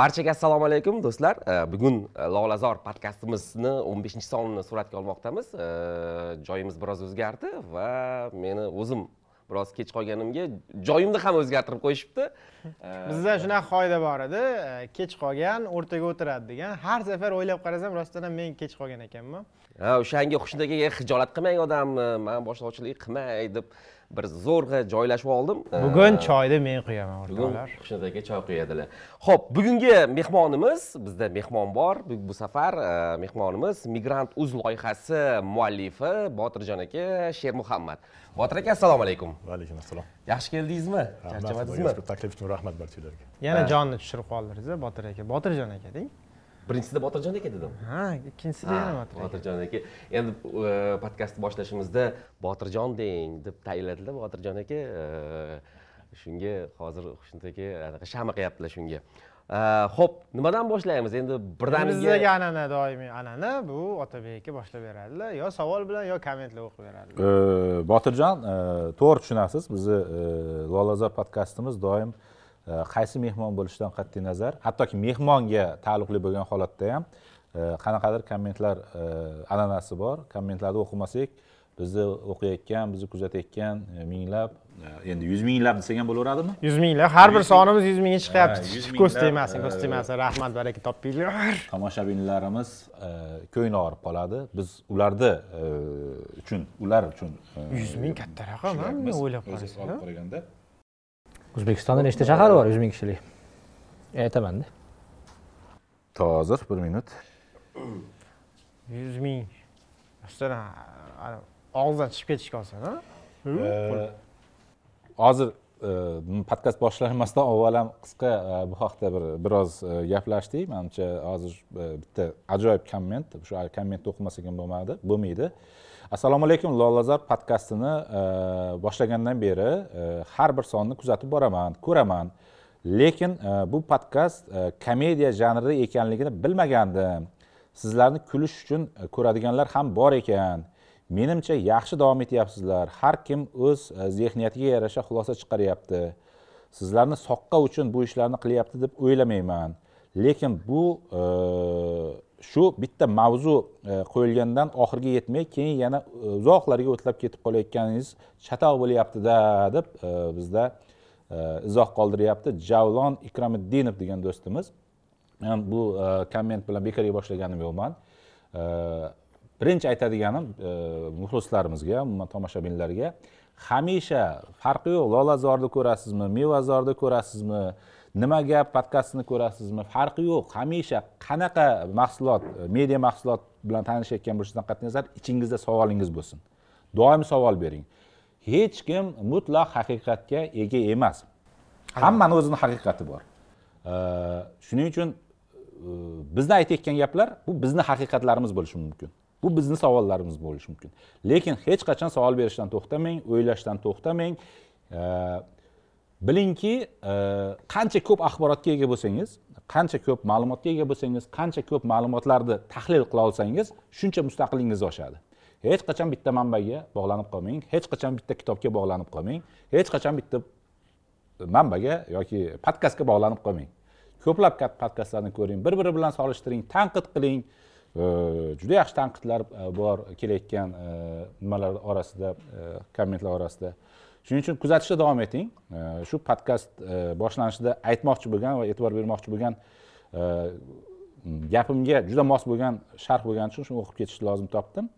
barchaga assalomu alaykum do'stlar. Bugun lolazor podkastimizni o'n beshinchi sonini suratga olmoqdamiz. Joyimiz biroz o'zgardi va meni o'zim biroz kech qolganimga joyimni ham o'zgartirib qo'yishibdi. Bizda shunaqa qoida bor edi. Kech qolgan o'rtaga o'tiradi degan. Har safar o'ylab qarasam rostdan ham men kech qolgan ekanman. Ha o'shanga xushnud akaga hijolat qilmang odamni. Man boshlovchilik qilmay deb bir zo'rg'a joylashib oldim. Bugun choyni men quyaman o'rtoqlar bugun xushnud aka choy quyadilar. Ho'p bugungi mehmonimiz bizda mehmon bor. Bu safar mehmonimiz migrant uz loyihasi muallifi botirjon aka shermuhammad botir aka assalomu alaykum. Va alaykum assalom yaxshi keldingizmi? Charchamadingizmi? taklif uchun rahmat barchalarga yana jonni tushirib qoldingiz botir aka? Botirjon aka deng birinchisida botirjon aka dedim. Ha ikkinchisida yana botir botirjon aka. Endi podkastni boshlashimizda botirjon deng deb tayinladilar botirjon aka shunga hozir xushnud aka anaqa shama qilyaptilar shunga. Ho'p nimadan boshlaymiz? Endi birdaniga bizdagi an'ana doimiy an'ana bu otabek aka boshlab beradilar yo savol bilan yo kommentlar o'qib beradilar. Botirjon to'g'ri tushunasiz bizni lolazor podkastimiz doim qaysi mehmon bo'lishidan qat'iy nazar. Hattoki mehmonga taalluqli bo'lgan holatda ham qanaqadir kommentlar an'anasi bor. Kommentlarni o'qimasak bizni o'qiyotgan bizni kuzatayotgan minglab endi yuz minglab desak ham bo'laveradimi? Yuz minglab. Har bir sonimiz yuz mingga chiqyapti. Ko'z tegmasin ko'z tegmasin rahmat baraka topinglar. Tomoshabinlarimiz ko'ngli og'rib qoladi. Biz ularni uchun ular uchun yuz ming katta raqam o'ylab qaraganda o'zbekistonda nechta shahar bor yuz ming kishilik? Aytamanda hozir bir minut. Yuz ming. Rostdan og'izdan chiqib ketishga olsin a hozir podkast boshlanmasdan avval ham qisqa bu haqida bir biroz gaplashdik. Manimcha hozir bitta ajoyib komment shu kommentni o'qimasak ham bo'lmadi bo'lmaydi assalomu alaykum lolazor podkastini e, boshlagandan beri e, har bir sonni kuzatib boraman ko'raman. Lekin e, bu podkast komediya janrida ekanligini bilmagandim. Sizlarni kulish uchun ko'radiganlar ham bor ekan. Menimcha yaxshi davom etyapsizlar. Har kim o'z zehniyatiga yarasha xulosa chiqaryapti. Sizlarni soqqa uchun bu ishlarni qilyapti deb o'ylamayman. Lekin bu shu bitta mavzu e, qo'yilgandan oxiriga yetmay keyin yana e, uzoqlarga o'tlab ketib qolayotganingiz chatoq bo'lyaptida deb e, bizda izoh qoldiryapti. Javlon ikromiddinov degan do'stimiz. Men bu komment bilan bekorga boshlaganim yo'qman birinchi aytadiganim muxlislarimizga umuman tomoshabinlarga hamisha farqi yo'q. Lolazorni ko'rasizmi mevazorni ko'rasizmi nima gap podkastini ko'rasizmi? Farqi yo'q. Hamisha qanaqa mahsulot e, media mahsulot bilan tanishayotgan bo'lishingizdan qat'iy nazar ichingizda savolingiz bo'lsin. Doim savol bering. Hech kim mutlaq haqiqatga ega emas. Hammani o'zini haqiqati bor. E, shuning uchun e, bizni aytayotgan gaplar bu bizni haqiqatlarimiz bo'lishi mumkin. Bu bizni savollarimiz bo'lishi mumkin. Lekin hech qachon savol berishdan to'xtamang o'ylashdan to'xtamang. Bilingki e, qancha ko'p axborotga ega bo'lsangiz qancha ko'p ma'lumotga ega bo'lsangiz qancha ko'p ma'lumotlarni tahlil qila olsangiz shuncha mustaqilligingiz oshadi. Hech qachon bitta manbaga bog'lanib qolmang hech qachon bitta kitobga bog'lanib qolmang hech qachon bitta manbaga yoki podkastga bog'lanib qolmang. Ko'plab podkastlarni ko'ring bir biri bilan solishtiring tanqid qiling. E, juda yaxshi tanqidlar e, bor kelayotgan nimalar orasida kommentlar orasida. Shuning uchun kuzatishda davom eting. Shu podkast e, boshlanishida aytmoqchi bo'lgan va e'tibor bermoqchi bo'lgan e, gapimga juda mos bo'lgan sharh bo'lgani uchun shuni o'qib ketishni lozim topdim.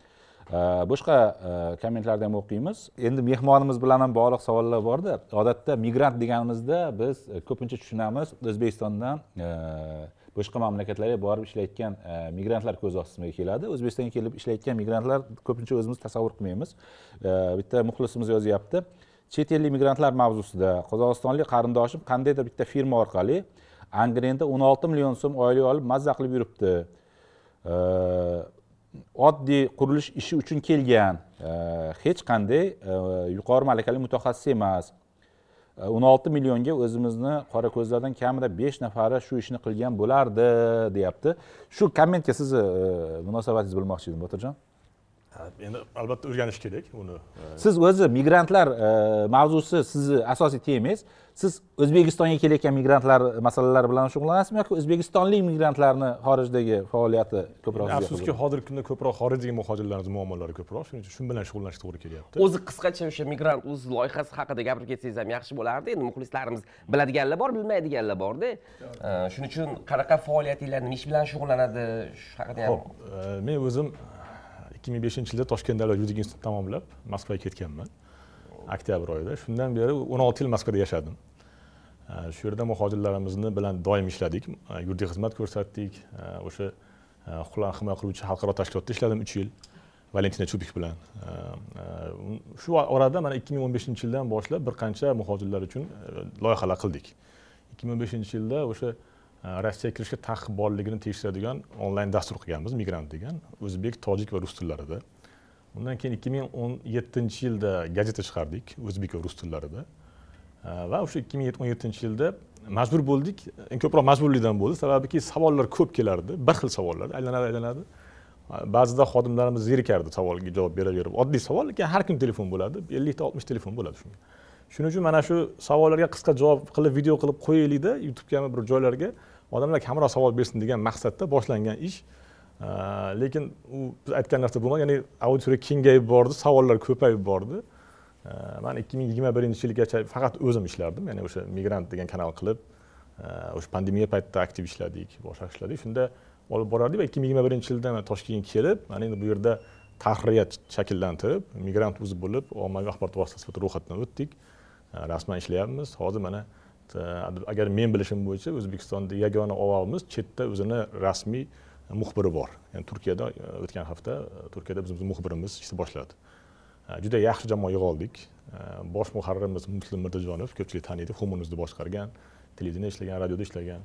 Boshqa e, kommentlarni ham o'qiymiz. Endi mehmonimiz bilan ham bog'liq savollar borda. Odatda migrant deganimizda biz ko'pincha tushunamiz. O'zbekistondan boshqa mamlakatlarga borib ishlayotgan migrantlar ko'z ostimizga keladi. O'zbekistonga kelib ishlayotgan migrantlar ko'pincha o'zimiz tasavvur qilmaymiz. Bitta muxlisimiz yozyapti chet ellik migrantlar mavzusida qozog'istonlik qarindoshim qandaydir bitta firma orqali angrenda o'n olti million so'm oylik olib mazza qilib yuribdi. Oddiy qurilish ishi uchun kelgan. Hech qanday e, yuqori malakali mutaxassis emas. O'n olti millionga o'zimizni qora ko'zlardan kamida besh nafari shu ishni qilgan bo'lardi deyapti. Shu kommentga sizni e, munosabatingizni bilmoqchi edim botirjon. Endi albatta o'rganish kerak uni siz o'zi migrantlar e, mavzusi sizni asosiy temangiz siz o'zbekistonga kelayotgan migrantlar masalalari bilan shug'ullanasizmi yoki o'zbekistonlik migrantlarni xorijdagi faoliyati ko'proq sizga afsuski hozirgi kunda ko'proq xorijdagi muhojirlarimiz muammolari ko'proq. Shuning uchun shu bilan shug'ullanishga to'g'ri kelyapti. O'zi qisqacha o'sha migrant uz loyihasi haqida gapirib ketsangiz ham yaxshi bo'lardi. Endi muxlislarimiz biladiganlar bor bilmaydiganlar borda Э, shuning uchun qanaqa faoliyatinglar nima ish bilan shug'ullanadi shu haqida ham e, men o'zim ikki ming beshinchi yilda toshkent davlat yuridik institutini tamomlab moskvaga ketganman. Oktyabr oyida. Shundan beri o'n olti yil moskvada yashadim. Shu yerda muhojirlarimizni bilan doim ishladik. Yuridik xizmat ko'rsatdik. O'sha e, huquqlarni himoya qiluvchi xalqaro tashkilotda ishladim uch yil. Valentina chubik bilan. E, shu orada mana ikki ming o'n beshinchi yildan boshlab bir qancha muhojirlar uchun e, loyihalar qildik. Ikki ming o'n beshinchi yilda o'sha rossiyaga kirishga taqiq borligini tekshiradigan onlayn dastur qilganmiz migrant degan. O'zbek tojik va rus tillarida. Undan keyin ikki ming o'n yettinchi yilda gazeta chiqardik o'zbek va rus tillarida. Va o'sha ikki ming o'n yettinchi yilda majbur bo'ldik. Eng ko'proq majburlikdan bo'ldi. Sababiki savollar ko'p kelardi. Bir xil savollar aylanadi aylanadi. Ba'zida xodimlarimiz zerikardi savolga javob beraverib. Oddiy savol lekin har kun telefon bo'ladi. ellikta oltmishta telefon bo'ladi shunga. Shuning uchun mana shu savollarga qisqa javob qilib video qilib qo'yaylikda youtubegami bir joylarga odamlar kamroq savol bersin degan maqsadda boshlangan ish. Lekin u biz aytgan narsa bo'lmadi. Ya'ni auditoriya kengayib bordi savollar ko'payib bordi. Man ikki ming yigirma birinchi yilgacha faqat o'zim ishlardim. Ya'ni o'sha migrant degan kanal qilib o'sha pandemiya paytida aktiv ishladik boshqa ishladik. Shunda olib borardik va ikki ming yigirma birinchi yilda toshkentga kelib mana endi bu yerda tahririyat shakllantirib migrant o'zi bo'lib ommaviy axborot vositasi sifatida ro'yxatdan o'tdik. Rasman ishlayapmiz. Hozir mana agar men bilishim bo'yicha o'zbekistonda yagona ovozimiz chetda o'zini rasmiy muxbiri bor ya'ni turkiyada o'tgan hafta turkiyada bizimizni muxbirimiz ishni boshladi juda yaxshi jamoa yig'oldik э, bosh muharririmiz muslim mirzajonov ko'pchilik taniydi humonuzda boshqargan televideniyada ishlagan radioda ishlagan.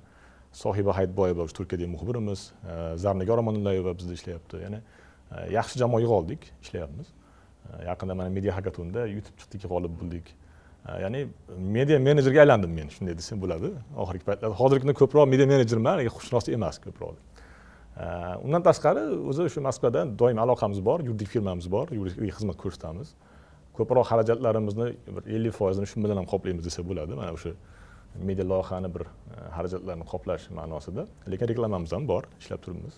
Sohiba hayitboyeva o'sha turkiyadagi muxbirimiz e, zarnigor omonullayeva bizda ishlayapti. Ya'ni e, yaxshi jamoa yig'oldik ishlayapmiz. E, yaqinda mana media hakatonda yutib chiqdik g'olib bo'ldik. Ya'ni media menejerga aylandim men shunday desam bo'ladi. Oxirgi paytlarda hozirgi kunda ko'proq media menejerman lekin huquqshunos emas ko'proq. Undan tashqari o'zi shu moskvada doim aloqamiz bor yuridik firmamiz bor yuridik xizmat ko'rsatamiz. Ko'proq xarajatlarimizni bir ellik foizini shu bilan ham qoplaymiz desa bo'ladi. Mana o'sha media loyihani bir e, xarajatlarni qoplash ma'nosida. Lekin reklamamiz ham bor ishlab turibmiz.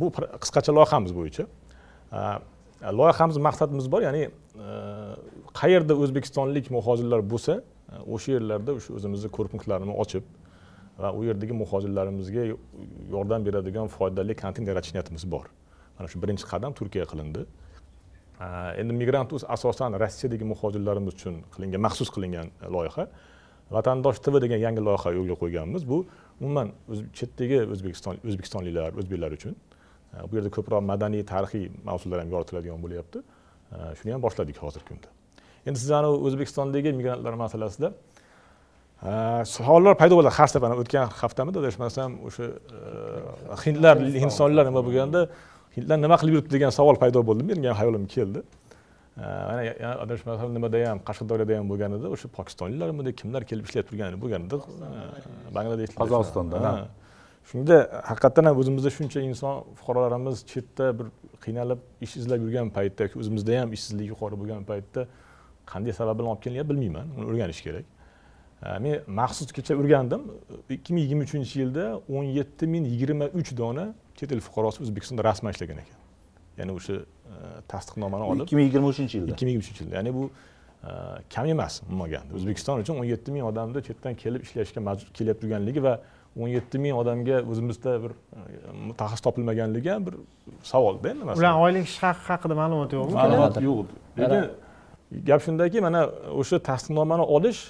Bu qisqacha loyihamiz bo'yicha. Loyihamiz maqsadimiz bor ya'ni qayerda o'zbekistonlik muhojirlar bo'lsa e, o'sha yerlarda o'sha o'zimizni ko'rpunktlarini ochib va u yerdagi muhojirlarimizga yordam beradigan foydali kontent yaratish niyatimiz bor. Mana shu birinchi qadam turkiya qilindi. E, endi migrant uz asosan rossiyadagi muhojirlarimiz uchun qilingan maxsus qilingan e, loyiha. Vatandosh tv degan yangi loyiha yo'lga qo'yganmiz. Bu umuman o'z- chetdagi o'zbekiston o'zbekistonliklar o'zbeklar uchun bu yerda ko'proq madaniy tarixiy mavzular ham yoritiladigan bo'lyapti. Shuni ham boshladik hozirgi kunda. Endi siz anavi o'zbekistondagi migrantlar masalasida a, savollar paydo bo'ladi har safar o'tgan haftamidi adashmasam o'sha e, hindlar hindistonliklar nima bo'lganda hindlar nima qilib yuribdi degan savol paydo bo'ldi. Menga ham hayolimga keldi. Mana adashmasam nimada ham qashqadaryoda ham bo'lganida o'sha pokistonliklarmidi kimlar kelib ishlab turgan bo'lganida bangladeshliklar Qozog'istonda. Shunda haqiqatdan ham o'zimizda shuncha inson fuqarolarimiz chetda bir qiynalib ish izlab yurgan paytda yoki o'zimizda ham ishsizlik yuqori bo'lgan paytda qanday sabab bilan olib kelinyapti bilmayman uni o'rganish kerak. Men maxsus kecha o'rgandim. ikki ming yigirma uchinchi yilda o'n yetti ming yigirma uch dona chet el fuqarosi o'zbekistonda rasman ishlagan ekan. Ya'ni o'sha e, tasdiqnomani olib. ikki ming yigirma uchinchi yilda? ikki ming yigirma uchinchi yilda. Ya'ni bu e, kam emas umuman olganda o'zbekiston uchun o'n yetti ming odamni chetdan kelib ishlashga majbur kelib turganligi va o'n yetti ming odamga o'zimizda bir e, mutaxassis topilmaganligi ham bir savolda endi masalan. Ularni oylik ish haqi haqida ma'lumot yo'qmi? Ma'lumot yo'q. Lekin gap shundaki mana o'sha tasdiqnomani olish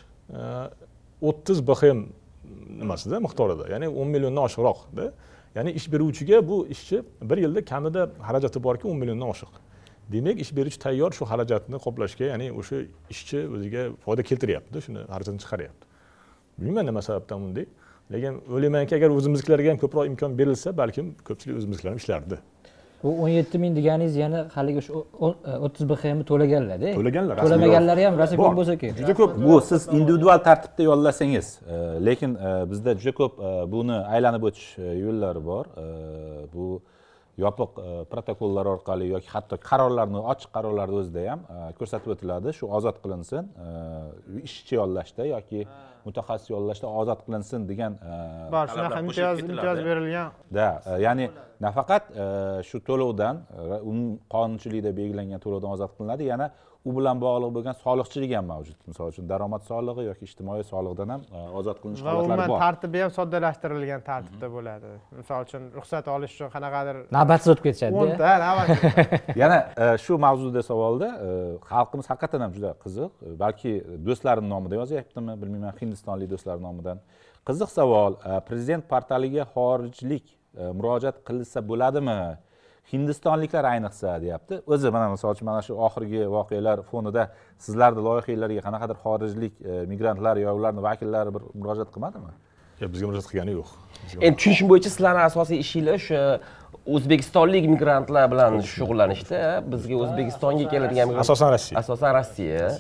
o'ttiz bxm nimasida miqdorida ya'ni o'n milliondan oshiqroqda ya'ni ish beruvchiga bu ishchi bir yilda kamida xarajati borki o'n milliondan oshiq. Demak ish beruvchi tayyor shu xarajatni qoplashga ya'ni o'sha ishchi o'ziga foyda keltiryapti shuni xarajatini chiqaryapti. Bilmayman nima sababdan bunday lekin o'ylaymanki agar o'zimiznikilarga ham ko'proq imkon berilsa balkim ko'pchilik o'zimiznikilar ham ishlardi. Bu o'n yetti ming deganingiz yana haligi o'sha o'ttiz bxmni to'laganlarda To'laganlar, rasmiy to'lamaganlari ham rosa ko'p bo'lsa kerak. Juda ko'p. Bu siz individual tartibda yollasangiz e, lekin e, bizda juda ko'p e, buni aylanib o'tish e, yo'llari bor. E, bu yopiq e, protokollar orqali yoki hatto qarorlarni ochiq qarorlarni o'zida ham e, ko'rsatib o'tiladi. Shu ozod qilinsin e, ishchi yollashda yoki mutaxassis yollashda ozod qilinsin degan bor shunaqa imtiyoz imtiyoz berilgan. E, ya'ni nafaqat shu to'lovdan qonunchilikda belgilangan to'lovdan ozod qilinadi. Yana u bilan bog'liq bo'lgan soliqchilik ham mavjud. Misol uchun daromad solig'i yoki ijtimoiy soliqdan ham e, ozod qilinish va holatlari umuman bor. tartibi ham soddalashtirilgan tartibda bo'ladi. Misol uchun ruxsat olish uchun qanaqadir navbatsiz o'tib ketishadida o'nta navbat. Yana e, shu mavzuda savolda e, xalqimiz haqiqatdan ham juda qiziq balki do'stlarim nomidan yozyaptimi bilmayman hindistonlik do'stlar nomidan. Qiziq savol prezident portaliga xorijlik murojaat qilsa bo'ladimi hindistonliklar ayniqsa deyapti. O'zi mana misol uchun mana shu oxirgi voqealar fonida sizlarni loyihalarga qanaqadir xorijlik e, migrantlar yo ularni vakillari bir murojaat qilmadimi? Yo'q, bizga murojaat qilgani yo'q. Endi tushunishim bo'yicha sizlarni asosiy ishinglar o'sha o'zbekistonlik migrantlar bilan shug'ullanishda bizga o'zbekistonga keladigan asosan rossiya. Asosan rossiya.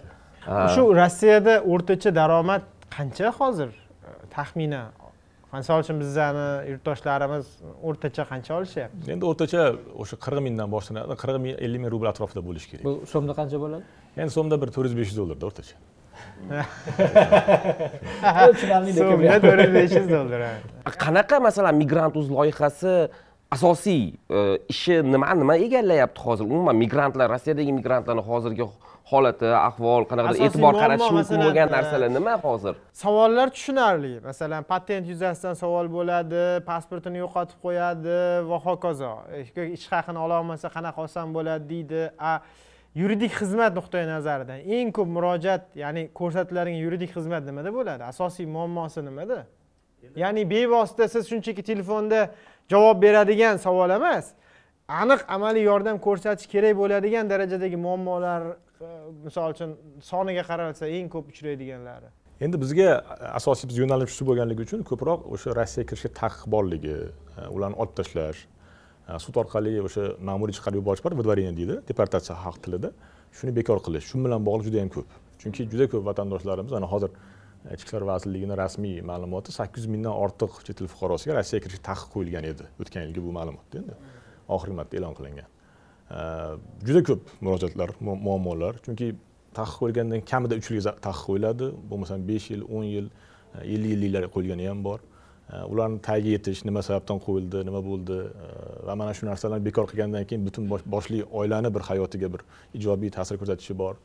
Shu rossiyada o'rtacha daromad qancha hozir? Taxminan misol uchun bizani yurtdoshlarimiz o'rtacha qancha olishyapti? Endi o'rtacha o'sha qirq mingdan boshlanadi qirq ming ellik ming rubl atrofida bo'lishi kerak. Bu so'mda qancha bo'ladi? Endi so'mda bir to'rt yuz besh yuz dollarda o'rtacha. So'mda to'rt yuz besh yuz dollar qanaqa masalan migrant uz loyihasi asosiy e, ishi nima nima egallayapti hozir? Umuman migrantlar rossiyadagi migrantlarni hozirgi holati ahvol qanaqadir e'tibor qaratish mumkin bo'lgan e, narsalar nima hozir? Savollar tushunarli. Masalan patent yuzasidan savol bo'ladi pasportini yo'qotib qo'yadi va hokazo. E, ish haqini ololmasa qanaqa olsam bo'ladi deydi. A yuridik xizmat nuqtai nazaridan eng ko'p murojaat ya'ni ko'rsatiladigan yuridik xizmat nimada bo'ladi? Asosiy muammosi nimada? Ya'ni bevosita siz shunchaki telefonda javob beradigan savol emas aniq amaliy yordam ko'rsatish kerak bo'ladigan darajadagi muammolar misol uchun soniga qaralsa eng ko'p uchraydiganlari. Endi bizga asosiy biz yo'nalish shu bo'lganligi uchun ko'proq o'sha rossiyaga kirishga taqiq borligi ularni olib tashlash sud orqali o'sha ma'muriy chiqarib yuborish bor выдворение deydi deportatsiya xalq tilida. Shuni bekor qilish shu bilan bog'liq juda yam ko'p. Chunki juda ko'p vatandoshlarimiz ana hozir ichki ishlar vazirligini rasmiy ma'lumoti sakkiz yuz mingdan ortiq chet el fuqarosiga rossiyaga kirishga taqiq qo'yilgan edi o'tgan yilgi bu ma'lumotda endi. Oxirgi marta e'lon qilingan. Juda ko'p murojaatlar muammolar. Chunki taqiq qo'yilgandan kamida uch yilga taqiq qo'yiladi. Bo'lmasam besh yil o'n yil e, ellik yilliklar qo'yilgani ham bor. E, ularni tagiga yetish nima sababdan qo'yildi nima bo'ldi e, va mana shu narsalarni bekor qilgandan keyin butun boshli oilani bir hayotiga bir ijobiy ta'sir ko'rsatishi bor.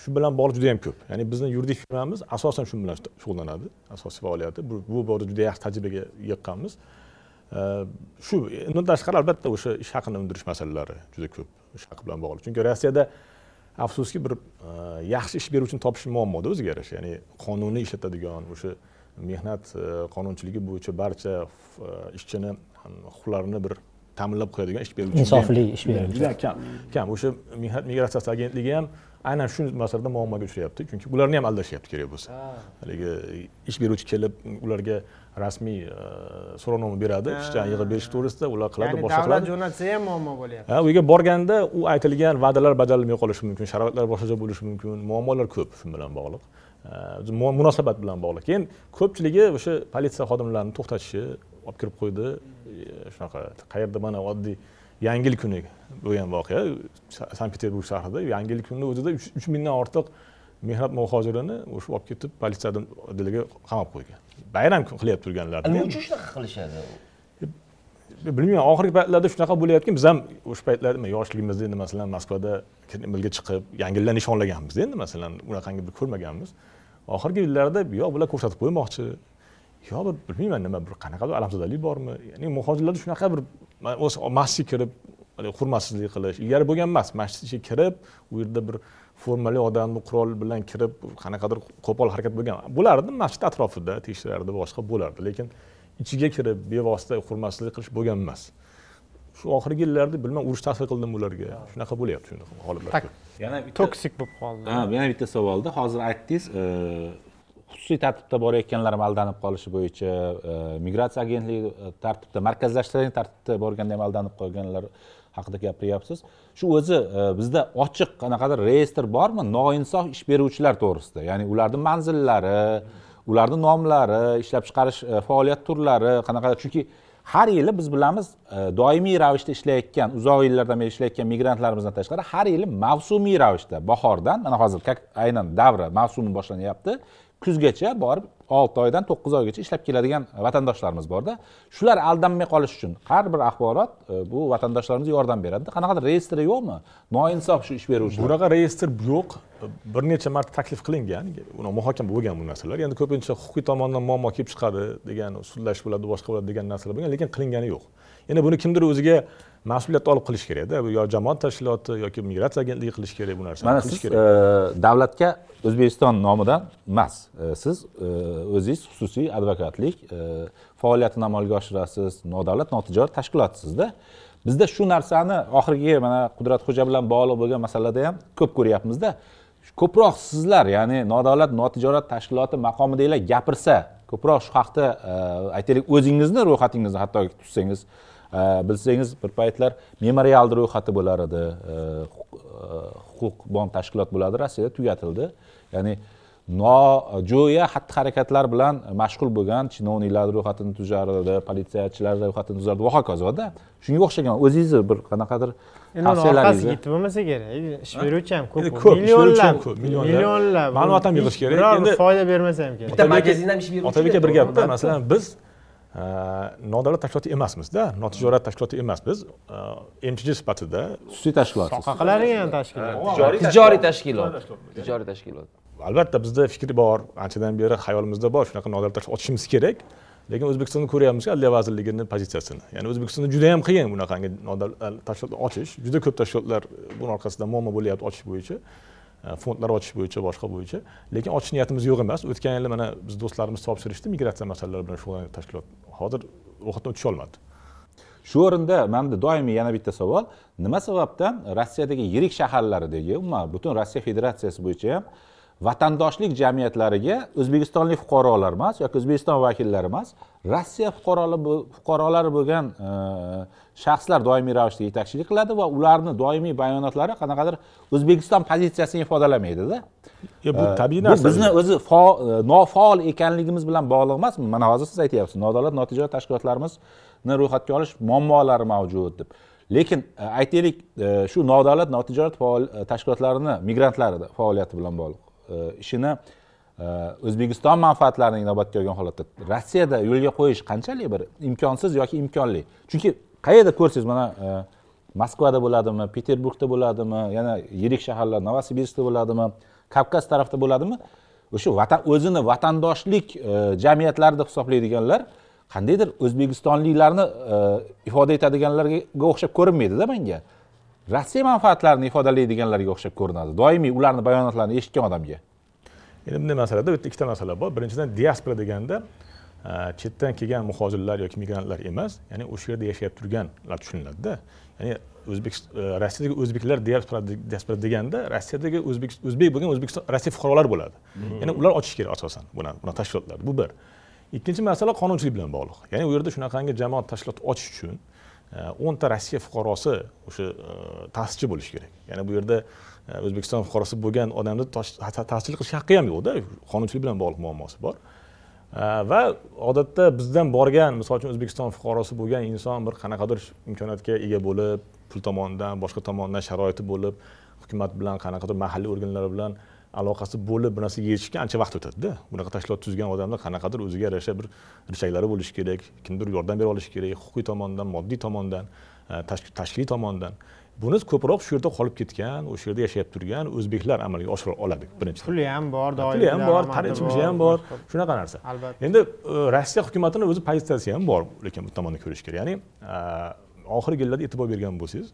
Shu bilan bog'liq juda yam ko'p. Ya'ni bizni yuridik firmamiz asosan shu bilan shug'ullanadi asosiy faoliyati. Bu borada juda yaxshi tajribaga yiqqanmiz shu undan tashqari albatta o'sha ish haqini undirish masalalari juda ko'p ish haqi bilan bog'liq. Chunki rossiyada afsuski bir e, yaxshi ish beruvchini topish muammoda o'ziga yarasha ya'ni qonuniy ishlatadigan o'sha mehnat e, qonunchiligi bo'yicha barcha e, ishchini huquqlarini bir ta'minlab qo'yadigan ish beruvchi Insofli ish beruvchi. juda kam. Kam. O'sha mehnat migratsiyasi agentligi ham aynan shu masalada muammoga uchrayapti chunki ularni ham aldashyapti kerak bo'lsa haligi ish beruvchi kelib ularga rasmiy e, so'rovnoma beradi ishchani yig'ib berish to'g'risida ular qiladi boshqa davlat qiladi jo'natsa ham muammo bo'lyapti Ha, u yerga borganda u aytilgan va'dalar bajarilmay qolishi mumkin sharoitlar boshqacha bo'lishi mumkin muammolar ko'p shu bilan bog'liq. Mu- munosabat bilan bog'liq. Keyin ko'pchiligi o'sha politsiya xodimlarini to'xtatishi olib kirib qo'ydi. E, shunaqa qayerda mana oddiy yangi yil kuni bo'lgan voqea. Sa- sankt peterburg shahrida yangi yil kuni o'zida uch mingdan ortiq mehnat muhojirini o'sha olib ketib politsiya diliga qamab qo'ygan. Bayram qilyapti turganlarida nima uchun shunaqa qilishadi? Bilmayman oxirgi paytlarda shunaqa bo'layotgan biz ham o'sha paytlarda nima yoshligimizda endi masalan moskvada kremlga chiqib yangi yillar nishonlaganmiz endi masalan unaqangi bir ko'rmaganmiz. Oxirgi yillarda yo bular ko'rsatib qo'ymoqchi yo bir bilmayman nima bir qanaqadir alamzadalik bormi? Ya'ni muhojirlarda shunaqa bir masjidga kirib hurmatsizlik qilish ilgari bo'lgan emas. Masjid ichiga kirib u yerda bir formali odamni qurol bilan kirib qanaqadir qo'pol harakat bo'lgan bo'lardi masjid atrofida tekshirardi boshqa bo'lardi. Lekin ichiga kirib bevosita hurmatsizlik qilish bo'lgan emas. Shu oxirgi yillarda bilmam urush ta'sir qildimi ularga. Shunaqa bo'lyapti shunaqa holatlar yana bitta toksik bo'lib qoldi. Ha yana bitta savolda hozir aytdingiz xususiy tartibda borayotganlar ham aldanib qolishi bo'yicha e, migratsiya agentligi e, tartibda markazlashtirilgan tartibda borganda ham aldanib qolganlar haqida gapiryapsiz. Shu o'zi e, bizda ochiq qanaqadir reyestr bormi? Noinsof ish beruvchilar to'g'risida. Ya'ni ularni manzillari ularni nomlari ishlab chiqarish faoliyat turlari qanaqadir. Chunki har yili biz bilamiz doimiy ravishda ishlayotgan uzoq yillardan beri ishlayotgan migrantlarimizdan tashqari har yili mavsumiy ravishda bahordan mana hozir как aynan davri mavsumi boshlanyapti. Kuzgacha borib olti oydan to'qqiz oygacha ishlab keladigan vatandoshlarimiz borda. Shular aldanmay qolish uchun har bir axborot e, bu vatandoshlarimizga yordam beradi. Qanaqadir reyestri yo'qmi? Noinsof shu ish beruvchilar. Bunaqa reyestr yo'q. Bir necha marta taklif qilingan. Uni muhokama bo'lgan bu narsalar. Endi ko'pincha huquqiy tomondan muammo kelib chiqadi degan sudlash bo'ladi boshqa bo'ladi degan narsalar bo'lgan lekin qilingani yo'q. Endi buni kimdir o'ziga mas'uliyatni olib qilish kerakda bu yo jamoat tashkiloti yoki migratsiya agentligi qilishi kerak bu narsani mana qilish siz e, davlatga o'zbekiston nomidan emas e, siz e, o'zingiz xususiy advokatlik faoliyatini amalga oshirasiz nodavlat notijorat tashkilotsizda bizda shu narsani oxirgi mana qudratxo'ja bilan bog'liq bo'lgan masalada ham ko'p ko'ryapmizda. Ko'proq sizlar ya'ni nodavlat notijorat tashkiloti maqomidaglar gapirsa ko'proq shu haqda aytaylik o'zingizni ro'yxatingizni hatto tutsangiz e, bilsangiz bir paytlar memorialni ro'yxati bo'lar edi. E, huquq- e, huquq bond tashkilot bo'ladi rossiyada tugatildi. Ya'ni nojo'ya xatti harakatlar bilan mashg'ul bo'lgan chinovniklar ro'yxatini tuzar edi politsiyachilar ro'yxatini tuzardi. Va hokazoda shunga o'xshagan o'zingizni bir qanaqadir endi uni orqasiga yetib bo'lmasa kerak ish beruvchi ham ko'p ko'p, millionlab millionlab. Ma'lumot ham yig'ish kerak. biror bir Endi- foyda bermasa ham kerak. bitta magazin ham ish beruvchi otabek aka bir gapda masalan biz nodavlat tashkiloti emasmizda notijorat tashkiloti emas biz mchj sifatida xususiy tashkilotsiz soha qiladigan tashkilot. tijoriy tashkilot. tijoriy tashkilot. Albatta bizda fikr bor. Anchadan beri hayolimizda bor. Shunaqa nodavlat tashkilot ochishimiz kerak. Lekin o'zbekistonda ko'ryapmizki adliya vazirligini pozitsiyasini. Ya'ni o'zbekistonda juda yam qiyin bunaqangi tashkilot ochish. Juda ko'p tashkilotlar buni orqasidan muammo bo'lyapti ochish bo'yicha Э, fondlar ochish bo'yicha boshqa bo'yicha. Lekin ochish niyatimiz yo'q emas. O'tgan yili mana biz do'stlarimiz topshirishdi migratsiya masalalari bilan shug'ullanadigan tashkilot. Hozir ro'yxatdan o'tisholmadi shu o'rinda manda doimiy yana bitta savol. Nima sababdan rossiyadagi yirik shaharlardagi umuman butun rossiya federatsiyasi bo'yicha ham vatandoshlik jamiyatlariga o'zbekistonlik fuqarolar emas yoki o'zbekiston vakillari emas rossiya fuqarolari bo- fuqarolari bo'lgan e, shaxslar doimiy ravishda yetakchilik qiladi va ularni doimiy bayonotlari qanaqadir o'zbekiston pozitsiyasini ifodalamaydida. E, bu tabiiy bu narsa. bizni o'zi e, nofaol ekanligimiz bilan bog'liq emasmi mana hozir siz aytyapsiz nodavlat notijorat tashkilotlarimizni ro'yxatga olish muammolari mavjud deb. Lekin e, aytaylik e, shu nodavlat notijorat e, tashkilotlarini migrantlar faoliyati bilan bog'liq. e, E, ishini e, o'zbekiston manfaatlarini inobatga olgan holatda rossiyada yo'lga qo'yish qanchalik bir imkonsiz yoki imkonli? Chunki qayerda ko'rsangiz mana e, moskvada bo'ladimi peterburgda bo'ladimi yana yirik shaharlar novosibirskda bo'ladimi kavkaz tarafda bo'ladimi? O'sha vatan o'zini vatandoshlik jamiyatlari deb hisoblaydiganlar qandaydir o'zbekistonliklarni ifoda etadiganlarga o'xshab ko'rinmaydida menga rossiya manfaatlarini ifodalaydiganlarga o'xshab ko'rinadi. Doimiy ularni bayonotlarini eshitgan odamga. Endi bunday masalada bu yerda ikkita masala bor. Birinchidan diaspora deganda e, chetdan kelgan muhojirlar yoki migrantlar emas ya'ni o'sha yerda yashab turganlar tushuniladida. Ya'ni o'zbek e, rossiyadagi o'zbeklar diaspora deganda rossiyadagi o'zbek o'zbek bo'lgan o'zbekiston rossiya fuqarolari bo'ladi. Ya'ni ular ochish kerak asosan buni buni tashkilotlar bu bir. Ikkinchi masala qonunchilik bilan bog'liq. Ya'ni u yerda shunaqangi jamoat tashkilot ochish uchun Э, o'nta rossiya fuqarosi o'sha э, e, ta'sischi bo'lishi kerak. Ya'ni bu yerda э, o'zbekiston fuqarosi bo'lgan odamni tosh- qilish haqqi ham yo'qda. Qonunchilik bilan bog'liq muammosi bor. Va odatda bizdan borgan misol uchun o'zbekiston fuqarosi bo'lgan inson bir qanaqadir imkoniyatga ega bo'lib pul tomonidan boshqa tomondan sharoiti bo'lib hukumat bilan qanaqadir mahalliy organlar bilan aloqasi bo'lib bu narsaga erishishga ancha vaqt o'tadida. Bunaqa tashkilot tuzgan odamlar qanaqadir o'ziga yarasha bir rishaklari bo'lishi kerak kimdir yordam bera olishi kerak huquqiy tomondan moddiy tomondan e, tashk- tashkiliy tomondan. Buni ko'proq shu yerda qolib ketgan o'sha yerda yashab turgan o'zbeklar amalga oshira oladi birinchidan puli ham bor puli ham bor tanichishi ham bor shunaqa narsa. Albatta. endi e, rossiya hukumatini o'zi pozitsiyasi ham bor lekin bu tomonda ko'rish kerak. Ya'ni e, oxirgi yillarda e'tibor bergan bo'lsangiz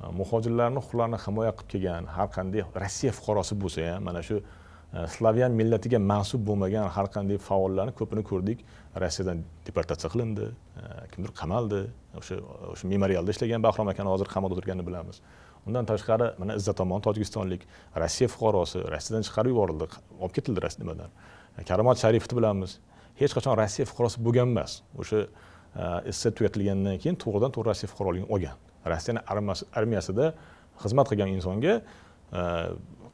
Э, muhojirlarni huquqlarini himoya qilib kelgan har qanday rossiya fuqarosi bo'lsa ham mana shu e, slavyan millatiga mansub bo'lmagan har qanday faollarni ko'pini ko'rdik. Rossiyadan deportatsiya qilindi e, kimdir qamaldi o'sha o'sha memorialda ishlagan bahrom akani hozir qamoqda o'tirganini bilamiz. Undan tashqari mana izzatomon tojikistonlik rossiya fuqarosi rossiyadan chiqarib yuborildi olib ketildi nimadan? E, Karomat sharifovni bilamiz. Hech qachon rossiya fuqarosi bo'lgan emas. O'sha ss tugatilgandan keyin to'g'ridan to'g'ri rossiya fuqaroligini olgan. Rossiyani armiyasi- armiyasida xizmat qilgan insonga e,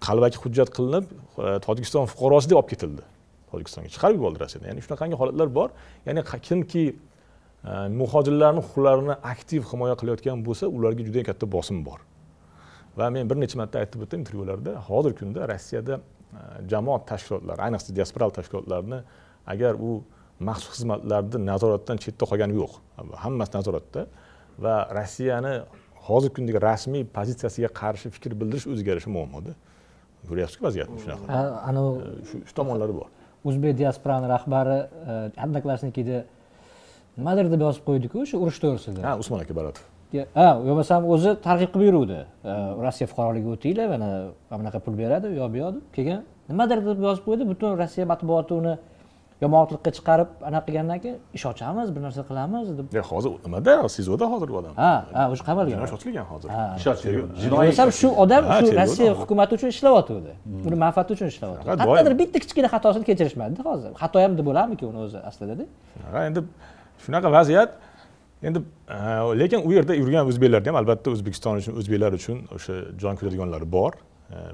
qalbaki hujjat qilinib e, tojikiston fuqarosi deb olib ketildi. Tojikistonga chiqarib yubordi rossiyadan ya'ni shunaqangi holatlar bor. Ya'ni kimki e, muhojirlarni huquqlarini aktiv himoya qilayotgan bo'lsa ularga juda katta bosim bor. Va men bir necha marta aytib o'tdim intervyularda hozirgi kunda rossiyada jamoat tashkilotlari ayniqsa diasporal tashkilotlarni agar u maxsus xizmatlarni nazoratdan chetda qolgani yo'q. Hammasi nazoratda. Va rossiyani hozirgi kundagi rasmiy pozitsiyasiga qarshi fikr bildirish o'zgarishi muammoda. Ko'ryapsizku vaziyatni shunaqa. Anavi shu shu tomonlari bor. O'zbek diasporani rahbari одноклассникida nimadir deb yozib qo'ydiku o'sha urush to'g'risida. Ha usmon aka baratov. Ha bo'lmasam o'zi targ'ib qilib yuruvdi. Rossiya fuqaroligiga o'tinglar mana mana bunaqa pul beradi u yoq bu yoq deb keyin nimadir deb yozib qo'ydi butun rossiya matbuoti uni yomonlikqa chiqarib anaqa qilgandan keyin ish ochamiz bir narsa qilamiz deb. Ya, hozir nimada? Sizoda hozir u odam. Ha ha o'sha qamalgan. Jinoyat ochilgan hozir. Bo'lmasam shu odam shu rossiya hukumati uchun ishlayotgandi uni manfaati uchun ishlayotgandi qayerdadir bitta kichkina xatosini kechirishmadida hozir. Xato ham deb bo'ladimikin uni o'zi aslidada Ha, endi shunaqa vaziyat. Endi lekin u yerda yurgan o'zbeklarda ham albatta o'zbekiston uchun o'zbeklar uchun o'sha jon kuydirganlari bor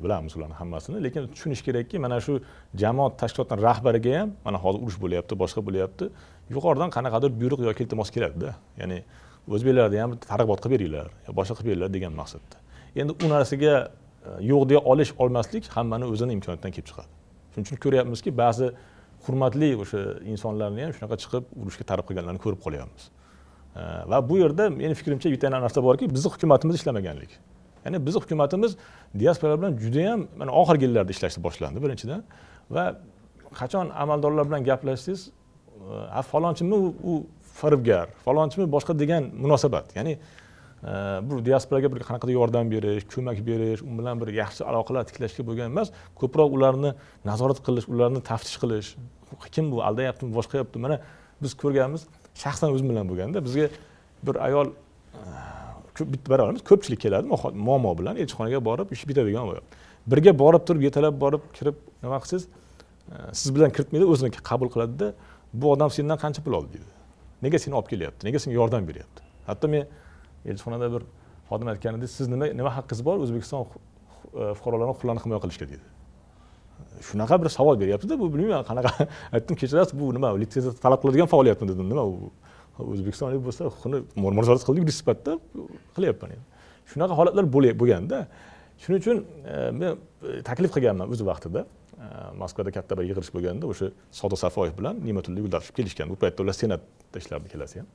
bilamiz ularni hammasini lekin tushunish kerakki mana shu jamoat tashkilotini rahbariga ham mana hozir urush bo'lyapti boshqa bo'lyapti yuqoridan qanaqadir buyruq yoki iltimos keladida. Ya'ni o'zbeklarni ham targ'ibot qilib beringlar boshqa qilib beringlar degan maqsadda. Endi u narsaga e, yo'q deya olish olmaslik hammani o'zini imkoniyatidan kelib chiqadi. Shuning uchun ko'ryapmizki ba'zi hurmatli o'sha insonlarni ham shunaqa chiqib urushga targ'ib qilganlarni ko'rib qolyapmiz. Va bu yerda meni fikrimcha bitta narsa borki bizni hukumatimiz ishlamaganligi ya'ni bizni hukumatimiz diaspora bilan judayam mana oxirgi yillarda ishlashni boshlandi birinchidan. Va qachon amaldorlar bilan gaplashsangiz e, a falonchimi u- firibgar falonchimi boshqa degan munosabat. Ya'ni e, bu diasporaga bir qanaqadir yordam berish ko'mak berish u bilan bir yaxshi aloqalar tiklashga bo'lgan emas ko'proq ularni nazorat qilish ularni taftish qilish. Kim bu? Aldayaptimi? Boshqa yapti mana biz ko'rganmiz shaxsan o'zim bilan bo'lganda bizga bir ayol e, bitta baravarmiz ko'pchilik keladi muammo bilan elchixonaga borib ish bitadigan bo'lyapti birga borib turib yetalab borib kirib nima qilsangiz e, siz bilan kiritmaydi o'ziniki qabul qiladida bu odam sendan qancha pul oldi deydi. Nega seni olib kelyapti? Nega senga yordam beryapti? Hatto men elchixonada bir xodim aytgan edi siz nima nima haqqingiz bor? O'zbekiston e, fuqarolarini huquqlarini himoya qilishga deydi. Shunaqa bir savol beryaptida bu bilmayman qanaqa aytdim kechirasiz bu nima litsenziya talab qiladigan faoliyatmi dedim nima u o'zbekistonlik bo'lsa xuni nazorat qildik yuridik sifatida qilyapman shunaqa holatlar bo'lganda shuning uchun e, men e, taklif qilganman o'z vaqtida. E, Moskvada katta bir yig'ilish bo'lganda o'sha sodiq safoyev bilan ne'matulla yo'ldoshев kelishgan. Bu paytda ular senatda ishlardi ikkalasi ham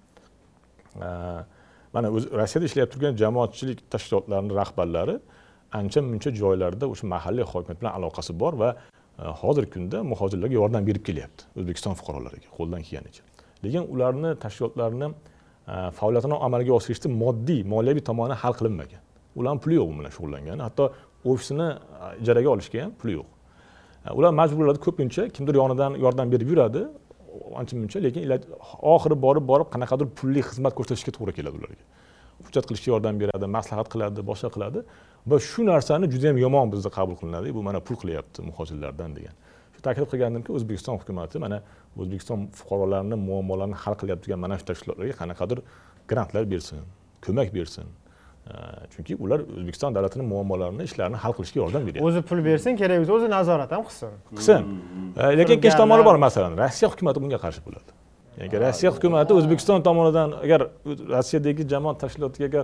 mana o'zi rossiyada ishlab turgan jamoatchilik tashkilotlarini rahbarlari ancha muncha joylarda o'sha mahalliy hokimiyat bilan aloqasi bor va hozirgi kunda muhojirlarga yordam berib kelyapti o'zbekiston fuqarolariga qo'ldan kelganicha. Lekin ularni tashkilotlarni e, faoliyatini amalga oshirishda moddiy moliyaviy tomoni hal qilinmagan. Ularni puli yo'q bu bilan shug'ullangan. Hatto ofisini e, ijaraga olishga ham puli yo'q. E, ular majbur bo'ladi ko'pincha kimdir yonidan yordam berib yuradi ancha muncha lekin oxiri borib borib qanaqadir pulli xizmat ko'rsatishga to'g'ri keladi ularga. Hujjat qilishga yordam beradi maslahat qiladi boshqa qiladi. Va shu narsani juda yam yomon bizda qabul qilinadi. Bu mana pul qilyapti muhojirlardan degan. Taklif qilgandimki o'zbekiston hukumati mana o'zbekiston fuqarolarini muammolarini hal qilyaptigan mana shu tashkilotlarga qanaqadir grantlar bersin ko'mak bersin. Chunki ular o'zbekiston davlatini muammolarini ishlarini hal qilishga yordam beryapti o'zi pul bersin kerak bo'lsa o'zi nazorat ham qilsin. Qilsin. Lekin ikkinchi tomoni bor masalan rossiya hukumati bunga qarshi bo'ladi. Ya'ni rossiya hukumati o'zbekiston tomonidan agar rossiyadagi jamoat tashkilotiga agar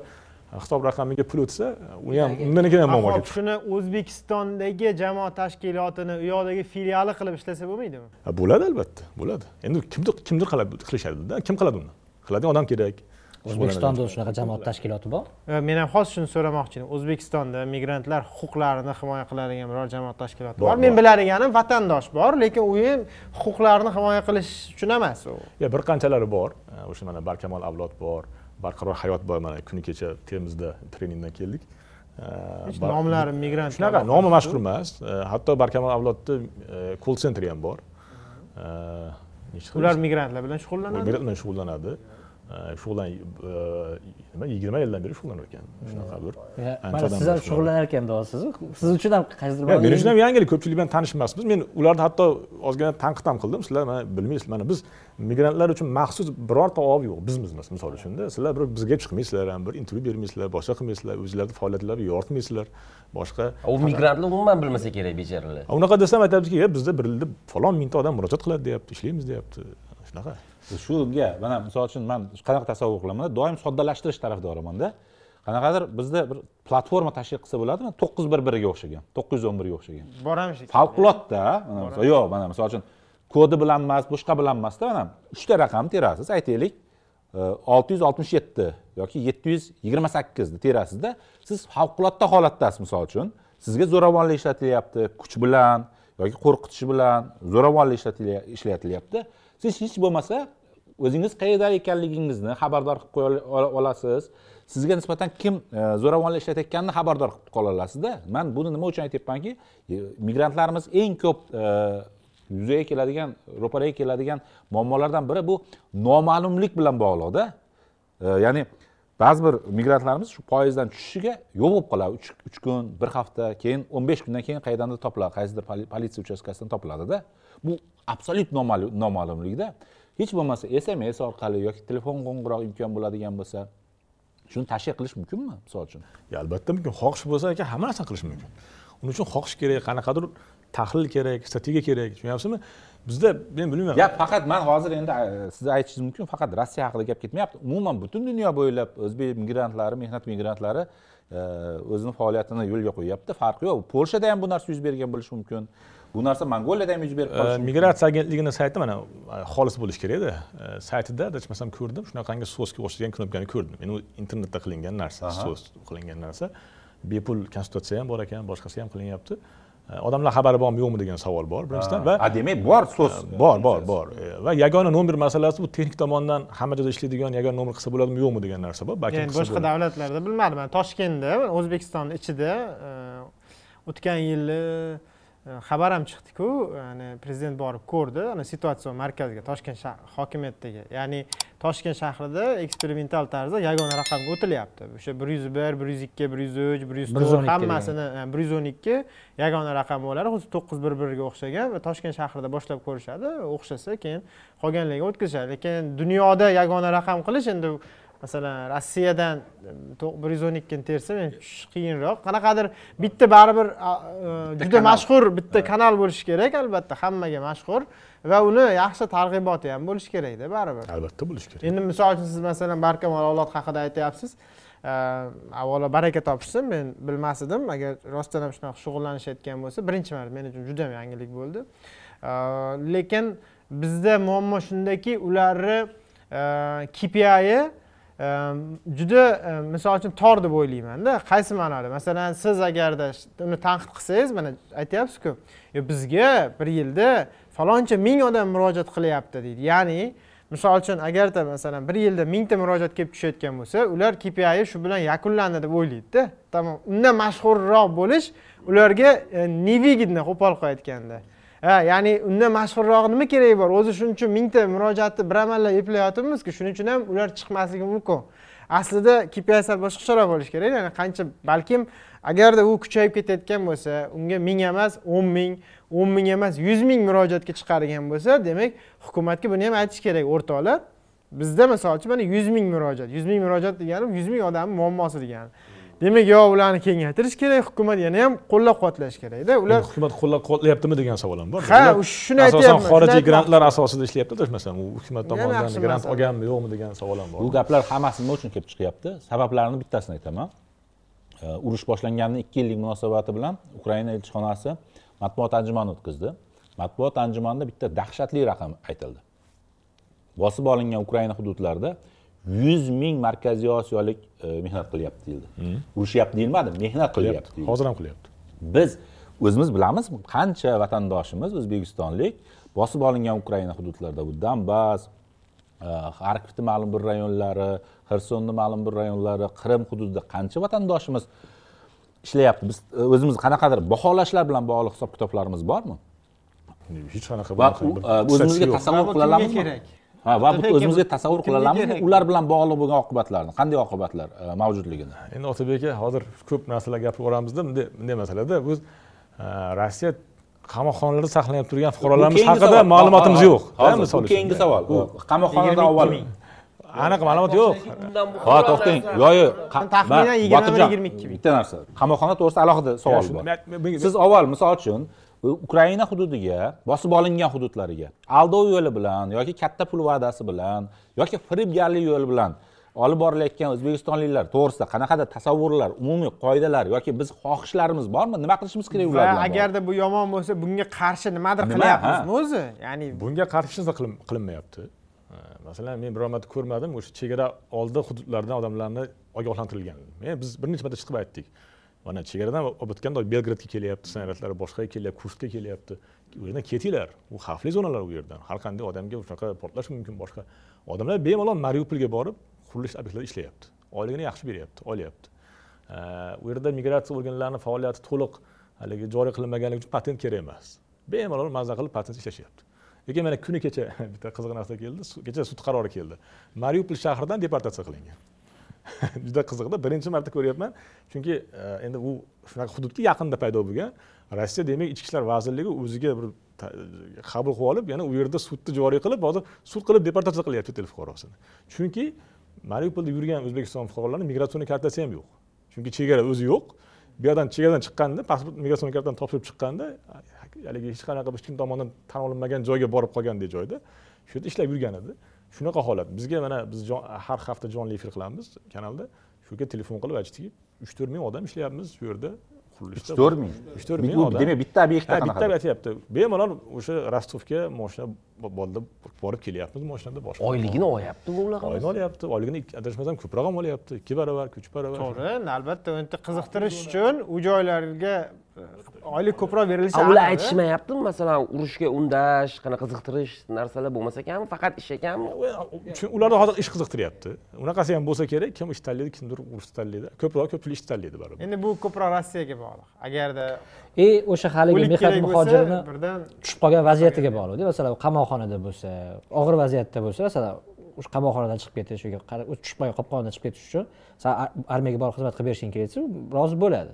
hisob raqamiga pul o'tsa uni ham undan keyin ham muammo shuni o'zbekistondagi jamoat tashkilotini u yoqdagi filiali qilib ishlasa bo'lmaydimi? Ha, bo'ladi albatta bo'ladi. Endi kimdir kimdir qilishadida kim qiladi uni? Qiladigan odam kerak. O'zbekistonda shunaqa jamoat tashkiloti bor? Men ham hozir shuni so'ramoqchi edim o'zbekistonda migrantlar huquqlarini himoya qiladigan biror jamoat tashkiloti Bor, men biladiganim vatandosh bor lekin u ham huquqlarini himoya qilish uchun emas u. Bir qanchalari bor. O'sha mana barkamol avlod bor barqaror hayot bor mana kuni kecha termizda treningdan keldik. Nomlari migrant shunaqa nomi mashhur emas hatto barkamol avlodni kol sentri ham bor. Ular migrantlar bilan shug'ullanadi. Migrant bilan shug'ullanadi shug'ullan nima yigirma yildan beri shug'ullanar ekan shunaqa bir mana siz ham shug'ullanar ekan deyapsiz siz uchun ham qaysidir men uchun ham yangilik ko'pchilik bilan tanish emasmiz men ularni hatto ozgina tanqid ham qildim sizlar mana bilmaysizlar mana biz migrantlar uchun maxsus birorta ob yo'q. Bizmiz misol uchunda sizlar bir bizga chiqmaysizlar ham bir intervyu bermaysizlar boshqa qilmaysizlar o'zinglarni faoliyatlarga yoritmaysizlar boshqa u migrantlar umuman bilmasa kerak bechoralar unaqa desam aytamizki "E, bizda bir yilda falon mingta odam murojaat qiladi deyapti ishlaymiz deyapti. Shunaqa shunga mana misol uchun man qanaqa tasavvur qilaman doim soddalashtirish tarafdorimanda qanaqadir bizda bir platforma tashkil qilsa bo'ladimi to'qqiz bir biriga o'xshagan to'qqiz yuz o'n birga o'xshagan boramiz favqulodda yo'q mana misol uchun kodi bilan emas boshqa bilan emasda mana uchta raqam terasiz aytaylik olti yuz oltmish yetti yoki yetti yuz yigirma sakkizni terasizda siz favqulodda holatdasiz misol uchun sizga zo'ravonlik ishlatilyapti kuch bilan yoki qo'rqitish bilan zo'ravonlik ishlatilyapti siz hech bo'lmasa o'zingiz qayerda ekanligingizni xabardor qilib qo'ya olasiz. Sizga nisbatan kim e, zo'ravonlik ishlatayotganini xabardor qilib qola olasizda. Man buni nima uchun aytyapmanki e, migrantlarimiz eng ko'p e, yuzaga keladigan ro'paraga keladigan muammolardan biri bu noma'lumlik bilan bog'liqda ya'ni ba'zi bir migrantlarimiz shu poyezddan tushishiga yo'q bo'lib qoladi. Uch kun bir hafta keyin o'n besh kundan keyin qayerdandir topiladi qaysidir politsiya uchastkasidan topiladida. Bu absolyut noma'lumlikda. Hech bo'lmasa sms orqali yoki telefon qo'ng'iroq imkon bo'ladigan bo'lsa shuni tashkil qilish mumkinmi misol uchun? Albatta mumkin. Xohish bo'lsa aka hamma narsani qilish mumkin. Uning uchun xohish kerak qanaqadir tahlil kerak strategiya kerak tushunyapsizmi? Bizda men bilmayman. Gap faqat man hozir endi siz aytishingiz mumkin faqat rossiya haqida gap ketmayapti. Umuman butun dunyo bo'ylab o'zbek migrantlari mehnat migrantlari e, o'zini faoliyatini yo'lga qo'yyapti. Farqi yo'q. Polshada ham bu narsa yuz bergan bo'lishi mumkin bu narsa mongoliyada ham yuz berib qolishi mumkin. Migratsiya agentligini sayti mana e, xolis bo'lishi kerakda E, saytida adashmasam ko'rdim. Shunaqangi so'sga o'xshagan knopkani ko'rdim. Endi u internetda qilingan narsa so'z qilingan narsa. Bepul konsultatsiya ham bor ekan boshqasi ham qilinyapti. E, odamlar xabari bormi yo'qmi degan savol bor birinchidan va a demak bor so'z. Bor bor bor. E, va yagona nomer masalasi bu texnik tomondan hamma joyda ishlaydigan yagona nomer qilsa bo'ladimi yo'qmi degan narsa bor. Balkim yani boshqa davlatlarda bilmadim. Man toshkentda o'zbekiston ichida e, o'tgan yili e, xabar ham chiqdiku ya'ni prezident borib ko'rdi ana situatsion markaziga toshkent shah- hokimiyatdagi ya'ni toshkent shahrida eksperimental tarzda yagona raqamga o'tilyapti. O'sha bir yuz bir bir yuz ikki bir yuz uch bir yuz to'rt hammasini e, bir yuz o'n ikki yagona raqam bo'ladi xuddi to'qqiz bir birga o'xshagan va toshkent shahrida boshlab ko'rishadi. O'xshasa keyin qolganlariga o'tkazishadi. Lekin dunyoda yagona raqam qilish endi masalan rossiyadan bir yuz o'n ikkini tersa men tushish qiyinroq. Qanaqadir bitta baribir e, juda mashhur bitta kanal bo'lishi kerak albatta hammaga mashhur. Va uni yaxshi targ'iboti ham bo'lishi kerakda baribir. Albatta bo'lishi kerak. Endi misol uchun siz masalan barkamol avlod haqida aytyapsiz. Э, avvalo baraka topishsin men bilmas edim. Agar rostdan ham shunaqa shug'ullanishayotgan bo'lsa birinchi marta men uchun juda ham yangilik bo'ldi. Э, lekin bizda muammo shundaki ularni kpi juda misol uchun tor deb o'ylaymanda. Qaysi ma'noda? Masalan siz agarda uni tanqid qilsangiz mana aytyapsizku "Yo, bizga bir yilda faloncha ming odam murojaat qilyapti deydi. Ya'ni misol uchun agarda masalan bir yilda mingta murojaat kelib tushayotgan bo'lsa ular kpi shu bilan yakunlandi deb o'ylaydida tamom undan mashhurroq bo'lish ularga e, невыгодно qo'pol qilib aytganda ha ya'ni undan mashhurroq nima keragi bor? O'zi shuning uchun mingta murojaatni bir amallab eplayotibmizku shuning uchun ham ular chiqmasligi mumkin. Aslida kpi sal boshqacharoq bo'lishi kerak ya'ni qancha balkim agarda u kuchayib ketayotgan bo'lsa unga ming emas o'n ming o'n ming emas yuz ming murojaatga chiqargan bo'lsa demak hukumatga buni ham aytish kerak. O'rtoqlar bizda misol uchun mana yuz ming murojaat. Yuz ming murojaat deganim yuz ming odamni muammosi degani demak yo ularni kengaytirish kerak hukumat yana ham qo'llab quvvatlash kerakda ular hukumat qo'llab quvvatlayaptimi degan savol ham bor. Ha, shuni asosan aytyapman, shuni xorijiy grantlar asosida ishlayaptida masalan u hukumat tomonidan grant olganmi yo'qmi degan savol ham bor. Bu gaplar hammasi nima uchun kelib chiqyapti? Sabablarini bittasini aytaman. Urush boshlanganidan ikki yillik munosabati bilan ukraina elchixonasi matbuot anjumani o'tkazdi. Matbuot anjumanida bitta dahshatli raqam aytildi. Bosib olingan ukraina hududlarida yuz ming markaziy osiyolik e, mehnat qilyapti deyildi urushyapti deyilmadi mehnat qilyapti. Deyildi. hozir ham qilyapti. Biz o'zimiz bilamiz qancha vatandoshimiz o'zbekistonlik bosib olingan ukraina hududlarida bu donbass e, xarkovni ma'lum bir rayonlari xersonni ma'lum bir rayonlari qrim hududida qancha vatandoshimiz ishlayapti? Biz e, o'zimiz qanaqadir baholashlar bilan bog'liq hisob kitoblarimiz bormi? Hech qanaqa o'zimizga tasavvur qila olamizmi kerak? Ha va bu o'zimizga tasavvur qila olamizmi ular bilan bog'liq bo'lgan oqibatlarni qanday oqibatlar e, mavjudligini? Endi otabek aka hozir ko'p narsalar gapirib yuboramizda bunday bunday masalada biz e, rossiya qamoqxonalarda saqlanib turgan fuqarolarimiz haqida ma'lumotimiz yo'q hozir, misol bu uchun. keyingi savol. U qamoqxonada 22 avval. aniq ma'lumot yo'q. Ha to'xtang. Yo'q yo'q Taxminan Ma- 21, Botirjon, 22 ming. bitta narsa. Qamoqxona to'g'risida alohida savol bor. siz avval misol uchun ukraina hududiga bosib olingan hududlariga aldov yo'li bilan yoki katta pul va'dasi bilan yoki firibgarlik yo'li bilan olib borilayotgan o'zbekistonliklar to'g'risida qanaqadir tasavvurlar umumiy qoidalar yoki biz xohishlarimiz bormi? Nima qilishimiz kerak ular bilan agarda bu yomon bo'lsa bunga qarshi nimadir Nima, qilyapmizmi o'zi? Ya'ni bunga qarshi hech narsa qilin- qilinmayapti. Masalan men biror marta ko'rmadim o'sha chegara oldi hududlardan odamlarni ogohlantirilgan. Men biz bir necha marta chiqib aytdik mana chegaradan olib o'tganda belgradga kelyapti snaryadlar boshqaga kelyapti kursga kelyapti. U yerdan ketinglar u xavfli zonalar u yerdan. Har qanday odamga shunaqa portlashi mumkin boshqa odamlar bemalol mariupolga borib qurilish obyektlarida ishlayapti. Oyligini yaxshi beryapti olyapti. U yerda migratsiya organlarini faoliyati to'liq haligi joriy qilinmaganligi uchun patent kerak emas. Bemalol maza qilib patent ishlashyapti. Lekin mana kuni kecha bitta qiziq narsa keldi kecha sud qarori keldi. Mariupol shahridan deportatsiya qilingan. juda qiziqda. Birinchi marta ko'ryapman. Chunki e, endi u shunaqa hududga yaqinda paydo bo'lgan. Rossiya demak ichki ishlar vazirligi o'ziga bir qabul qilib olib yana u yerda sudni joriy qilib hozir sud qilib deportatsiya qilyapti chet el fuqarosini chunki mariupolda yurgan o'zbekiston fuqarolarini migratsion kartasi ham yo'q. Chunki chegara o'zi yo'q. Bu yerdan chegaradan chiqqanda pasport migratsion kartani topshirib chiqqanda haligi hech qanaqa hech kim tomonidan tan olinmagan joyga borib qolgandek joyda shu yerda ishlab yurgan edi. Shunaqa holat. Bizga mana biz har hafta jonli efir qilamiz kanalda. Shu yerga telefon qilib aytishdiki uch to'rt ming odam ishlayapmiz shu yerda. Qurilishda uch to'rt ming? uch to'rt ming Bu odam. demak bitta obyektda bitta aytyapti bemalol o'sha rostovga moshina bolda borib kelyapmiz moshinada boshqa. Oyligini olyaptimi ular oyini olyapti. Oyligini adashmasam ko'proq ham olyapti. Ikki barobar uch barobar. To'g'ri albatta endi qiziqtirish uchun u joylarga oylik ko'proq berilishi ular aniq-da. aytishmayaptimi masalan urushga undash qanaqa qiziqtirish narsalar bo'lmasa ekan faqat ish ekanmi Chunki ularda hozir ish qiziqtiryapti. Unaqasi ham bo'lsa kerak kim ish tanlaydi kimdir urushni tanlaydi. Ko'proq ko'pchilik ish tanlaydi baribir. Endi bu ko'proq rossiyaga bog'liq. Agarda и o'sha haligi mehnat muhojirini birdan tushib qolgan vaziyatiga bog'liqda masalan qamoqxonada bo'lsa og'ir vaziyatda bo'lsa masalan o'sha qamoqxonadan chiqib ketish yoki tushib qolgan qopqondan chiqib ketish uchun san ar- armiyaga borib xizmat qilib berishing kerak desa u rozi bo'ladi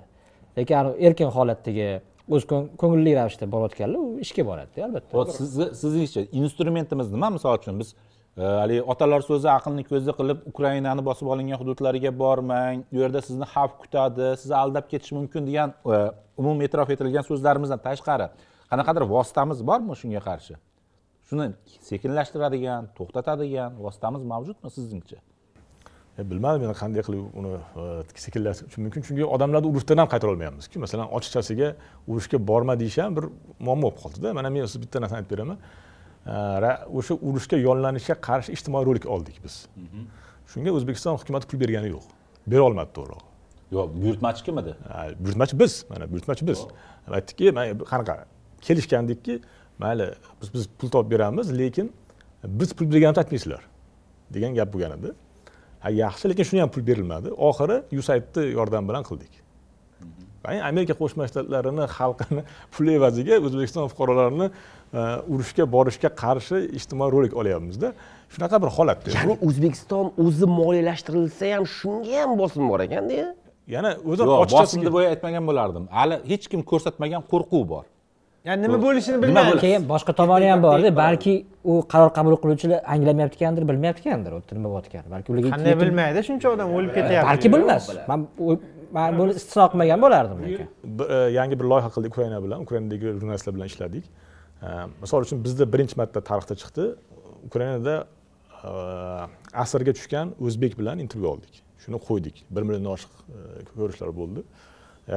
lekin erkin holatdagi o'z ko'ngilli ravishda borayotganlar u ishga boradida albatta. Hop sizni sizningcha instrumentimiz nima? Misol uchun biz e, haligi otalar so'zi aqlni ko'zi qilib ukrainani bosib olingan hududlariga bormang u yerda sizni xavf kutadi sizni aldab ketishi mumkin degan e, umumiy e'tirof etilgan so'zlarimizdan tashqari qanaqadir vositamiz bormi shunga qarshi? Shuni sekinlashtiradigan to'xtatadigan vositamiz mavjudmi sizningcha? Bilmadim endi qanday qilib uni e, sekinlashtirish mumkin. Chunki odamlarni urushdan ham qaytara olmayapmizku. Masalan ochiqchasiga urushga borma deyish ham bir muammo bo'lib qoldida. Mana men sizga bitta narsani aytib beraman. E, o'sha urushga yollanishga qarshi ijtimoiy rolik oldik biz. Shunga o'zbekiston hukumati pul bergani yo'q. Bera olmadi to'g'rirog'i yo'q buyurtmachi kim edi buyurtmachi biz mana buyurtmachi biz. Aytdikki qanaqa kelishgandikki mayli biz biz pul topib beramiz lekin biz pul berganimizni aytmaysizlar degan gap bo'lgan edi ha yaxshi lekin shuni ham pul berilmadi. Oxiri usaidni yordami bilan qildik. Qarang, amerika qo'shma shtatlarini xalqini pul evaziga o'zbekiston fuqarolarini e, urushga borishga qarshi ijtimoiy rolik olyapmizda. Shunaqa bir holatda ya'ni o'zbekiston o'zi moliyalashtirilsa ham shunga ham bosim bor ekanda yana o'zi yo'q bosim deb aytmagan bo'lardim. Hali hech kim ko'rsatmagan qo'rquv bor ya'ni nima bo'lishini bilmaymiz. bo'ladi? keyin boshqa tomoni ham borda balki u qaror qabul qiluvchilar anglamayotgandir bilmayotgandir u yerda nima bo'layotganini balki ularga qanday bilmaydi shuncha odam o'lib ketyapti. Balki bilmas. Man man buni istisno qilmagan bo'lardim lekin. E, yangi bir loyiha qildik ukraina bilan ukrainadagi jurnalistlar bilan ishladik. E, misol uchun bizda birinchi marta tarixda chiqdi. Ukrainada e, asrga tushgan o'zbek bilan intervyu oldik. Shuni qo'ydik. Bir milliondan oshiq ko'rishlar bo'ldi.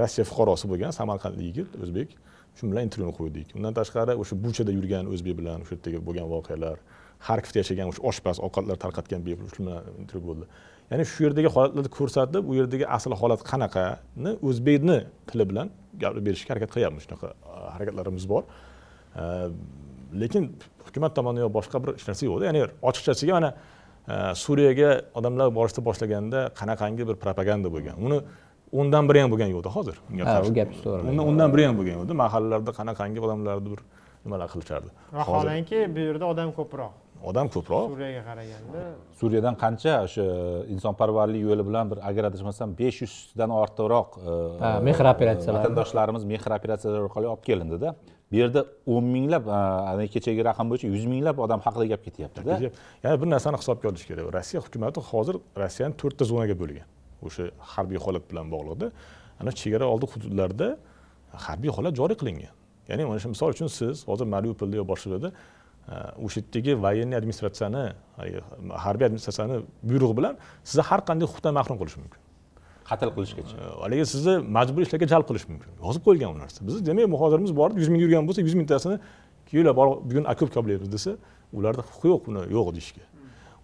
Rossiya fuqarosi bo'lgan samarqandlik yigit o'zbek shu bilan intervyuni qo'ydik undan tashqari o'sha buchada yurgan o'zbek bilan o'sha yerdagi bo'lgan voqealar xarkovda yashagan o'sha oshpaz ovqatlar tarqatgan bepul shu bilan intervyu bo'ldi. Ya'ni shu yerdagi holatlarni ko'rsatib u yerdagi asl holat qanaqani o'zbekni tili bilan gapirib berishga harakat qilyapmiz. Shunaqa e, harakatlarimiz bor. E, lekin hukumat tomonidan yo boshqa bir hech narsa yo'qda. Ya'ni ochiqchasiga mana e, suriyaga odamlar borishni boshlaganda qanaqangi bir propaganda bo'lgan. Uni o'ndan biri ham bo'lgan yo'qda hozir unga Ha, qarshi. u gap to'g'ri. Undan- o'ndan biri ham bo'lgan yo'qda mahallalarda qanaqangi odamlarni bir nimalar qilishardi. Vaholanki bu yerda odam ko'proq. Odam ko'proq. Suriyaga qaraganda suriyadan qancha o'sha insonparvarlik yo'li bilan bir agar adashmasam besh yuzdan ortiqroq e, Ha, mehr operatsiyalari. vatandoshlarimiz mehr operatsiyalari orqali olib kelindida. Bu yerda o'n minglab e, kechagi raqam bo'yicha yuz minglab odam haqida gap ketyaptida. Yana bir narsani hisobga olish kerak. Rossiya hukumati hozir rossiyani to'rtta zonaga bo'lgan o'sha harbiy holat bilan bog'liqda. Ana chegara oldi hududlarda harbiy holat joriy qilingan. Ya'ni mana shu misol uchun siz hozir mariupolda yo boshqa joyda e, o'sha yerdagi военный administratsiyani harbiy administratsiyani buyrug'i bilan sizni har qanday huquqdan mahrum qilishi mumkin. Qatl qilishgacha. Haligi sizni majburiy ishlarga jalb qilish mumkin. Yozib qo'yilgan u narsa. Biz demak muhojirimiz borib yuz ming yurgan bo'lsa yuz mingtasini kelinglar bor bugun okop koplaymiz desa ularda huquqi yo'q buni yo'q deyishga.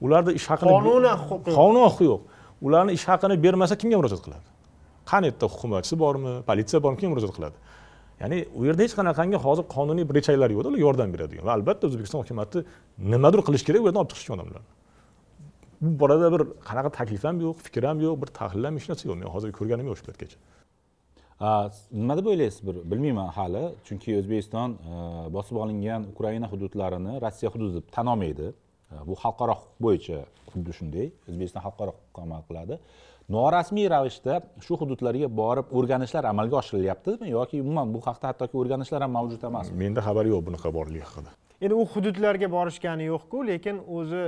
Ularni ish haqini Qonunan huquqi yo'q. qonunan huquqi yo'q ularni ish haqini bermasa kimga murojaat qiladi? Qani yerda hukumatchisi bormi politsiya bormi kimga murojaat qiladi? Ya'ni u yerda hech qanaqangi hozir qonuniy bir rechaylar yo'qda ular yordam beradigan va albatta o'zbekiston hukumati nimadir qilish kerak u yerdan olib chiqish uchun odamlarni. Bu borada bir qanaqa taklif ham yo'q fikr ham yo'q bir tahlil ham hech narsa yo'q. Men hozir ko'rganim yo'q shu paytgacha. A, nima deb o'ylaysiz bir bilmayman hali. Chunki o'zbekiston e, bosib olingan ukraina hududlarini rossiya hududi deb tan olmaydi. Bu xalqaro huquq bo'yicha xuddi shunday o'zbekiston xalqaro huquqqa amal qiladi norasmiy ravishda shu hududlarga borib o'rganishlar amalga oshirilyaptimi yoki umuman bu haqda hattoki o'rganishlar ham mavjud emasmi menda xabar yo'q bunaqa borligi haqida endi u hududlarga borishgani yo'qku lekin o'zi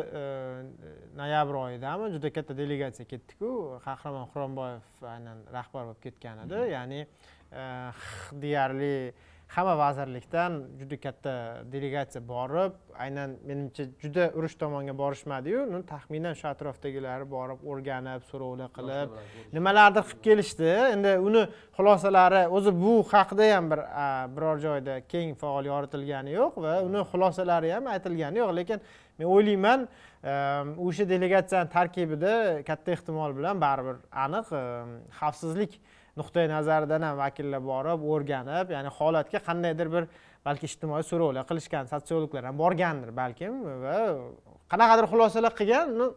noyabr oyidami juda katta delegatsiya ketdiku qahramon quronboyev aynan rahbar bo'lib ketgan edi ya'ni deyarli hamma vazirlikdan juda katta delegatsiya borib aynan menimcha juda urush tomonga borishmadiyu. Taxminan shu atrofdagilari borib o'rganib so'rovlar qilib nimalardir qilib kelishdi. Endi uni xulosalari o'zi bu haqida ham bir biror joyda keng faol yoritilgani yo'q va uni xulosalari ham aytilgani yo'q. Lekin men o'ylayman o'sha delegatsiyani tarkibida katta ehtimol bilan baribir aniq em, xavfsizlik nuqtai nazaridan ham vakillar borib o'rganib ya'ni holatga qandaydir bir balki ijtimoiy so'rovlar qilishgan sotsiologlar ham borgandir balkim va qanaqadir xulosalar qilgan ну,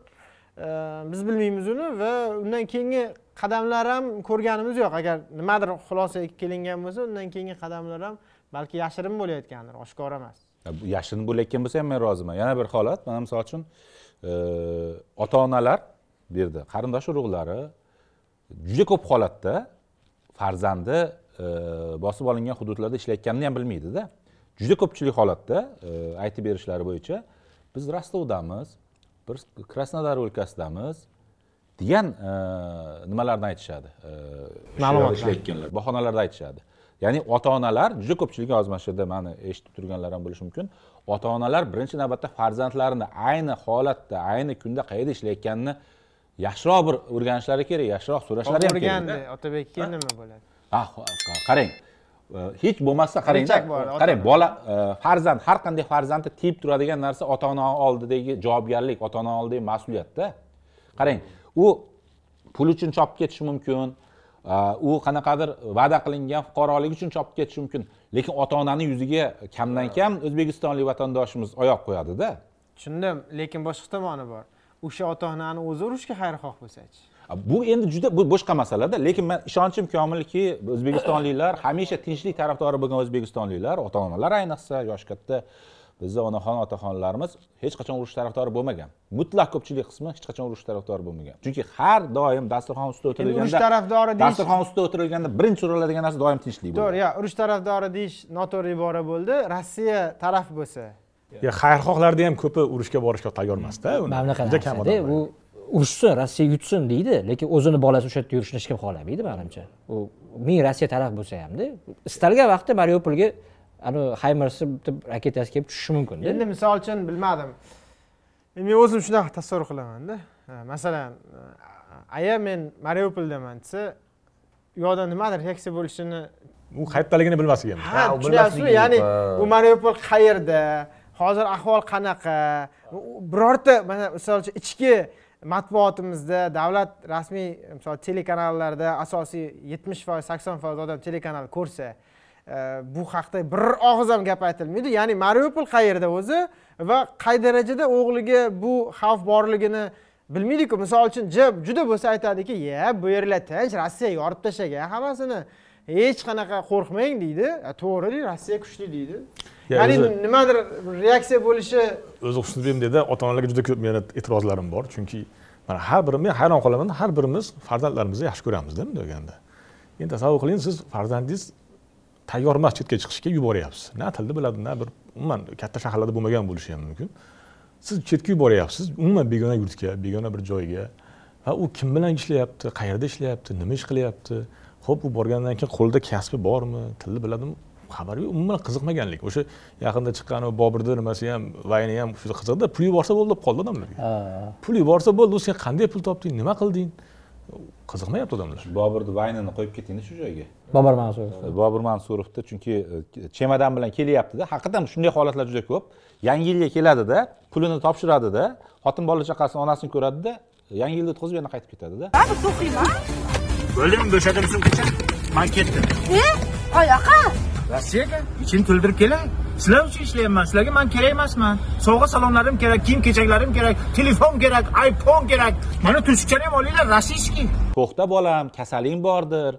e, biz bilmaymiz uni va undan keyingi qadamlar ham ko'rganimiz yo'q. Agar nimadir xulosaga kelingan bo'lsa undan keyingi qadamlar ham balki yashirin bo'layotgandir oshkora emas. Bu yashirin bo'layotgan bo'lsa ham men roziman. Yana bir holat mana misol uchun e, ota onalar bu yerda qarindosh urug'lari juda ko'p holatda farzandi e, bosib olingan hududlarda ishlayotganini ham bilmaydida. Juda ko'pchilik holatda e, aytib berishlari bo'yicha biz rostovdamiz bir krasnodar o'lkasidamiz degan e, nimalarni aytishadi e, yerda ishlayotganlar bahonalarda aytishadi. Ya'ni ota onalar juda ko'pchiligi hozir mana shu yerda mani eshitib turganlar ham bo'lishi mumkin ota onalar birinchi navbatda farzandlarini ayni holatda ayni kunda qayerda ishlayotganini yaxshiroq bir o'rganishlari kerak yaxshiroq so'rashlari ham kerak. O'rgandi otabek keyin nima bo'ladi? Ah, qarang. Hech bo'lmasa qarangda qarang ona. bola farzand har qanday farzandni tiyib turadigan narsa ota ona oldidagi javobgarlik ota ona oldidagi mas'uliyatda. Qarang u pul uchun chopib ketishi mumkin u qanaqadir va'da qilingan fuqarolik uchun chopib ketishi mumkin lekin ota onani yuziga kamdan kam o'zbekistonlik vatandoshimiz oyoq qo'yadida. Tushundim lekin boshqa tomoni bor o'sha ota onani o'zi urushga xayrixoh bo'lsachi. Bu endi juda bu boshqa masalada lekin man ishonchim komilki o'zbekistonliklar hamisha tinchlik tarafdori bo'lgan o'zbekistonliklar ota onalar ayniqsa yoshi katta bizni onaxon otaxonlarimiz hech qachon urush tarafdori bo'lmagan. Mutlaq ko'pchilik qismi hech qachon urush tarafdori bo'lmagan. Chunki har doim dasturxon ustida urush o'tirilganda tarafdori deyish dasturxon ustida o'tirilganda birinchi so'raladigan narsa doim tinchlik to'g'ri yo urush tarafdori deyish noto'g'ri ibora bo'ldi. Rossiya taraf bo'lsa xayrixohlarni ham ko'pi urushga borishga tayyor emasda uni mana bunaqa juda kam narsada odam u urushsin rossiya yutsin deydi lekin o'zini bolasi o'sha yerda yurishini hech kim xohlamaydi manimcha. U ming rossiya taraf bo'lsa hamda istalgan vaqtda mariupolga ani haymarsni bitta raketasi kelib tushishi mumkinda endi misol uchun bilmadim. Men o'zim shunaqa tasavvur qilamanda masalan aya men mariupoldaman desa u yoqda nimadir reaksiya bo'lishini u qayerdaligini bilmasligi ha tushunyapsizmi? ya'ni u mariupol qayerda hozir ahvol qanaqa? Birorta mana misol uchun ichki matbuotimizda davlat rasmiy misol telekanallarda asosiy yetmish foiz sakson foiz odam telekanal ko'rsa e, bu haqda bir og'iz ham gap aytilmaydi. Ya'ni mariupol qayerda o'zi va qay darajada o'g'liga bu xavf borligini bilmaydiku. Misol uchun juda bo'lsa aytadiki ya bu yerlar tinch rossiya yorib tashlagan hammasini hech qanaqa qo'rqmang deydi. "A, to'g'ri deydi rossiya kuchli deydi. Ya, ya'ni nimadir reaksiya bo'lishi o'zi xushnudbekda ota onalarga juda ko'p meni e'tirozlarim bor. Chunki mana har birimiz men hayron qolaman har birimiz farzandlarimizni yaxshi ko'ramizda bunday deganda. Endi tasavvur qiling siz farzandingiz tayyor emas chetga chiqishga yuboryapsiz. Na tilni biladi na bir umuman katta shaharlarda bo'lmagan bo'lishi ham mumkin. Siz chetga yuboryapsiz umuman begona yurtga begona bir joyga. Va u kim bilan ishlayapti qayerda ishlayapti nima ish qilyapti ho'p u borgandan keyin qo'lida kasbi bormi? Tilni biladimi xabari yo'q. Umuman qiziqmaganlik. O'sha yaqinda chiqqan u boburni nimasi ham vayni ham shu qiziqda pul yuborsa bo'ldi deb qoldi odamlarga. Ha. pul yuborsa bo'ldi sen qanday pul topding? Nima qilding? Qiziqmayapti odamlar. Boburni vaynini qo'yib ketingda shu joyga? Bobur mansurov bobur mansurovni chunki e, chemodan bilan kelyaptida. Haqiqatdan shunday holatlar juda ko'p. Yangi yilga keladida pulini topshiradida xotin bola chaqasini onasini ko'radida yangi yilni o'tkazib yana qaytib ketadida O'lim bo'shadim sumkacha. Men ketdim. E? Oyoqqa? Rossiyaga ichini to'ldirib kelay. Sizlar uchun ishlayapman. Sizlarga men kerak emasman. Sovg'a salomlarim kerak, kiyim kechaklarim kerak, telefon kerak, iPhone kerak. Mana tushukchani ham olinglar, rossiyskiy. to'xta bolam kasaling bordir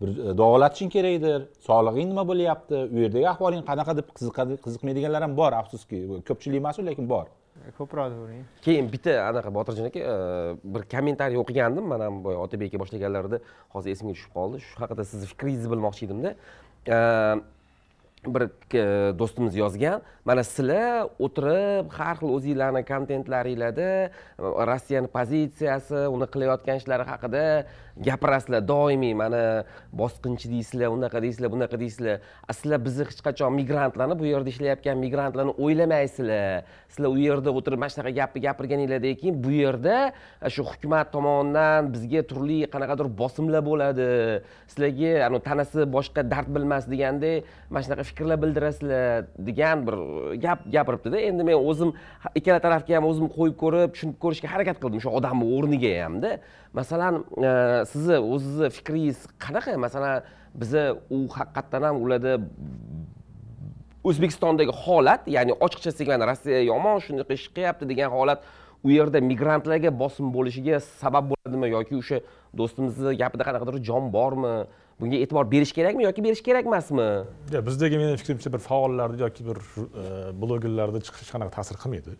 bir e, davolatishing kerakdir sog'lig'ing nima bo'lyapti u yerdagi ahvoling qanaqa deb qiziqmaydiganlar ham bor afsuski ko'pchilik emas lekin bor ko'proq bo'ling keyin bitta anaqa botirjon aka e, bir kommentariy o'qigandim. Mana ham boya otabek aka boshlaganlarida hozir esimga tushib qoldi. Shu haqida sizni fikringizni bilmoqchi edimda. E, bir e, do'stimiz yozgan mana sizlar o'tirib har xil o'zinglarni kontentlaringlarda rossiyani pozitsiyasi uni qilayotgan ishlari haqida gapirasizlar doimiy mana bosqinchi deysizlar unaqa deysizlar bunaqa deysizlar. A sizlar bizni hech qachon migrantlarni bu yerda ishlayotgan migrantlarni o'ylamaysizlar. Sizlar u yerda o'tirib mana shunaqa gapni gapirganinglardan keyin bu yerda shu hukumat tomonidan bizga turli qanaqadir bosimlar bo'ladi. Sizlarga anavi tanasi boshqa dard bilmas deganday mana shunaqa fikrlar bildirasizlar degan bir gap gapiribdida. Endi men o'zim ikkala tarafga ham o'zim qo'yib ko'rib tushunib ko'rishga harakat qildim o'sha odamni o'rniga hamda. Masalan sizni o'zizni fikringiz qanaqa? Masalan biza u haqiqatdan ham ularda o'zbekistondagi holat ya'ni ochiqchasiga mana rossiya yomon shunaqa ish qilyapti degan holat u yerda migrantlarga bosim bo'lishiga sabab bo'ladimi? Yoki o'sha do'stimizni gapida qanaqadir jon bormi? Bunga e'tibor berish kerakmi yoki berish kerak emasmi Ya, bizdagi meni fikrimcha bir faollarni yoki bir e, blogerlarni chiqishi hech qanaqa ta'sir qilmaydi.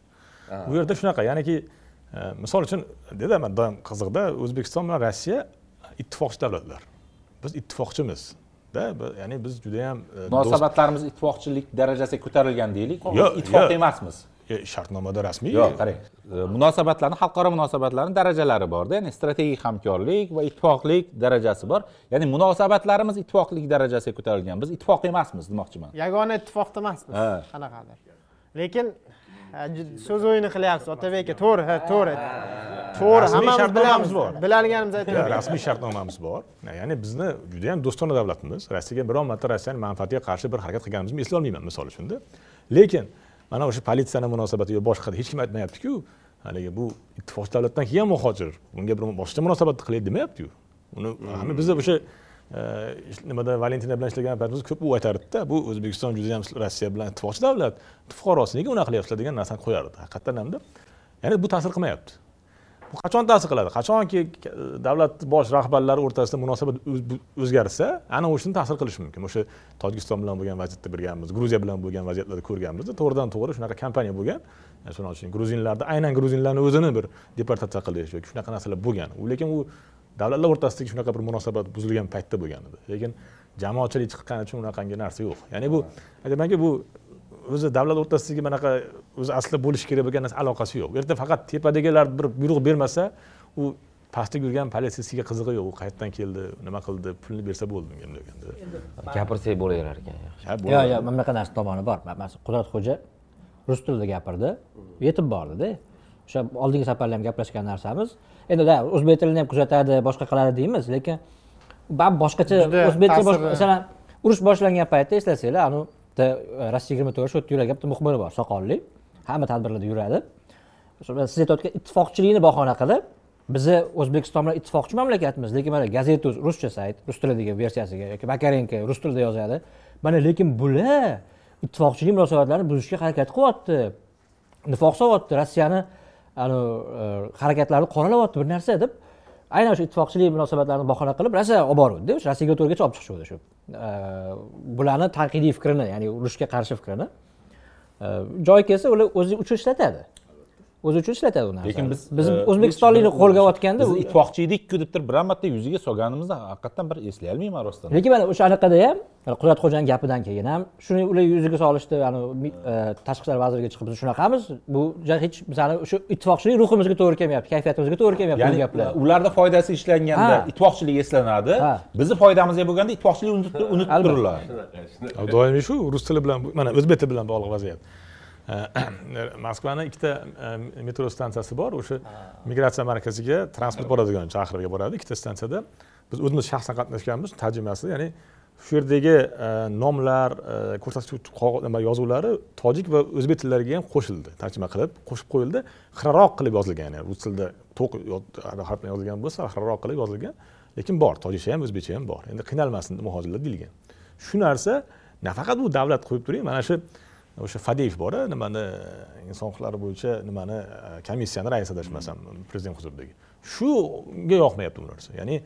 U yerda shunaqa ya'niki e, misol uchun dedaman doim qiziqda o'zbekiston bilan rossiya ittifoqchi davlatlar. Biz ittifoqchimiz ya'ni biz judayam e, do'st- munosabatlarimiz ittifoqchilik darajasiga ko'tarilgan deylik. Yo'q, ittifoq yo'q. emasmiz. E, shartnomada rasmiy. Yo'q qarang. E, munosabatlarni xalqaro munosabatlarni darajalari borda ya'ni strategik hamkorlik va ittifoqlik darajasi bor. Ya'ni munosabatlarimiz ittifoqlik darajasiga ko'tarilgan. Biz ittifoq emasmiz demoqchiman. Yagona ittifoqda emasmiz qanaqadir. Lekin so'z o'yini qilyapsiz otabek aka to'g'ri ha to'g'ri. To'g'ri hammamiz shartnomamiz bilamiz. bor. biladiganimizni Ya, aytyapmiz rasmiy shartnomamiz bor. Ya'ni bizni judayam do'stona davlatimiz rossiyaga biron marta rossiyani manfaatiga qarshi bir harakat qilganimizni eslay olmayman misol uchunda. Lekin mana o'sha politsiyani munosabati yo boshqa hech kim aytmayaptiku haligi bu ittifoqchi davlatdan kelgan muhojir bunga bir boshqa munosabat qilaylik demayaptiku. Uni hamma bizda o'sha nimada valentina bilan ishlagan paytimizda ko'p u aytardida bu o'zbekiston judayam rossiya bilan ittifoqchi davlat. Fuqarosi nega unaqa qilyapsizlar degan narsani qo'yardi haqiqatdan hamda. Ya'ni bu ta'sir qilmayapti. Bu qachon ta'sir qiladi? Qachonki davlat bosh rahbarlari o'rtasida munosabat o'zgarsa ana o'shani ta'sir qilishi mumkin. O'sha tojikiston bilan bo'lgan vaziyatda bilganmiz gruziya bilan bo'lgan vaziyatlarda ko'rganmizda to'g'ridan to'g'ri shunaqa kompaniya bo'lgan. Shuning uchun gruzinlarni aynan gruzinlarni o'zini bir deportatsiya qilish yoki shunaqa narsalar bo'lgan. U lekin u davlatlar o'rtasidagi shunaqa bir munosabat buzilgan paytda bo'lgan edi. Lekin jamoatchilik chiqqani uchun unaqangi narsa yo'q. Ya'ni bu aytamanki bu o'zi davlat o'rtasidagi manaqa o'zi aslida bo'lishi kerak bo'lgan narsa aloqasi yo'q. U yerda faqat tepadagilar bir buyruq bermasa u pastda yurgan politsiyasiga qizig'i yo'q. U qayerdan keldi nima qildi pulni bersa bo'ldi bunga bunday deganda gapirsak bo'laverar ekan yaxshi. Yo'q yo'q mana bunaqa narsa tomoni bor. Masalan qudratxo'ja rus tilida gapirdi yetib bordida. O'sha oldingi safarlar ham gaplashgan narsamiz endi da o'zbek tilini ham kuzatadi boshqa qiladi deymiz lekin baribir boshqacha bosh- ta'siri- masalan urush boshlangan paytda eslasanglar anavi bitta rossiya yigirma to'rt shu yerda yuradigan bitta muxbiri bor soqolli hamma tadbirlarda yuradi. Siz aytayotgan ittifoqchilikni bahona qilib bizni o'zbekiston bilan ittifoqchi mamlakatmiz lekin mana gazeta ruscha sayt rus tilidagi versiyasiga yoki makarenko rus tilida yozadi. Mana lekin bular ittifoqchilik munosabatlarini buzishga harakat qilyapti. Nifoq solyapti rossiyani anavi e, harakatlarni qoralayapti bir narsa deb aynan o'sha ittifoqchilik munosabatlarini bahona qilib rossiya olib boruvdida o'sha rossiyaga to'rgacha olib chiqishuvdi shu e, bularni tanqidiy fikrini ya'ni urushga qarshi fikrini. Joy joyi kelsa ular o'zi uchun ishlatadi. O'zi uchun ishlatadi u narsani. Lekin biz biz e, o'zbekistonlikni hech qo'lga bir- otganda biz ittifoqchi edikku deb turib biron marta yuziga solganimizni haqiqatdan bir eslay olmayman rostdan. Lekin mana o'sha anaqada ham mana qudratxo'jani gapidan keyin ham shuni ular yuziga solishdi e, tashqi ishlar vaziriga chiqib biz shunaqamiz bu hech bizani o'sha ittifoqchilik ruhimizga to'g'ri kelmayapti kayfiyatimizga to'g'ri kelmayapti bu gaplar. ularda foydasi ishlanganda ittifoqchilik eslanadi bizni foydamizga bo'lganda ittifoqchilik unutib turiladi doimiy shu rus tili bilan mana o'zbek tili bilan bog'liq vaziyat moskvani ikkita metro stansiyasi bor o'sha migratsiya markaziga transport boradigan chaqiruvga boradi ikkita stansiyada biz o'zimiz shaxsan qatnashganmiz tarjimasida ya'ni shu yerdagi nomlar ko'rsatuvchi nima yozuvlari tojik va o'zbek tillariga ham qo'shildi tarjima qilib qo'shib qo'yildi xiraroq qilib yozilgan ya'ni rus tilida to'q harf bilan yozilgan bo'lsa xiraroq qilib yozilgan lekin bor tojikcha ham o'zbekcha ham bor endi qiynalmasin muhojirlar deyilgan shu narsa nafaqat bu davlat qo'yib turing mana shu o'sha fadeyev bor nimani inson huquqlari bo'yicha nimani e, komissiyani raisi adashmasam prezident huzuridagi. Shunga yoqmayapti bu narsa. Ya'ni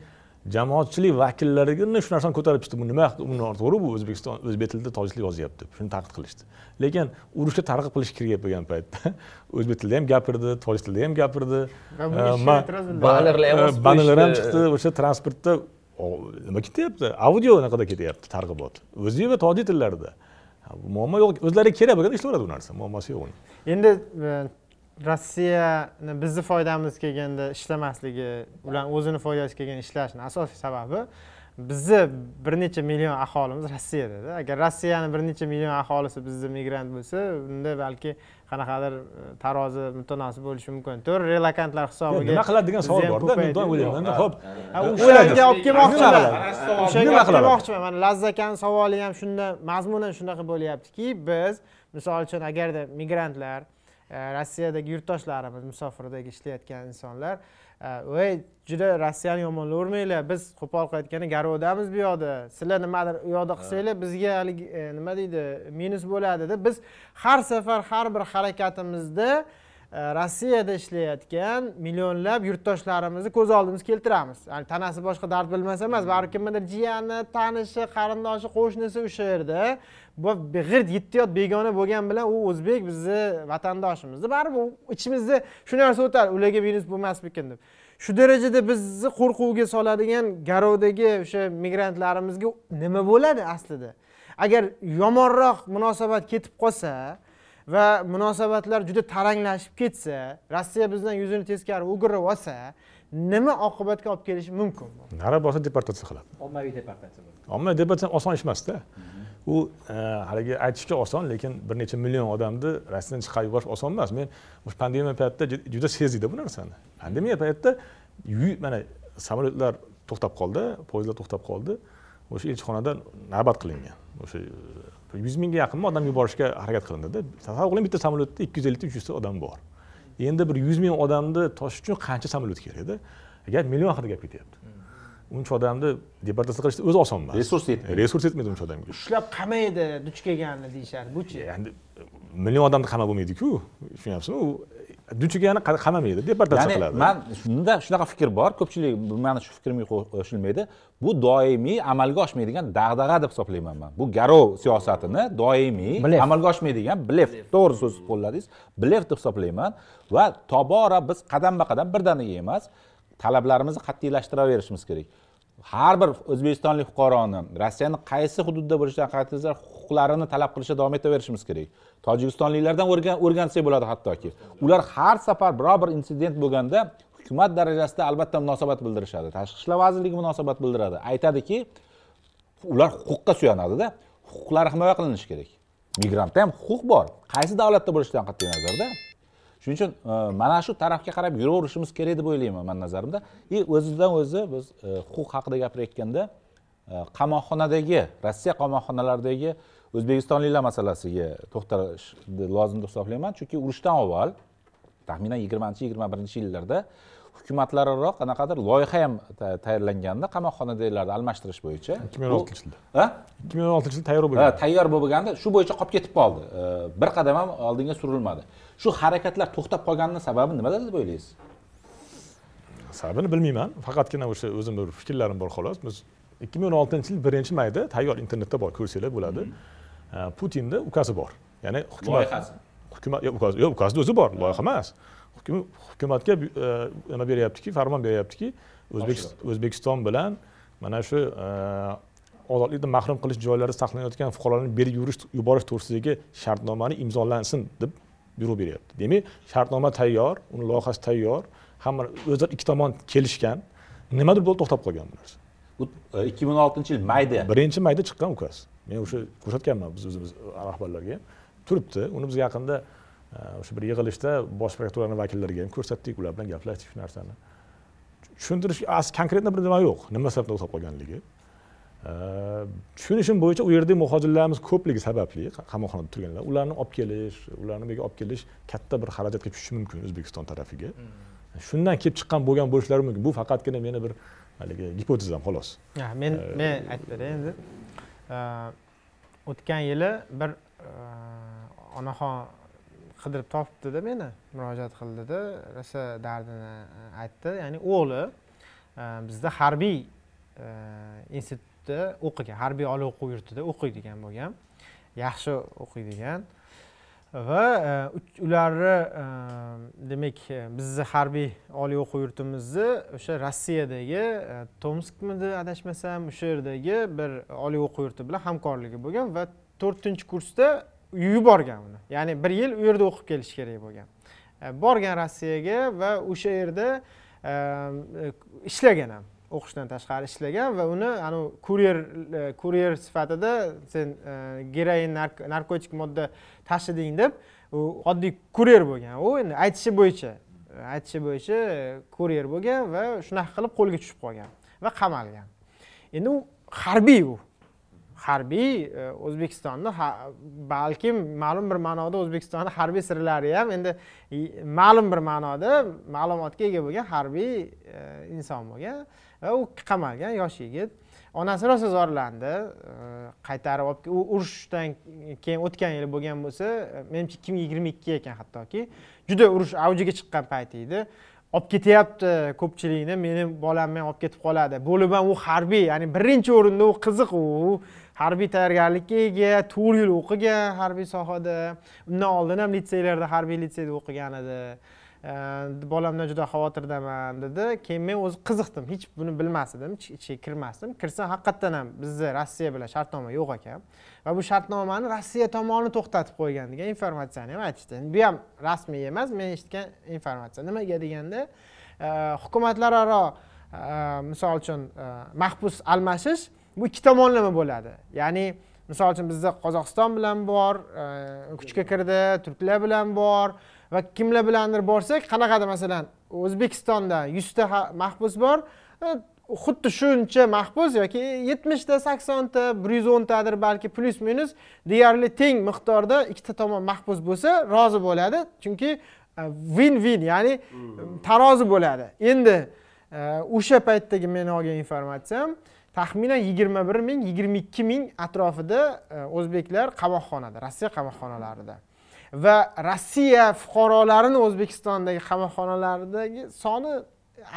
jamoatchilik vakillarini shu narsani ko'tarib chiqdi? Bu nima bu noto'g'ri bu o'zbekiston o'zbek tilida tojikcha yozyapti deb shuni tanqid qilishdi. Lekin urushga targ'ib qilish kerak bo'lgan paytda o'zbek tilida ham gapirdi tojik tilida ham gapirdi. E. Bannerlar ham e, bannerlar ham chiqdi o'sha transportda. Nima ketyapti audio anaqada ketyapti targ'ibot? O'zbek va tojik tillarida muammo yo'q o'zlari kerak bo'lganda ishlayveradi bu narsa muammosi yo'q uni endi e, rossiyani bizni foydamiz kelganda ishlamasligi ularni o'zini foydasiga kelganda ishlashini asosiy sababi bizni bir necha million aholimiz rossiyadada agar rossiyani bir necha million aholisi bizni migrant bo'lsa unda balki qanaqadir e, tarozi mutanosib bo'lishi mumkin. To'g'ri relakantlar hisobiga nima qiladi degan savol borda men doim o'ylayman ho'p. Ha, o'shanga olib kelmoqchiman. o'shanga olib kelmoqchiman. Mana lazzakani savoli ham shunda mazmunan shunaqa bo'lyaptiki biz misol uchun agarda migrantlar e, rossiyadagi yurtdoshlarimiz musofirdagi ishlayotgan insonlar voy juda rossiyani yomonlavermanglar biz qo'pol qilayotganda garovdamiz bu yoqda. Sizlar nimadir u yoqda qilsanglar bizga haligi e, nima deydi minus bo'ladi deb biz har safar har bir harakatimizda e, rossiyada ishlayotgan millionlab yurtdoshlarimizni ko'z oldimizga keltiramiz. Yani tanasi boshqa dard bilmasa emas baribir kimnidir jiyani tanishi qarindoshi qo'shnisi o'sha yerda bu g'irt yetti yot begona bo'lgani bilan u o'zbek bizni vatandoshimiz baribir ichimizda shu narsa o'tadi ularga minus bo'lmasmikin deb. Shu darajada bizni qo'rquvga soladigan garovdagi o'sha migrantlarimizga nima bo'ladi aslida? Agar yomonroq munosabat ketib qolsa va munosabatlar juda taranglashib ketsa rossiya bizdan yuzini teskari o'girib olsa nima oqibatga olib kelishi mumkin nari borsa deportatsiya qiladi. Ommaviy deportatsiya ommaviy deportatsiya oson ish emasda u e, haligi aytishga oson lekin bir necha million odamni rossiyadan chiqarib yuborish oson emas. Men o'sha pandemiya paytida juda sezdikda bu narsani. Pandemiya paytida mana samolyotlar to'xtab qoldi poyezdlar to'xtab qoldi. O'sha elchixonadan navbat qilingan. O'sha e, yuz mingga yaqin odam yuborishga harakat qilindida. Tasavvur qiling bitta samolyotda ikki yuz ellikta uch yuzta odam bor. Endi bir yuz ming odamni tosh uchun qancha samolyot kerakda? Gap million haqida gap ketyapti. Uncha odamni deportatsiya qilish o'zi oson emas. Resurs yetmaydi. resurs yetmaydi uncha odamga. Ushlab qamaydi duch kelganini deyishadi buchi endi million odamni qamab bo'lmaydiku tushunyapsizmi? U duch kelgani qa- qamamaydi deportatsiya ya'ni qiladi. man shunda shunaqa fikr bor ko'pchilik mani shu fikrimga qo- qo'shilmaydi. Bu doimiy amalga oshmaydigan dag'dag'a deb hisoblayman man. Bu garov siyosatini doimiy amalga oshmaydigan blef. To'g'ri so'z qo'lladingiz. Blef deb hisoblayman va tobora biz qadamba qadam birdaniga emas talablarimizni qat'iylashtiraverish kerak har bir o'zbekistonlik fuqaroni rossiyani qaysi hududda bo'lishidan qat'iy nazar huquqlarini talab qilishda davom etaverishimiz kerak. Tojikistonliklardan o'rgansak bo'ladi hattoki. Ular har safar biror bir insident bo'lganda hukumat darajasida albatta munosabat bildirishadi. Tashqi ishlar vazirligi munosabat bildiradi. Aytadiki ular huquqqa suyanadida huquqlari himoya qilinishi kerak. Migrantda ham huquq bor. Qaysi davlatda bo'lishidan qat'iy nazarda? Shuning uchun e, mana shu tarafga qarab yuraverishimiz kerak deb o'ylayman mani nazarimda. И o'zidan o'zi biz e, huquq haqida gapirayotganda e, qamoqxonadagi rossiya qamoqxonalaridagi o'zbekistonliklar masalasiga to'xtalishni lozim deb hisoblayman. Chunki urushdan avval taxminan yigirmanchi yigirma birinchi yillarda hukumatlararo qanaqadir loyiha ham ta- tayyorlanganda qamoqxonadagilarni almashtirish bo'yicha ikki ming o'n oltinchi yilda Ha? ikki ming o'n oltinchi yilda tayyor bo'lgan. Tayyor bo'lganda shu bo'yicha qolib ketib qoldi. Bir qadam ham oldinga surilmadi shu harakatlar to'xtab qolganini sababi nimada deb o'ylaysiz? Sababini bilmayman. Faqatgina o'sha o'zim bir fikrlarim bor xolos. Biz ikki ming o'n oltinchi yil birinchi mayda tayyor internetda bor ko'rsanglar bo'ladi. Putinni ukasi bor. Ya'ni hukumat Loyihasi. hukumat yo'q ukasi yo'q ukasini o'zi bor loyiha emas. Hukumatga e, nima beryaptiki farmon beryaptiki O'zbekiston bilan mana shu e, ozodlikdan mahrum qilish joylari saqlanayotgan fuqarolarni berib yurish yuborish to'g'risidagi shartnomani imzolansin deb buyruq beryapti. Demak shartnoma tayyor uni loyihasi tayyor hamma o'zlari ikki tomon kelishgan nimadir bo'lib to'xtab qolgan bu narsa. Bu e, ikki ming oltinchi yil mayda. Birinchi mayda chiqqan ukaz men o'sha ko'rsatganman biz o'zimiz rahbarlarga. Turibdi uni biz yaqinda e, o'sha bir yig'ilishda bosh prokuraturani vakillariga ham ko'rsatdik ular bilan gaplashdik shu narsani. Tushuntirish asli konkretno bir nima yo'q. Nima sababdan to'xtab qolganligi tushunishim bo'yicha u yerda muhojirlarimiz ko'pligi sababli qamoqxonada turganlar. Ularni olib kelish ularni bu yerga olib kelish katta bir xarajatga tushishi mumkin o'zbekiston tarafiga. Shundan kelib chiqqan bo'lgan bo'lishlari mumkin. Bu faqatgina meni bir haligi gipotezam xolos. Men men aytib beray endi. O'tgan yili bir onaxon qidirib topibdida meni murojaat qildida rosa dardini e, aytdi. Ya'ni o'g'li e, bizda harbiy e, institutda o'qigan harbiy oliy o'quv yurtida o'qiydigan bo'lgan yaxshi o'qiydigan va e, ularni e, demak e, bizni harbiy oliy o'quv yurtimizni o'sha rossiyadagi tomskmidi adashmasam o'sha yerdagi bir oliy o'quv yurti bilan hamkorligi bo'lgan va to'rtinchi kursda yuborgan uni. Ya'ni bir yil u yerda o'qib kelish kerak bo'lgan. Borgan rossiyaga va o'sha yerda ishlagan ham. O'qishdan tashqari ishlagan va uni anavi kuryer e, kuryer sifatida sen e, geroin narkotik modda tashiding deb u oddiy kuryer bo'lgan. U endi aytishi bo'yicha aytishi bo'yicha e, kuryer bo'lgan va shunaqa qilib qo'lga tushib qolgan va qamalgan. Endi u harbiy u. Harbiy o'zbekistonni balkim ma'lum bir ma'noda o'zbekistonni harbiy sirlari ham endi ma'lum bir ma'noda ma'lumotga ega bo'lgan harbiy inson bo'lgan. U qamalgan yosh yigit. Onasi rosa zorlandi e, qaytarib olib u urushdan keyin o'tgan yili bo'lgan bo'lsa menimcha ikki ming yigirma ikki ekan hattoki. Juda urush avjiga chiqqan payti edi. Olib ketyapti ko'pchilikni meni bolamni ham olib ketib qoladi. Bo'lib ham u harbiy ya'ni birinchi o'rinda u qiziq u. Harbiy tayyorgarlikka ega to'rt yil o'qigan harbiy sohada. Undan oldin ham litseylarda harbiy litseyda o'qigan edi. Э, bolamdan juda xavotirdaman dedi. Keyin men o'zi qiziqdim. Hech buni bilmas edim ichiga kirmasdim. Kirsam haqiqatdan ham bizda rossiya bilan shartnoma yo'q ekan. Va bu shartnomani rossiya tomoni to'xtatib qo'ygan degan informatsiyani ham aytishdi. Bu ham rasmiy emas men eshitgan informatsiya. Nimaga deganda e, hukumatlararo e, misol uchun e, mahbus almashish bu ikki tomonlama bo'ladi. Ya'ni misol uchun bizda qozog'iston bilan bor kuchga kirdi turklar bilan bor va kimlar bilandir borsak qanaqadir masalan o'zbekistonda yuzta mahbus bor. E, xuddi shuncha mahbus yoki yetmishta saksonta bir yuz o'ntadir balki plyus minus deyarli teng miqdorda ikkita tomon mahbus bo'lsa rozi bo'ladi. Chunki win win ya'ni tarozi bo'ladi. Endi e, o'sha paytdagi men olgan informatsiyam taxminan yigirma bir ming yigirma ikki ming atrofida e, o'zbeklar qamoqxonada rossiya qamoqxonalarida va rossiya fuqarolarini o'zbekistondagi qamoqxonalardagi soni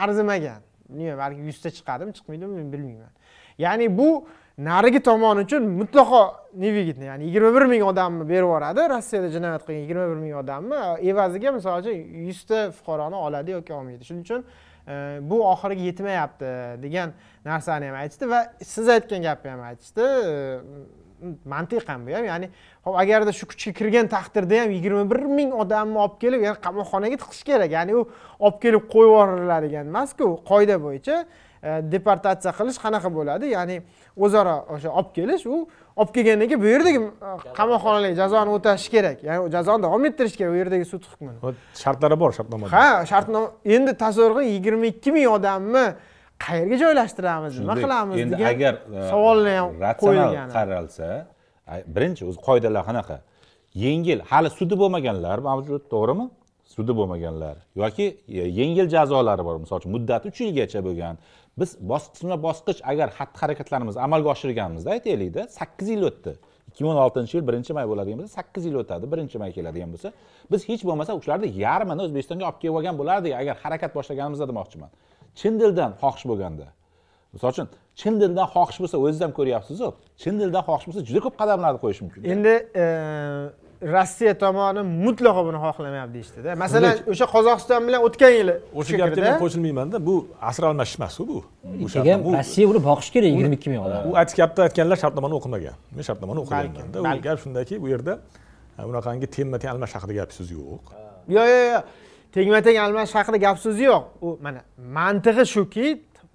arzimagan. Bilmayman balki yuzta chiqadimi chiqmaydimi men bilmayman. Ya'ni bu narigi tomon uchun mutlaqo невыгодно ya'ni yigirma bir ming odamni berib yuboradi rossiyada jinoyat qilgan yigirma bir ming odamni evaziga misol uchun yuzta fuqaroni oladi yoki olmaydi. Shuning uchun e, bu oxiriga yetmayapti degan narsani ham aytishdi va siz aytgan gapni ham aytishdi. Mantiqan bu ham ya'ni hop agarda shu kuchga kirgan taqdirda ham yigirma bir ming odamni olib kelib yana qamoqxonaga tiqish kerak. Ya'ni u olib kelib qo'yib yuboriladigan emasku qoida bo'yicha e, deportatsiya qilish qanaqa bo'ladi? Ya'ni o'zaro o'sha olib kelish u olib kelgandan keyin bu yerdagi e, qamoqxonalar jazoni o'tashi kerak. Ya'ni jazoni davom ettirish kerak u yerdagi sud hukmini. Shartlari bor shartnomada. Ha shartnoma endi tasavvur qiling yigirma ikki ming odamni qayerga joylashtiramiz nima qilamiz endi degan agar e, savolni ham ratsional qaralsa birinchi o'zi qoidalar qanaqa? Yengil hali sudi bo'lmaganlar mavjud to'g'rimi? Sudi bo'lmaganlar yoki e, yengil jazolari bor. Misol uchun muddati uch yilgacha bo'lgan. Biz bosqichma bosqich agar xatti harakatlarimizni amalga oshirganimizda aytaylikda sakkiz yil o'tdi. Ikki ming o'n oltinchi yil birinchi may bo'ladigan bo'lsa sakkiz yil o'tadi birinchi may keladigan bo'lsa. Biz hech bo'lmasa shularni yarmini o'zbekistonga olib kelib olgan bo'lardik agar harakat boshlaganimizda demoqchiman chin dildan xohish bo'lganda. Misol uchun chin dildan xohish bo'lsa o'ziz ham ko'ryapsizu. Chin dildan xohish bo'lsa juda ko'p qadamlarni qo'yish mumkin. Endi e, rossiya tomoni mutlaqo buni xohlamayapti deyishdida. Masalan o'sha qozog'iston bilan o'tgan yili o'sha gapga men qo'shilmaymanda bu asr almashish emasku bu rossiya uni boqishi kerak yigirma ikki ming u odam aytib gapda aytganlar shartnomani o'qimagan. Men shartnomani o'qiganmanda. U gap shundaki bu yerda e, unaqangi tenma ten almashish haqida gap so'z yo'q. Yo'q yo'q yo'q tengma teng almashish haqida gap so'zi yo'q. U mana mantig'i shuki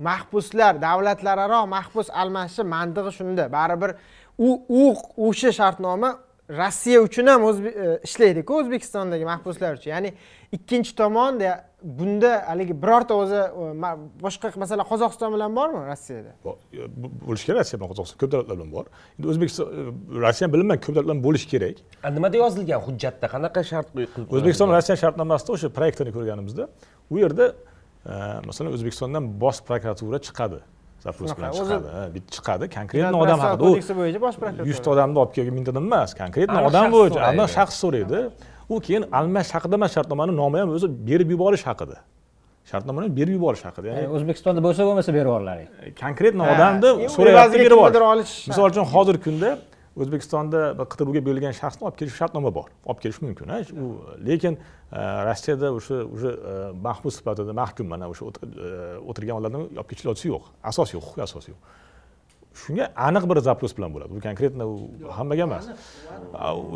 mahbuslar davlatlararo mahbus almashishi mantig'i shunda. Baribir u u o'sha shartnoma rossiya uchun ham e, ishlaydiku o'zbekistondagi mahbuslar uchun. Ya'ni ikkinchi tomonda bunda haligi birorta o'zi e, boshqa masalan qozog'iston bilan bormi rossiyada? Bu- bo'lishi kerak rossiya bilan qozog'iston. Ko'p davlatlar bilan bor. Endi o'zbekiston e, rossiya bilan ko'p davlatlar bilan bo'lishi kerak. A, nimada yozilgan hujjatda? Qanaqa shart qo'yib o'zbekiston rossiya shartnomasida o'sha proyektini ko'rganimizda u yerda e, masalan o'zbekistondan bosh prokuratura chiqadi. Zaпрос bilan chiqadi. Ha, bitta chiqadi. Konkretno Jinoyat odam haqida u bo'yicha bosh prokuratura. yuzta odamni olib kelgan mingta odam emas konkretno Aniq odam bo'yicha aniq shaxs so'raydi u keyin almashish haqida emas shartnomani nomi ham o'zi berib yuborish haqida. Shartnomani berib yuborish haqida. Ya'ni o'zbekistonda bo'lsa bo'lmasa berib yuboringlar konkretno Ha, odamni u so'rayapti berib yuborish misol uchun hozirgi kunda o'zbekistonda bir qidiruvga berilgan shaxsni olib kelish shartnoma bor. Olib kelish mumkin ha u lekin e, rossiyada o'sha e, mahbus sifatida mahkum mana o'sha o't- e, o'tirgan odamni olib kelish ilojisi yo'q. Asos yo'q huquqiy asos yo'q shunga aniq bir запрос bilan bo'ladi. Bu konkretно u hammaga emas.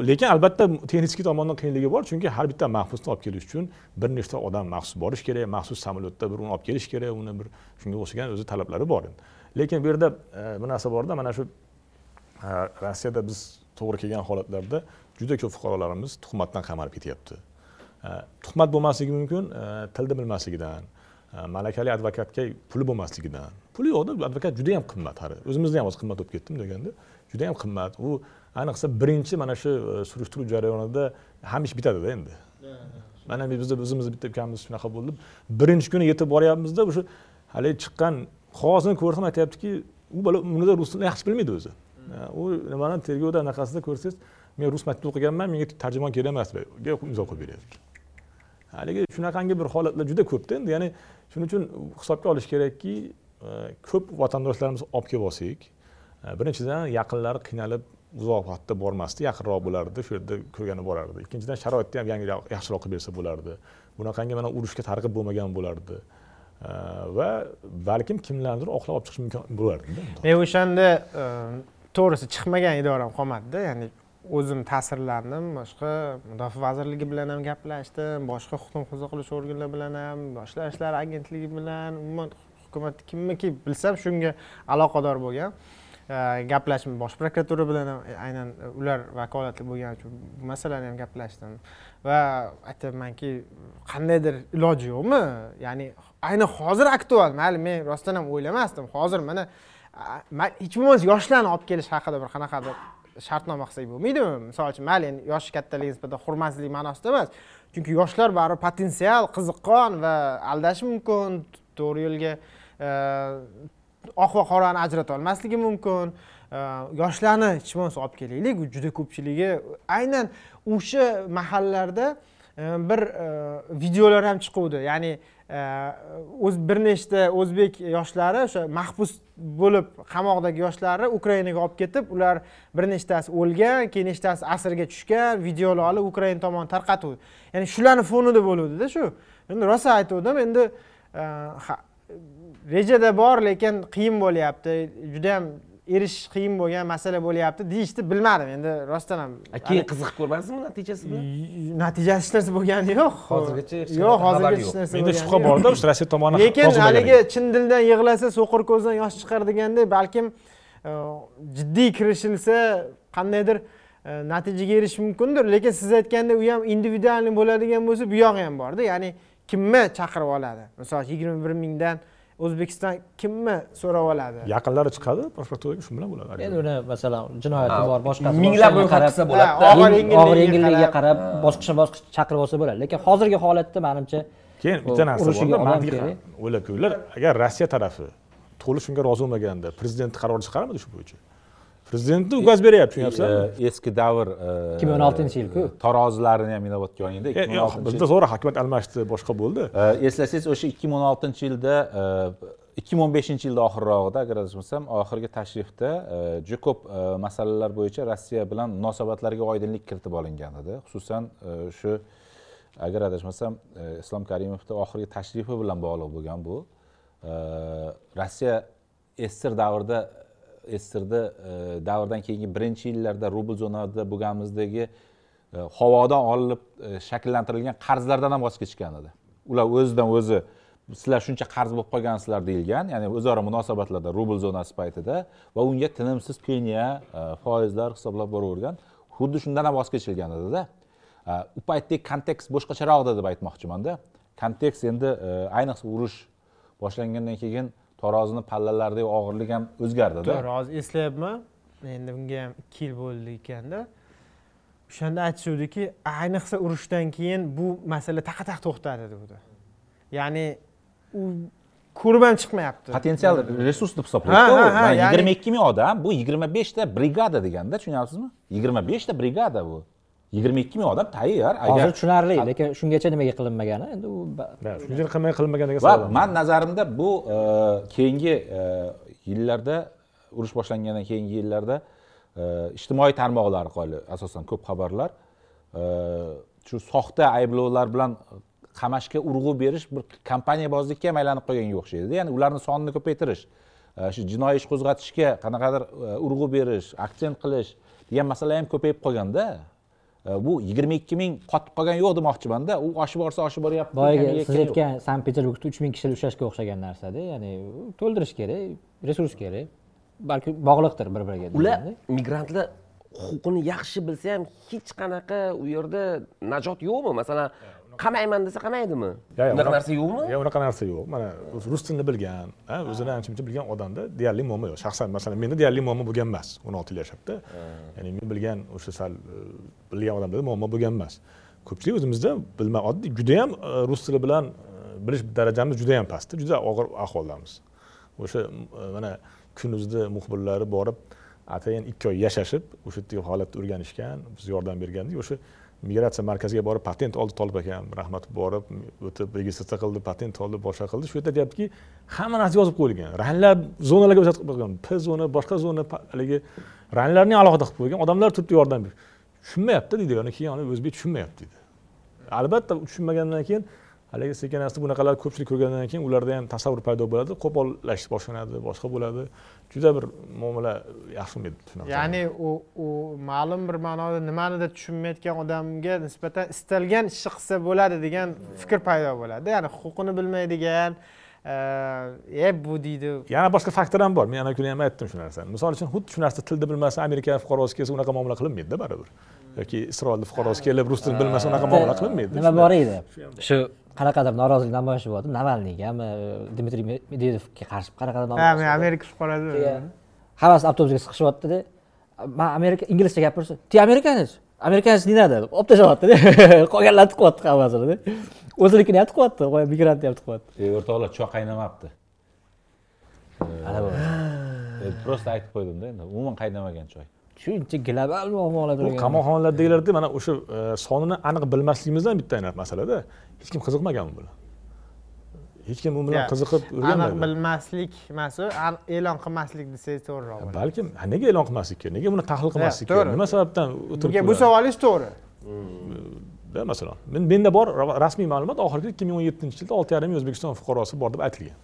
lekin albatta texnik tomondan qiyinligi bor chunki har bitta mahbusni olib kelish uchun bir nechta odam maxsus borish kerak maxsus samolyotda bir uni olib kelish kerak uni bir shunga o'xshagan o'zi talablari bor endi. Lekin bu yerda e, bir narsa borda mana shu e, rossiyada biz to'g'ri kelgan holatlarda juda ko'p fuqarolarimiz tuhmatdan qamalib ketyapti. E, tuhmat bo'lmasligi mumkin tilni bilmasligidan malakali advokatga puli bo'lmasligidan. Puli yo'qda advokat juda yam qimmat hali. O'zimizda ham hozir qimmat bo'lib ketdim deganda juda yam qimmat. U ayniqsa birinchi mana shu e, surishtiruv jarayonida ham ish bitadida endi. Mana bizni o'zimizni bitta ukamiz shunaqa bo'ldi. Birinchi kuni yetib boryapmizda o'sha haligi chiqqan qog'ozni ko'rsam aytyaptiki u bola unida rus tilini yaxshi bilmaydi o'zi. U nimani tergovda anaqasida ko'rsangiz men rus maktabida o'qiganman menga tarjimon kerak emas deb imzo qo'yib beryapti. Haligi shunaqangi bir holatlar juda ko'pda endi. Ya'ni shuning uchun hisobga olish kerakki e, ko'p vatandoshlarimiz olib kelib olsak e, birinchidan yaqinlari qiynalib uzoq vaqtda bormasdi. Yaqinroq bo'lardi shu yerda ko'rgani borardi. Ikkinchidan sharoitni ham yangi yaxshiroq qilib bersa bo'lardi. Bunaqangi mana urushga targ'ib bo'lmagan bo'lardi. E, va balkim kimlarnidir oqlab olib chiqish mumkin bo'lardi. Men o'shanda to'g'risi chiqmagan idoram qolmadida. Ya'ni o'zim ta'sirlandim boshqa mudofaa vazirligi bilan ham gaplashdim boshqa huquqni himoya qilish organlari bilan ham yoshlar ishlari agentligi bilan umuman hukumat kimniki bilsam shunga aloqador bo'lgan e, gaplashdim bosh prokuratura bilan ham e, aynan ular vakolatli bo'lgani uchun bu masalani ham gaplashdim va aytyapmanki qandaydir iloji yo'qmi? Ya'ni ayni hozir aktual mayli men rostdan ham o'ylamasdim hozir mana man hech bo'lmasa yoshlarni olib kelish haqida bir qanaqadir shartnoma qilsak bo'lmaydimi? Misol uchun mayli endi yoshi kattaligi nisbatan hurmatsizlik ma'nosida emas. Chunki yoshlar baribir potensial qiziqqon va aldashi mumkin to'g'ri yo'lga e, oq va qorani ajrata olmasligi mumkin. E, yoshlarni hech bo'lmasa olib kelaylik u juda ko'pchiligi. Aynan o'sha mahallalarda e, bir videolar ham chiquvdi. Ya'ni o'z bir nechta o'zbek yoshlari o'sha mahbus bo'lib qamoqdagi yoshlarni ukrainaga olib ketib ular bir nechtasi o'lgan keyin nechtasi asirga tushgan videolar olib ukraina tomon tarqatuvdi. Ya'ni shularni fonida bo'luvdida shu. Endi rosa aytuvdim endi e, rejada bor lekin qiyin bo'lyapti. Juda yam erishish qiyin bo'lgan masala bo'lyapti deyishdi bilmadim. Endi rostdan ham keyin qiziqib ko'rmaysizmi natijasi bilan? Natijasi hech narsa bo'lgani yo'q. Hozirgacha yo'q hozirgacha hech narsa menda shubha borda o'sha rossiya tomoni lekin haligi chin dildan yig'lasa so'qir ko'zdan yosh chiqar degandek balkim e, jiddiy kirishilsa qandaydir e, natijaga erishish mumkindir. Lekin siz aytgandek u ham individualniy bo'ladigan bo'lsa bu yog'i ham borda. Ya'ni kimni chaqirib oladi? Misol uchun yigirma bir mingdan o'zbekiston kimni so'rab oladi? Yaqinlari chiqadi prokuraturaga shu bilan bo'ladi. Endi uni masalan jinoyati bor boshqasi minglab ro'yxat qilsa Ha, bo'ladida og'ir eng yengilligiga qarab. bosqichma bosqich chaqirib olsa bo'ladi. Lekin hozirgi holatda manimcha keyin bitta narsa mantiqan kerak. o'ylab ko'ringlar agar rossiya tarafi to'liq shunga rozi bo'lmaganda prezident qaror chiqarmidi shu bo'yicha prezidentni ukaz beryapti tushunyapsizlarmi E, eski davr e, 2016 yil-ku. tarozilarini ham inobatga olganda E, 2016 bizda to'g'ri hukumat almashdi boshqa bo'ldi. Eslasangiz o'sha ikki ming o'n oltinchi yilda ikki ming o'n beshinchi yilda oxirrog'ida agar adashmasam oxirgi tashrifda juda ko'p masalalar bo'yicha rossiya bilan munosabatlarga oydinlik kiritib olingan edi. Xususan shu agar adashmasam islom karimovni oxirgi tashrifi bilan bog'liq bo'lgan bu. Rossiya sssr davrida sssrni e, davrdan keyingi birinchi yillarda rubl zonada bo'lganimizdagi e, havodan olinib e, shakllantirilgan qarzlardan ham voz kechgan edi. Ular o'zidan o'zi sizlar shuncha qarz bo'lib qolgansizlar deyilgan ya'ni o'zaro munosabatlarda rubl zonasi paytida va unga tinimsiz penya foizlar hisoblab boravergan xuddi shundan ham voz kechilgan edida u paytdagi kontekst boshqacharoq edi deb aytmoqchimanda. Kontekst endi ayniqsa urush boshlangandan keyin tarozini pallalaridagi og'irlik ham o'zgardida. To'g'ri hozir eslayapman endi bunga ham ikki yil bo'ldi ekanda. O'shanda aytishuvdiki ayniqsa urushdan keyin bu masala taqa taq to'xtadi degdi ya'ni u ko'rib ham chiqmayapti. Potensial resurs deb hisoblaydi yigirma ikki ming odam bu yigirma beshta brigada deganda tushunyapsizmi? Yigirma beshta brigada bu yigirma ikki ming odam tayyor hozir tushunarli lekin shungacha nimaga qilinmagani endi u shuning uchun qilmay qilinmagan degan savol va man nazarimda bu e, keyingi e, yillarda urush boshlangandan keyingi yillarda e, ijtimoiy tarmoqlar orqali asosan ko'p xabarlar shu soxta ayblovlar bilan qamashga urg'u berish bir kompaniyabozlikka ham aylanib qolganga o'xshaydi ya'ni ularni sonini ko'paytirish e, shu jinoiy ish qo'zg'atishga qanaqadir e, urg'u berish aksent qilish degan masala ham ko'payib qolganda e, bu yigirma ikki ming qotib qolgani yo'q demoqchimanda. U oshib borsa oshib boryapti boyagi siz aytgan sankt peterburgda uch ming kishini ushlashga o'xshagan narsada ya'ni to'ldirish kerak resurs kerak balki bog'liqdir bir biriga ular migrantlar huquqini yaxshi bilsa ham hech qanaqa u yerda najot yo'qmi? Masalan qamayman desa qamaydimi unaqa narsa yo'qmi? Yo'q unaqa narsa yo'q. Mana rus tilini bilgan o'zini ancha muncha bilgan odamda deyarli muammo yo'q. Shaxsan masalan menda deyarli muammo bo'lgan emas o'n olti yil yashabda ya'ni men bilgan o'sha sal e, bilgan odamlarda muammo bo'lgan emas. Ko'pchilik o'zimizda bilma oddiy judayam e, rus tili bilan e, bilish darajamiz judayam pastda juda og'ir ahvoldamiz o'sha mana kunuzda muxbirlari borib atayin ikki oy yashashib o'sha yerdagi holatni o'rganishgan bizga yordam berganda o'sha migratsiya markaziga borib patent oldi tolib akam rahmat borib o'tib registratsiya qildi patent oldi boshqa qildi. Shu yerda deyaptiki hamma narsa yozib qo'yilgan. Ranglar zonalarga o'zgartirib qo'yilgan p zona boshqa zona haligi ranglarni alohida qilib qo'ygan. Odamlar turibdi yordam berib. Tushunmayapti deydi keyin o'zbek tushunmayapti deydi. Albatta tushunmagandan keyin haligi sekin asta bunaqalar ko'pchilik ko'rgandan keyin ularda ham tasavvur paydo bo'ladi qo'pollash boshlanadi boshqa bo'ladi. Juda bir muomala yaxshi bo'lmaydi ya'ni u u ma'lum bir ma'noda nimanidir tushunmayotgan odamga nisbatan istalgan ishni qilsa bo'ladi degan fikr paydo bo'ladi. Ya'ni huquqini bilmaydigan e bu deydi. Yana boshqa faktor ham bor. Men ana kuni ham aytdim shu narsani. Misol uchun xuddi shu narsani tilni bilmasa amerika fuqarosi kelsa unaqa muomala qilinmaydida baribir. Yoki isroilni fuqarosi kelib rus tilini bilmasa unaqa muomala qilinmaydi. nima bor edi? Shu qanaqadir norozilik namoyishi bo'ldi. Navalniygami dmitriy medvedevga qarshi qanaqadir ha men amerika fuqarosi hammasi avtobusga siqishyaptida man amerika inglizcha gapirsa ты американец amerikanец не надо olib tashlayaptida qolganlarni tiqyapti hammasini o'zinikini ham tiqyapti migrantni ham tiqyapti o'rtoqlar choy qaynamabdi. Просто aytib qo'ydimda endi. Umuman qaynamagan choy shuncha global muammolar turgan qamoqxonalardagilarda mana o'sha e, sonini aniq bilmasligimizdan bitta masalada hech kim qiziqmagan bu bilan hech kim u bilan qiziqib o'rganmagan aniq bilmaslik emas u e'lon qilmaslik desangiz to'g'riroq bo'ladi. balkim nega e'lon qilmaslik kerak? Nega buni tahlil qilmaslik kerak? Nima sababdan o'tirib bu savolingiz to'g'ri. Masalan men menda bor rasmiy ma'lumot oxirgi ikki ming o'n yettinchi yilda olti yarim ming o'zbekiston fuqarosi bor deb aytilgan.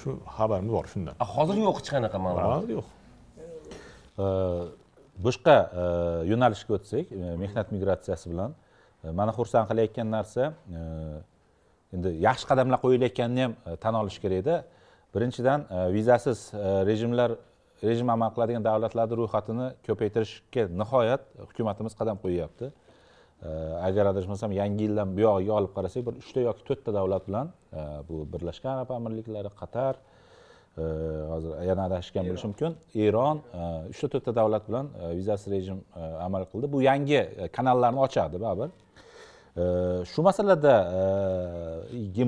Shu xabarimiz bor shundan. Hozir yo'q hech qanaqa ma'lumot. Hozir yo'q boshqa e, yo'nalishga o'tsak e, mehnat migratsiyasi bilan e, mani xursand qilayotgan narsa endi yaxshi qadamlar qo'yilayotganini ham tan olish kerakda birinchidan vizasiz rejimlar rejim amal qiladigan davlatlarni ro'yxatini ko'paytirishga nihoyat hukumatimiz qadam qo'yyapti. Agar adashmasam yangi yildan buyog'iga olib qarasak bir uchta yoki to'rtta davlat bilan bu birlashgan arab amirliklari qatar hozir yana adashgan bo'lishim mumkin. Eron uchta to'rtta davlat bilan vizasiz rejim amal qildi. Bu yangi kanallarni ochadi baribir shu masalada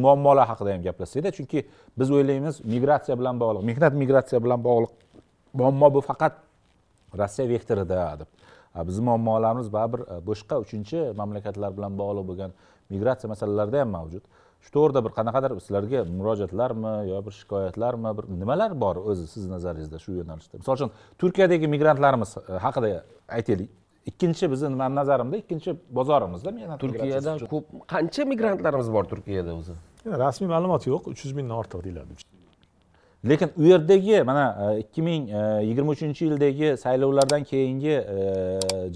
muammolar haqida ham gaplashsakda chunki biz o'ylaymiz migratsiya bilan bog'liq mehnat migratsiya bilan bog'liq muammo bu faqat rossiya vektorida deb. Bizni muammolarimiz baribir boshqa uchinchi mamlakatlar bilan bog'liq bo'lgan migratsiya masalalarida ham mavjud shu to'g'rida bir qanaqadir sizlarga murojaatlarmi yo bir shikoyatlarmi bir nimalar bor o'zi sizni nazaringizda shu yo'nalishda? Misol uchun turkiyadagi migrantlarimiz e, haqida aytaylik. Ikkinchi bizni mani nazarimda ikkinchi bozorimizda turkiyadan ko'p qancha migrantlarimiz bor turkiyada o'zi? Yana rasmiy ma'lumot yo'q uch yuz mingdan ortiq deyiladi. Lekin u yerdagi mana e, ikki ming yigirma uchinchi yildagi saylovlardan keyingi e,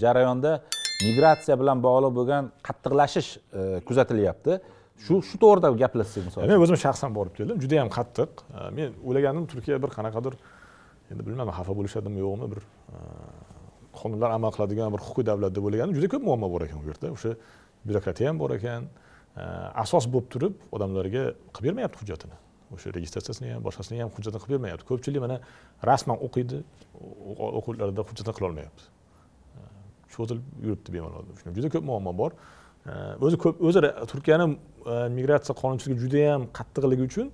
jarayonda migratsiya bilan bog'liq bo'lgan qattiqlashish e, kuzatilyapti shu shu to'g'rida gaplashsak misol men o'zim shaxsan borib keldim. Juda yam qattiq men o'ylagandim turkiya bir qanaqadir endi bilmayman xafa bo'lishadimi yo'qmi bir qonunlar amal qiladigan bir huquqiy davlat deb o'ylagandim juda ko'p muammo bor ekan u yerda. O'sha byurokratiya ham bor ekan. Asos bo'lib turib odamlarga qilib bermayapti hujjatini. O'sha registratsiyasini ham boshqasini ham hujjatini qilib bermayapti. Ko'pchilik mana rasman o'qiydi o'quvlarida hujjatini qilolmayapti. Cho'zilib yuribdi bemalol. Juda ko'p muammo bor o'zi ko'p o'zi turkiyani e, migratsiya qonunchiligi juda yam qattiqligi uchun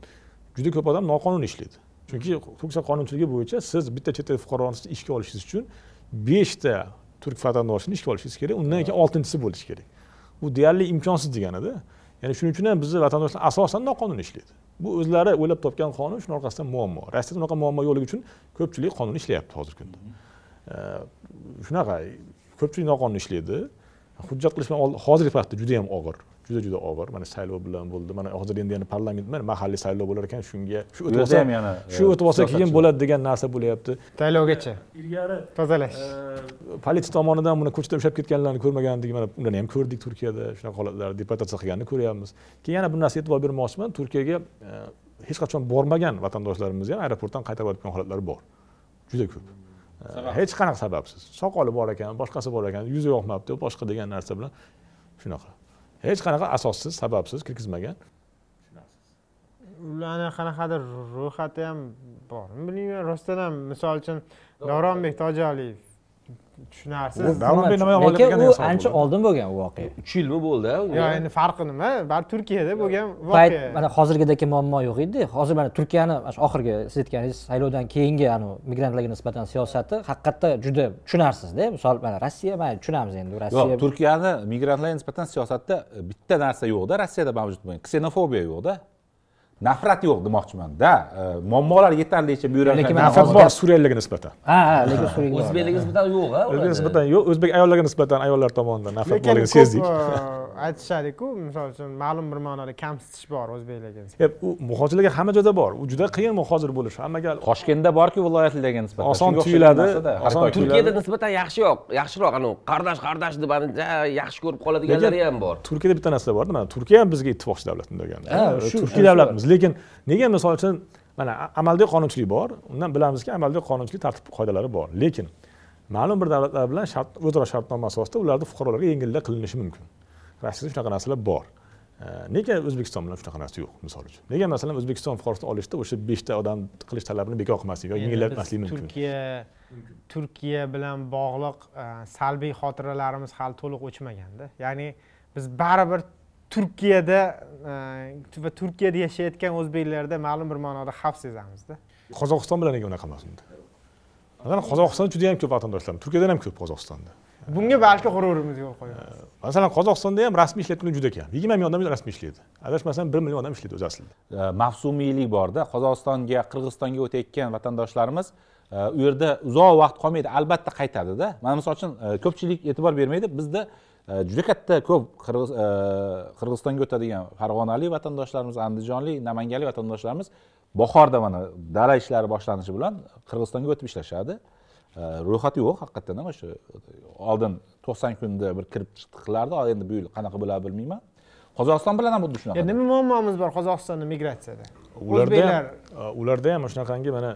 juda ko'p odam noqonuniy ishlaydi. Chunki turkiya qonunchiligi bo'yicha siz bitta chet el fuqarosini ishga olishingiz uchun beshta turk vatandoshini ishga olishingiz kerak undan keyin oltinchisi bo'lishi kerak. Bu deyarli imkonsiz deganida ya'ni shuning uchun ham bizni vatandoshlar asosan noqonuniy ishlaydi. Bu o'zlari o'ylab topgan qonun shuni orqasidan muammo. Rossiyada unaqa muammo yo'qligi uchun ko'pchilik qonuniy ishlayapti hozirgi kunda. Shunaqa ko'pchilik noqonuniy ishlaydi. Hujjat qilish bilan hozirgi paytda juda yam og'ir juda juda og'ir. Mana saylov bilan bo'ldi. Mana hozir endi yana parlament mana mahalliy saylov bo'lar ekan shunga shu o'tib olsa ham yana, shu o'tib olsa keyin bo'ladi degan narsa bo'lyapti. Tayyorlovgacha ilgari tozalash. politsiya tomonidan buni ko'chada ushlab ketganlarni ko'rmagandik. Mana undan ham ko'rdik turkiyada shunaqa holatlar deportatsiya qilganini ko'ryapmiz. Keyin yana bir narsaga e'tibor bermoqchiman turkiyaga e, hech qachon bormagan vatandoshlarimiz ham aeroportdan qaytarib yuborayotgan holatlar bor. Juda ko'p hech qanaqa sababsiz. Soqoli bor ekan boshqasi bor ekan yuzi yoqmabdi boshqa degan narsa bilan shunaqa. Hech qanaqa asossiz sababsiz kirgizmagan. Ularni qanaqadir ro'yxati ham bormi bilmayman rostdan ham misol uchun davronbek tojialiyev tushunarsiz davronbek nima yomonlik lekin u ancha oldin bo'lgan voqea. Uch yilmi bo'ldi yo endi farqi nima? Baribir turkiyada bo'lgan payt voqea. Mana hozirgidek muammo yo'q edi. Hozir mana turkiyani mana shu oxirgi siz aytganingiz saylovdan keyingi migrantlarga nisbatan siyosati haqiqatda juda tushunarsizda. Misol mana rossiya mayli tushunamiz endi rossiya yo'q turkiyani migrantlarga nisbatan siyosatda bitta narsa yo'qda. Rossiyada mavjud bo'lgan ksenofobiya yo'qda nafrat yo'q demoqchimanda. E, muammolar yetarlicha bu yerda Lekin nafrat bor suriyalilarga nisbatan. Ha ha lekin Suriyaga o'zbeklarga nisbatan yo'q a o'zbekga nisbatan yo'q o'zbek ayollarga nisbatan ayollar tomonidan nafrat borligini sezdik. e, aytishadiku misol uchun ma'lum bir ma'noda kamsitish bor o'zbeklarga nisbatan. U muhojirlarga hamma joyda bor. U juda qiyin muhojir bo'lish. Hammaga toshkentda borku viloyatlarga nisbatan. Oson tuyuladi, oson turkiyada nisbatan yaxshiroq yaxshiroq anavi qardosh qardosh deb yaxshi ko'rib qoladiganlari ham bor. Turkiyada bitta narsa borda mana turkiya ham bizga ittifoqchi davlat shu- turkiy davlatmiz lekin nega misol uchun mana amaldagi qonunchilik bor undan bilamizki amaldagi qonunchilik tartib qoidalari bor. Lekin ma'lum bir davlatlar bilan shart o'zaro shartnoma asosida ularni fuqarolarga yengillik qilinishi mumkin. Rossiyada shunaqa narsalar bor? E, nega o'zbekiston bilan shunaqa narsa yo'q misol uchun? Nega masalan o'zbekiston fuqarosini olishda o'sha beshta odam qilish talabini bekor qilmaslik yoki yengillatmaslik mumkin? Turkiya turkiya bilan bog'liq e, salbiy xotiralarimiz hali to'liq o'chmaganda. Ya'ni biz baribir turkiyada e, va turkiyada yashayotgan o'zbeklarda ma'lum bir ma'noda xavf sezamizda. Qozog'iston bilan nega unaqa emas unda masalan qozog'istonda juda yam ko'p vatandoshlar turkiyadan ham ko'p qozog'istonda. Bunga balki g'ururimiz yo'l qo'yadi. Masalan qozog'istonda ham rasmiy ishlayotgan juda kam. Yigirma ming odam rasmiy ishlaydi. Adashmasam bir million odam ishlaydi o'zi aslida. E, mavsumiylik borda qozog'istonga qirg'izistonga o'tayotgan vatandoshlarimiz e, u yerda uzoq vaqt qolmaydi albatta qaytadida. Mana misol uchun e, ko'pchilik e'tibor bermaydi bizda e, juda katta ko'p Qirg'iz- e, qirg'izistonga o'tadigan farg'onalik vatandoshlarimiz andijonlik namanganlik vatandoshlarimiz bahorda mana dala ishlari boshlanishi bilan qirg'izistonga o'tib ishlashadi. E, ro'yxati yo'q haqiqatdan ham o'sha oldin to'qson kunda bir kirib chiqib qilardi endi bu yil qanaqa bo'ladi bilmayman. Qozog'iston bilan ham xuddi Ya shunaqa nima muammomiz bor qozog'istonda migratsiyada? Ularda o'zbeklar ham ularda ham shunaqangi mana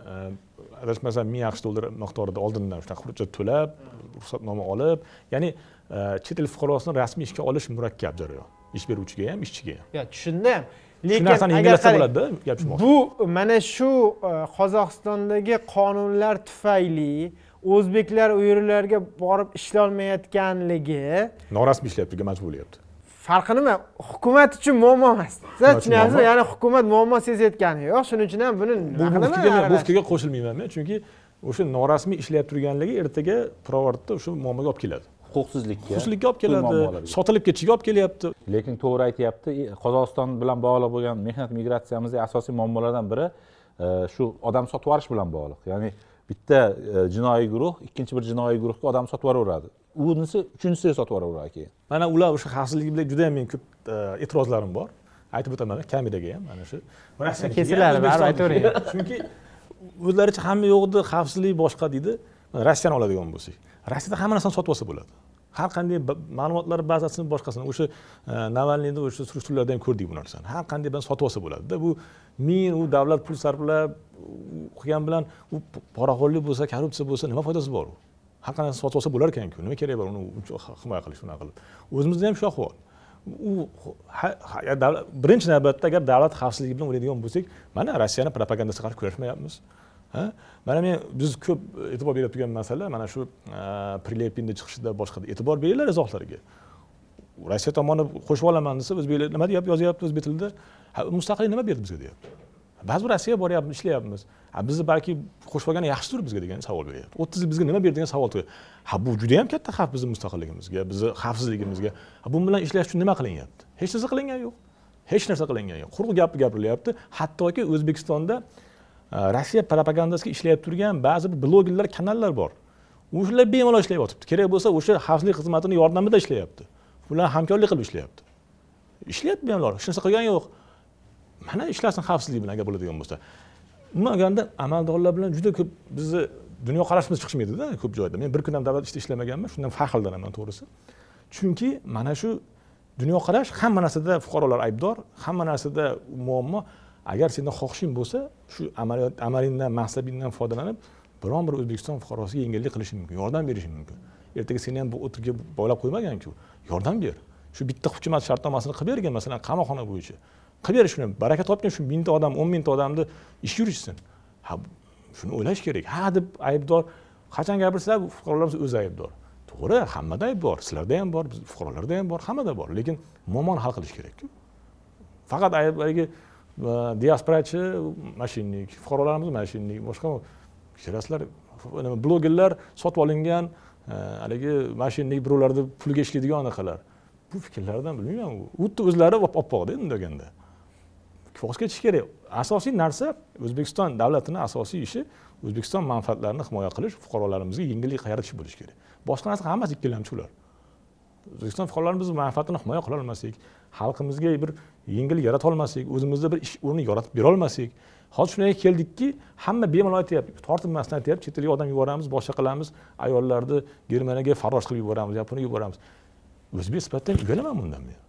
adashmasam ming aqsh dollari miqdorida oldindan shunaqa hujjat to'lab ruxsatnoma olib ya'ni e, chet el fuqarosini rasmiy ishga olish murakkab jarayon. Ish beruvchiga ham ishchiga ham. Yo tushundim. Shu lekin narsani agar yengillatsa bo'ladida gap shu bu mana shu e, qozog'istondagi qonunlar tufayli o'zbeklar u yerlarga borib ishlolmayotganligi norasmiy turgan majbur bo'lyapti farqi nima hukumat uchun muammo emas. Siz tushunyapsizmi ya'ni hukumat muammo sezayotgani yo'q. Shuning uchun ham buni bu fikrga qo'shilmayman men. Chunki o'sha norasmiy ishlayap turganligi ertaga pirovardda o'sha muammoga olib keladi. Huquqsizlikka xursandlikka olib keladi sotilib ketishiga olib kelyapti. Lekin to'g'ri aytyapti qozog'iston bilan bog'liq bo'lgan mehnat migratsiyamizdagi asosiy muammolardan biri e, shu odam sotib yuborish bilan bog'liq. Ya'ni bitta e, jinoiy guruh ikkinchi bir jinoiy guruhga odam sotib yuboraveradi unisi uchinchisiga sotib yuboraveradi keyin mana ular o'sha xavfsizligi bilan juda yam men ko'p e, e'tirozlarim bor aytib o'taman kameraga ham mana shu ham, Kesiladi, baribir aytavering. ham. chunki o'zlaricha hamma yo'q edi xavfsizlik boshqa deydi rossiyani oladigan bo'lsak rossiyada hamma narsani sotib olsa bo'ladi har qanday ma'lumotlar bazasini boshqasini o'sha e, navalniyni o'sha surishtiruvlarda ham ko'rdik bu narsani har qanday bilan sotib olsa bo'ladida bu men u davlat pul sarflab qilgan bilan u poraxo'rlik bo'lsa korrupsiya bo'lsa nima foydasi bor u har qanaqa sotib olsa bo'lar ekanku nima kerak bor uni himoya qilish unaqa qilib o'zimizda ham shu ahvol u birinchi navbatda agar davlat xavfsizligi bilan o'ylaydigan bo'lsak mana rossiyani propagandasiga qarshi kurashmayapmiz ha? mana men biz ko'p e'tibor berib turgan masala mana shu e, prilepinni chiqishida boshqada e'tibor beringlar izohlariga. Rossiya tomoni qo'shib olaman desa o'zbeklar nima deyapti yozyapti o'zbek tilida mustaqillik nima berdi bizga deyapti. Ba'zi bir rossiyaga boryapmiz ishlayapmiz. Ha bizni balki qo'shib olgani yaxshidir bizga degan savol beryapti. O'ttiz yil bizga nima berdi degan savol tug'yapti ha bu juda yam katta xavf bizni mustaqilligimizga bizni xavfsizligimizga. Bu bilan ishlash uchun nima qilinyapti? Hech narsa qilingan yo'q. Hech narsa qilingan yo'q. Quruq gap gapirilyapti hattoki o'zbekistonda e, rossiya propagandasiga ishlab turgan ba'zi bir blogerlar kanallar bor. O'shalar bemalol ishlayotibdi. Kerak bo'lsa o'sha xavfsizlik xizmatini yordamida ishlayapti. Ular hamkorlik qilib ishlayapti. Ishlayapti bemalol. Hech narsa qilgani yo'q. Mana ishlasin xavfsizlik bilan agar bo'ladigan bo'lsa. Umuman olganda amaldorlar bilan juda ko'p bizni dunyoqarashimiz chiqishmaydida ko'p joyda. Men bir kun ham davlat ishida ishlamaganman shundan faxrlanaman to'g'risi. Chunki mana shu dunyoqarash hamma narsada fuqarolar aybdor hamma narsada muammo. Agar seni xohishing bo'lsa shu amaliyot amalingdan mansabingdan foydalanib biron bir o'zbekiston fuqarosiga yengillik qilishing mumkin yordam berishing mumkin. Ertaga seni ham bu o'tirga boylab qo'ymaganku yordam ber. Shu bitta hukumat shartnomasini qilib bergin masalan qamoqxona bo'yicha. Qilib ber shuni baraka topgin shu mingta odam o'n mingta odamni ish yurishsin. Ha shuni o'ylash kerak. Ha deb aybdor. Qachon gapirsa fuqarolarimiz o'zi aybdor. To'g'ri hammada ayb bor sizlarda ham bor biz fuqarolarda ham bor hammada bor lekin muammoni hal qilish kerakku. Faqat ayb haligi diasporachi mashinnik fuqarolarimiz mashinnik boshqa kechirasizlar nima blogerlar sotib olingan e, haligi mashinnik birovlarni puliga ishlaydigan anaqalar. Bu fikrlardan bilmayman. U xuddi o'zlari olib endi bunday voz kechish kerak. Asosiy narsa o'zbekiston davlatini asosiy ishi o'zbekiston manfaatlarini himoya qilish fuqarolarimizga yengillik yaratish bo'lishi kerak? Boshqa narsa hammasi ikkilamchi ular. O'zbekiston fuqarolarimiz manfaatini himoya qila olmasak xalqimizga bir yengillik yarata olmasak o'zimizda bir ish o'rni yaratib bera olmasak hozir shunga keldikki hamma bemalol aytyapti tortinmasdan aytyapti chet elga odam yuboramiz boshqa qilamiz ayollarni germaniyaga farrosh qilib yuboramiz yaponiyaga yuboramiz. O'zbek sifatida uyalaman bundan men.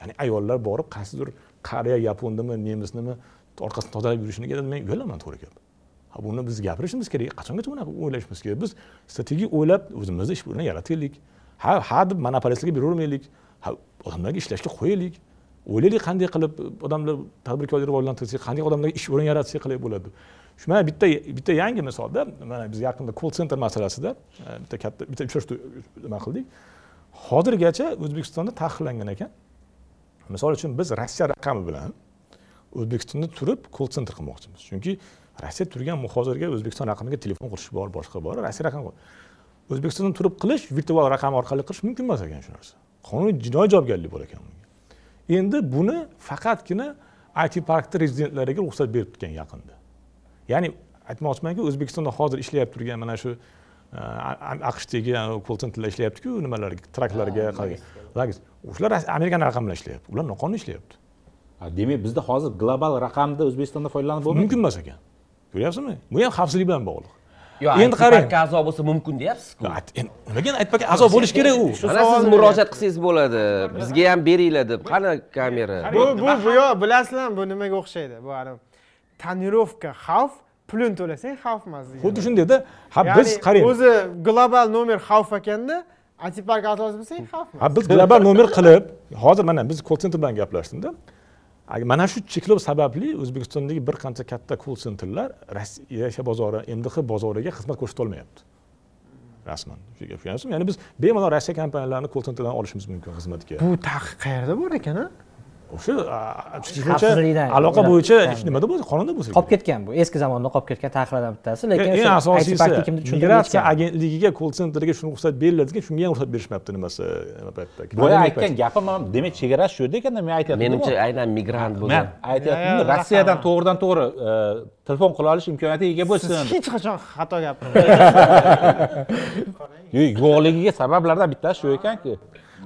Ya'ni ayollar borib qaysidir qariya yapondimi nemisnimi orqasini tozalab yurishini men uyalaman to'g'ri gap ha buni biz gapirishimiz kerak. Qachongacha bunaqa o'ylashimiz kerak? Biz strategik o'ylab o'zimizni ish o'rnini yarataylik. Ha ha deb monopolistlarga beravermaylik. Ha odamlarga ishlashga qo'yaylik. O'ylaylik qanday qilib odamlar tadbirkorlikni rivojlantirsak qanday odamlarga ish o'rin yaratsak qilib bo'ladi. Shu mana bitta bitta yangi misolda mana biz yaqinda call center masalasida e, bitta katta bitta uchrashuv nima qildik? Hozirgacha o'zbekistonda taqiqlangan ekan. Misol uchun biz rossiya raqami bilan o'zbekistonda turib call center qilmoqchimiz. Chunki rossiya turgan hozirgi o'zbekiston raqamiga telefon qilish bor boshqa bor. Rossiya raqami o'zbekistondan turib qilish virtual raqam orqali qilish mumkin emas ekan shu narsa. Qonuniy jinoiy javobgarlik bor ekan bunga. Endi buni faqatgina it parkni rezidentlariga ruxsat beribgan yaqinda. Ya'ni aytmoqchimanki o'zbekistonda hozir ishlayapti turgan mana shu aqshdagi call centerlar ishlayaptiku nimalarga traklarga Lagis. o'shalar amerikani raqami bilan ishlayapti ular noqonuniy ishlayapti demak bizda hozir global raqamda o'zbekistonda foydalanib bo'lmaydi mumkin emas ekan ko'ryapsizmi bu ham xavfsizlik bilan bog'liq yo Endi qarang. a'zo bo'lsa mumkin deyapsiz-ku nimaga aytpak a'zo bo'lishi kerak u mana siz murojaat qilsangiz bo'ladi bizga ham beringlar deb qani kamera bu bu bu yo bilasizlarmi bu nimaga o'xshaydi bu tonirovka xavf pulini to'lasang xavf emas degan. xuddi shundayda ha biz qarang. o'zi global nomer xavf ekanda antipark a'zosi bo'lsang xavf emas. Ha biz global nomer qilib hozir mana biz call center bilan gaplashdimda mana shu cheklov sababli o'zbekistondagi bir qancha katta call centerlar rossiya bozori mdh bozoriga xizmat ko'rsata olmayapti. Rasman ya'ni biz bemalol rossiya kompaniyalarini call centerdan olishimiz mumkin xizmatga. Bu taqiq qayerda bor ekan a o'sha a, tushunish bo'yicha Xavfsizlikdan. aloqa bo'yicha nimada bo'lsa qonunda bo'lsa qolib ketgan bu. Eski zamonda qolib ketgan taqiqlardan bittasi lekin eng asosiysi migratsiya agentligiga kol sentriga shuni ruxsat beriladi ekan shunga ham ruxsat berishmayapti nimasi nima paytda? Boya aytgan gapim mana demak chegara shu yerda ekanda men aytyapman menimcha aynan migrant man bo'lgan ya, rossiyadan to'g'ridan to'g'ri e, telefon qila olish imkoniyatiga ega siz bo'lsin hech qachon xato gapirmaysiz. Yo'q, yo'qligiga sabablardan bittasi shu ekanki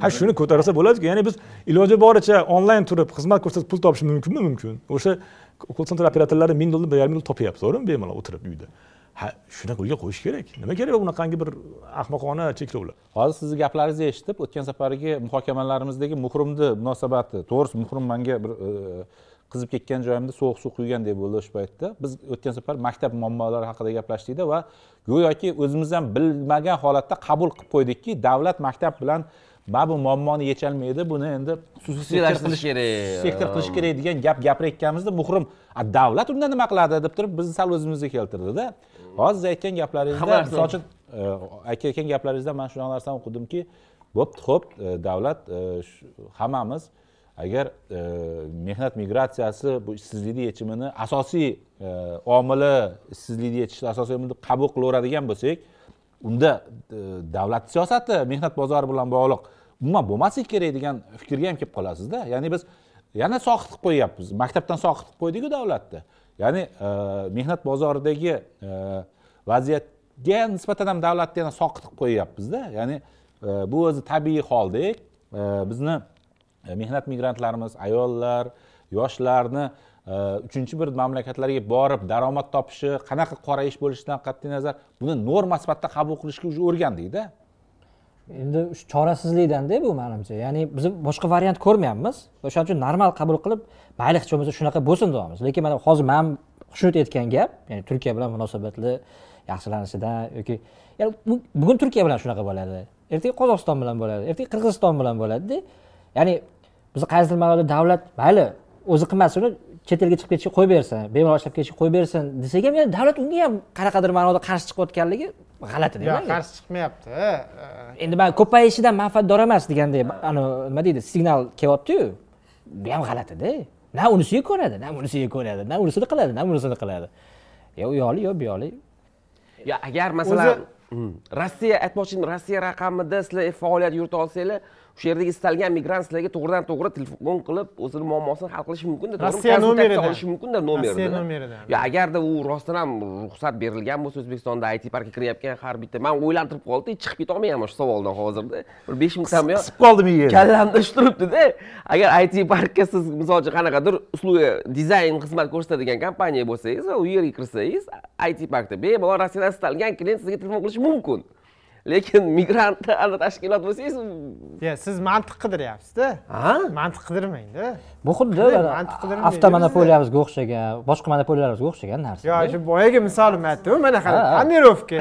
ha shuni ko'tarsa bo'ladiku ya'ni biz iloji boricha onlayn turib xizmat ko'rsatib pul topish mumkinmi? Mumkin. O'sha kol sentr operatorlari ming dollar bir yarim ming dollar topyapti to'g'rimi bemalol o'tirib uyda. Ha shunaqa yo'lga qo'yish kerak. Nima kerak bunaqangi bir ahmoqona cheklovlar? Hozir sizni gaplaringizni eshitib o'tgan safargi muhokamalarimizdagi muhrimni munosabati to'g'risi muhrim manga bir e, qizib ketgan joyimda sovuq suv quygandek bo'ldi o'sha paytda. Biz o'tgan safar maktab muammolari haqida gaplashdikda va go'yoki o'zimiz ham bilmagan holatda qabul qilib qo'ydikki davlat maktab bilan bu muammoni yecholmaydi buni endi Xususiylashtirish kerak. sektor qilish kerak degan gap gapirayotganimizda muhrim "A, davlat unda nima qiladi? deb turib bizni sal o'zimizga keltirdida. Hozir siz aytgan gaplaringizda misol uchun e, aytayotgan gaplaringizda man shunaqa narsani o'qidimki bo'pti ho'p e, davlat e, hammamiz agar mehnat migratsiyasi bu ishsizlikni yechimini asosiy omili ishsizlikni yechishni asosiy omili deb qabul qilaveradigan bo'lsak unda davlat siyosati mehnat bozori bilan bog'liq umuman bo'lmaslik kerak degan fikrga ham kelib qolasizda. Ya'ni biz yana soqit qilib qo'yyapmiz. Maktabdan soqit qilib qo'ydikku davlatni ya'ni e, mehnat bozoridagi e, vaziyatga nisbatan ham davlatni yana soqit qilib qo'yyapmizda. Ya'ni e, bu o'zi tabiiy holdek. E, bizni e, mehnat migrantlarimiz ayollar yoshlarni e, uchinchi bir mamlakatlarga borib daromad topishi qanaqa qora ish bo'lishidan qat'iy nazar buni norma sifatida qabul qilishga уже o'rgandikda. Endi shu chorasizlikdanda bu manimcha. Ya'ni biz boshqa variant ko'rmayapmiz. O'shaning uchun normal qabul qilib mayli hech bo'lmasa shunaqa bo'lsin deyapmiz. Lekin mana hozir man xushnud aytgan gap ya'ni turkiya bilan munosabatlar yaxshilanishidan yoki bugun turkiya bilan shunaqa bo'ladi ertaga qozog'iston bilan bo'ladi ertaga qirg'iziston bilan bo'ladida. Ya'ni biz qaysidir ma'noda davlat mayli o'zi qilmasin chet elga chiqib ketishga qo'yib bersin bemalol ishlab ketishga qo'yib bersin desak ham yani davlat unga ham qanaqadir ma'noda qarshi chiqayotganligi g'alati yo'q qarshi chiqmayapti e, endi man ko'payishidan manfaatdor emas degandek ani nima deydi signal kelyaptiyu. Bu ham g'alatida na unisiga ko'nadi na bunisiga ko'nadi na unisini qiladi na bunisini qiladi. Yo u yoqli yo bu yoqli yo agar masalan Hmm. rossiya aytmoqchiydim rossiya raqamida sizlar faoliyat yurita olsanglar o'sha yerdagi istalgan migrant sizlarga to'g'ridan to'g'ri telefon qilib o'zini muammosini hal qilishi mumkinda? Rossiya nomeridan. olishi mumkinda nomerida Rossiya nomeridan. yo agarda u rostdan ham ruxsat berilgan bo'lsa o'zbekistonda it parkka kirayotgan har bitta man o'ylantirib qoldi chiqib ketolmayman shu savoldan hozirda bir besh minutdan buyon qisib qoldimi yer kallamda ish turibdida agar it parkka siz misol uchun qanaqadir usluga dizayn xizmat ko'rsatadigan kompaniya bo'lsangiz va u yerga kirsangiz it parkda bemalol rossiyadan istalgan klient sizga telefon qilishi mumkin lekin migrant ana tashkilot bo'lsangiz ya siz mantiq qidiryapsizda. Ha? Mantiq qidirmangda bu xuddi avtomonopoliyamizga o'xshagan boshqa monopoliyalarga o'xshagan narsa. Yo shu boyagi misolim aytdim mana qarang ha. tonirovka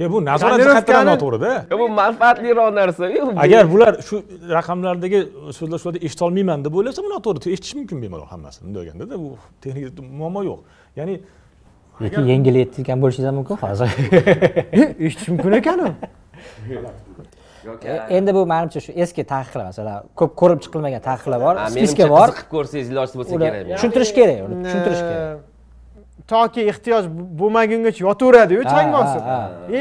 e bu nazorat jihatdan noto'g'rida bu manfaatliroq narsa agar bular shu raqamlardagi so'zlashuvlarda eshitolmayman deb o'ylasa bu noto'g'ri eshitish mumkin bemalol hammasini bunday bo'lganda bu texnik muammo yo'q. Ya'ni lekin yengil aytgan bo'lishingiz ham mumkin hozir. Eshitish mumkin ekanu. Endi bu manimcha shu eski taqiqlar masalan ko'p ko'rib chiqilmagan taqiqlar bor spiska bor. qiziqib ko'rsangiz iloji bo'lsa kerak tushuntirish kerak uni tushuntirish kerak. Toki ehtiyoj bo'lmagungacha yotaveradiyu Ha, chang ha, bosib ha.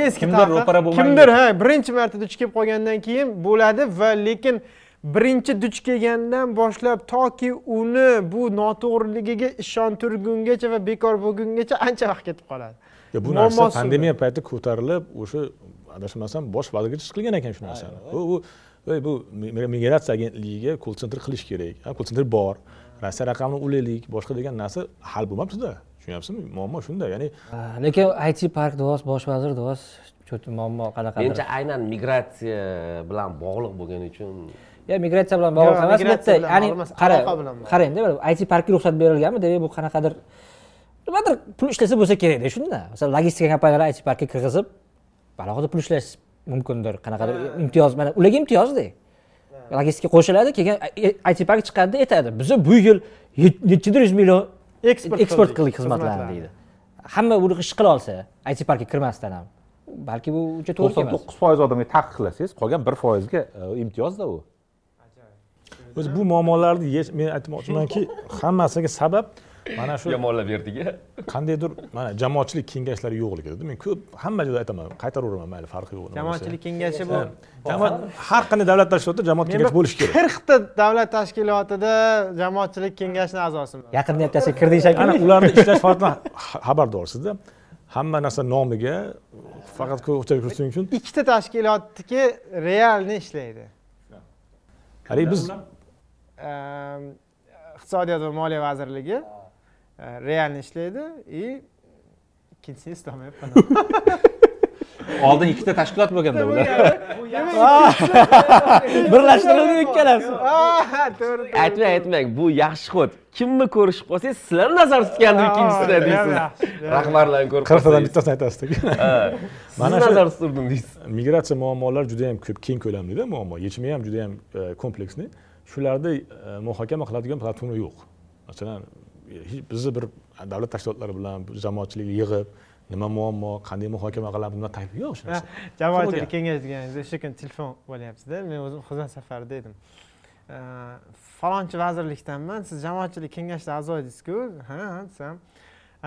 eski Kimdir ro'para bo'lmaguncha. kimdir ha birinchi marta duch kelib qolgandan keyin bo'ladi va lekin birinchi duch kelgandan boshlab toki uni bu noto'g'riligiga ishontirgungacha va bekor bo'lgungacha ancha vaqt ketib qoladi. Bu narsa pandemiya payti ko'tarilib o'sha adashmasam bosh vazirga chiqilgan ekan shu narsani. bu bu migratsiya agentligiga kol sentr qilish kerak. Ha kol sentr bor. Rossiya raqamini ulaylik boshqa degan narsa hal bo'lmabdida. Tushunyapsizmi? Muammo shunda ya'ni lekin it park deyapsiz bosh vazir deyapsiz muammo qanaqadir. Menimcha aynan migratsiya bilan bog'liq bo'lgani uchun yo migratsiya bilan bog'liq emas bitta bilan ya'ni qara qarangda bir it parkga ruxsat berilganmi demak bu qanaqadir nimadir pul ishlasa bo'lsa kerakda shunda. Masalan logistika kompaniyalari it parkga kirgizib alohida pul ishlash mumkindir qanaqadir imtiyoz mana ularga imtiyozda logistika qo'shiladi keyin it park chiqadida aytadi biza bu yil nechidir yuz million Eksport qildik xizmatlarni deydi. Hamma buni ish qila olsa it parkga kirmasdan ham balki bu uncha to'g'ri to'qson emas to'qqiz foiz odamga taqiqlasangiz qolgan bir foizga e, imtiyozda u o'zi bu muammolarni men aytmoqchimanki hammasiga sabab mana shu yomonlab berdik qandaydir mana jamoatchilik kengashlari yo'qligida men ko'p hamma joyda aytaman qaytaraveraman mayli farqi yo'q jamoatchilik kengashi bu. Har qanday davlat tashkilotida jamoat kengashi bo'lishi kerak. qirqta davlat tashkilotida jamoatchilik kengashini a'zosiman yaqinda yaptasiga kirding shekilli ularni ishlash xa- xabardorsizda hamma narsa nomiga faqat ko'pchilik uchun. ikkita tashkilotniki realni ishlaydi. Haligi biz iqtisodiyot va moliya vazirligi e, realni ishlaydi и ikkinchisini eslolmayapman oldin ikkita tashkilot bo'lganda ular. birlashtirildi ikkalasi Ah, to'g'ri aytmang aytmang bu yaxshi xod kimni ko'rishib qolsangiz sizlarni nazarda tutgandir ikkinchisida Judayam deysiz. Rahbarlarni ko'rib qirqtadan bittasini aytasiz Mana shu- nazarda deysiz migratsiya muammolari juda yam ko'p keng ko'lamlida muammo. Yechimi ham juda yam e, kompleksniy shularni e, muhokama qiladigan platforma yo'q. Masalan e, bizni bir davlat tashkilotlari bilan jamoatchilik yig'ib nima muammo qanday muhokama qilamiz nima taklif yo'q shu narsa jamoatchilik kengashi deganingizda o'sha kuni telefon bo'lyaptida men o'zim xizmat safarida edim Eh, falonchi vazirlikdanman siz jamoatchilik kengashida a'zo ediz-ku ha ha desam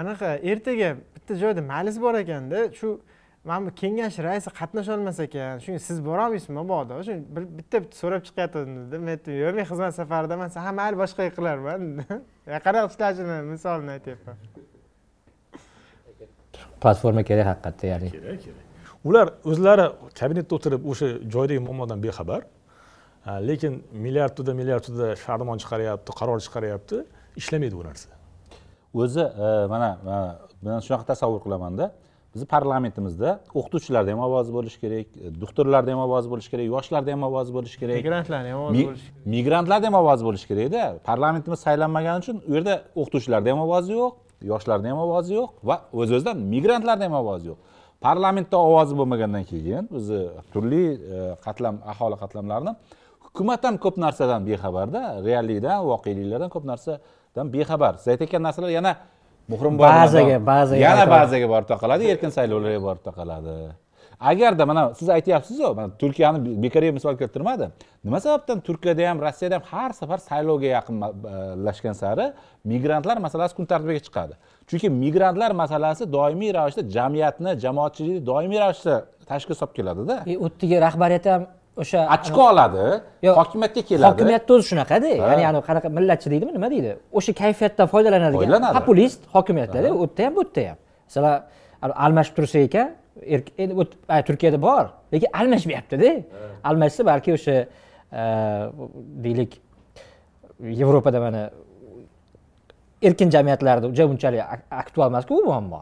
anaqa ertaga bitta joyda majlis bor ekanda shu mana bu kengash raisi qatnasholmas ekan. Shunga siz borolmaysizmi mabodo shu bitta bitta so'rab chiqayotgandim dedi men aytdim yo'q men xizmat safaridaman desa ha mayli boshqaga qilarman. Qanaqa ishlashini misolini aytyapman. Platforma kerak haqiqatda ya'ni. Kerak kerak. Ular o'zlari kabinetda o'tirib o'sha joydagi muammodan bexabar. Lekin milliardda milliardda farmon chiqaryapti qaror chiqaryapti ishlamaydi bu narsa. O'zi e, mana man shunaqa tasavvur qilamanda bizni parlamentimizda o'qituvchilarda ham ovozi bo'lishi kerak e, doktorlarda ham ovozi bo'lishi kerak yoshlarda ham ovozi bo'lishi kerak. Migrantlarni ham ovoz Mi- bo'lishi migrantlarda ham ovozi bo'lishi kerakda. Parlamentimiz saylanmagani uchun u yerda o'qituvchilarda ham ovozi yo'q yoshlarda ham ovozi yo'q va o'z o'zidan migrantlarda ham ovozi yo'q. Parlamentda ovozi bo'lmagandan keyin bizni turli e, qatlam aholi qatlamlarini hukumat ham ko'p narsadan bexabarda reallikdan voqeliklardan ko'p narsadan bexabar. Siz aytayotgan narsalar yana muhrim Bazaga, bazaga yana bazaga borib taqaladi erkin saylovlarga borib taqaladi agarda mana siz aytyapsizu mana turkiyani bekorga misol keltirmadi. Nima sababdan turkiyada ham rossiyada ham har safar saylovga yaqinlashgan sari migrantlar masalasi kun tartibiga chiqadi. Chunki migrantlar masalasi doimiy ravishda jamiyatni jamoatchilikni doimiy ravishda tashkil solib keladida. E, u yerdagi rahbariyat ham o'sha achchiq oladi hokimiyatga keladi. Hokimiyatni o'zi shunaqada ya'ni ani qanaqa millatchi deydimi nima deydi? O'sha kayfiyatdan foydalanadigan Foydalanadi. populist hokimiyatlarda u yerda ham bu yerda ham. Masalan al- almashib tursa ekan erk- endi turkiyada bor lekin almashmayaptida almashsa balki o'sha e, deylik yevropada mana erkin jamiyatlarda juda unchalik ak- aktual emasku bu muammo.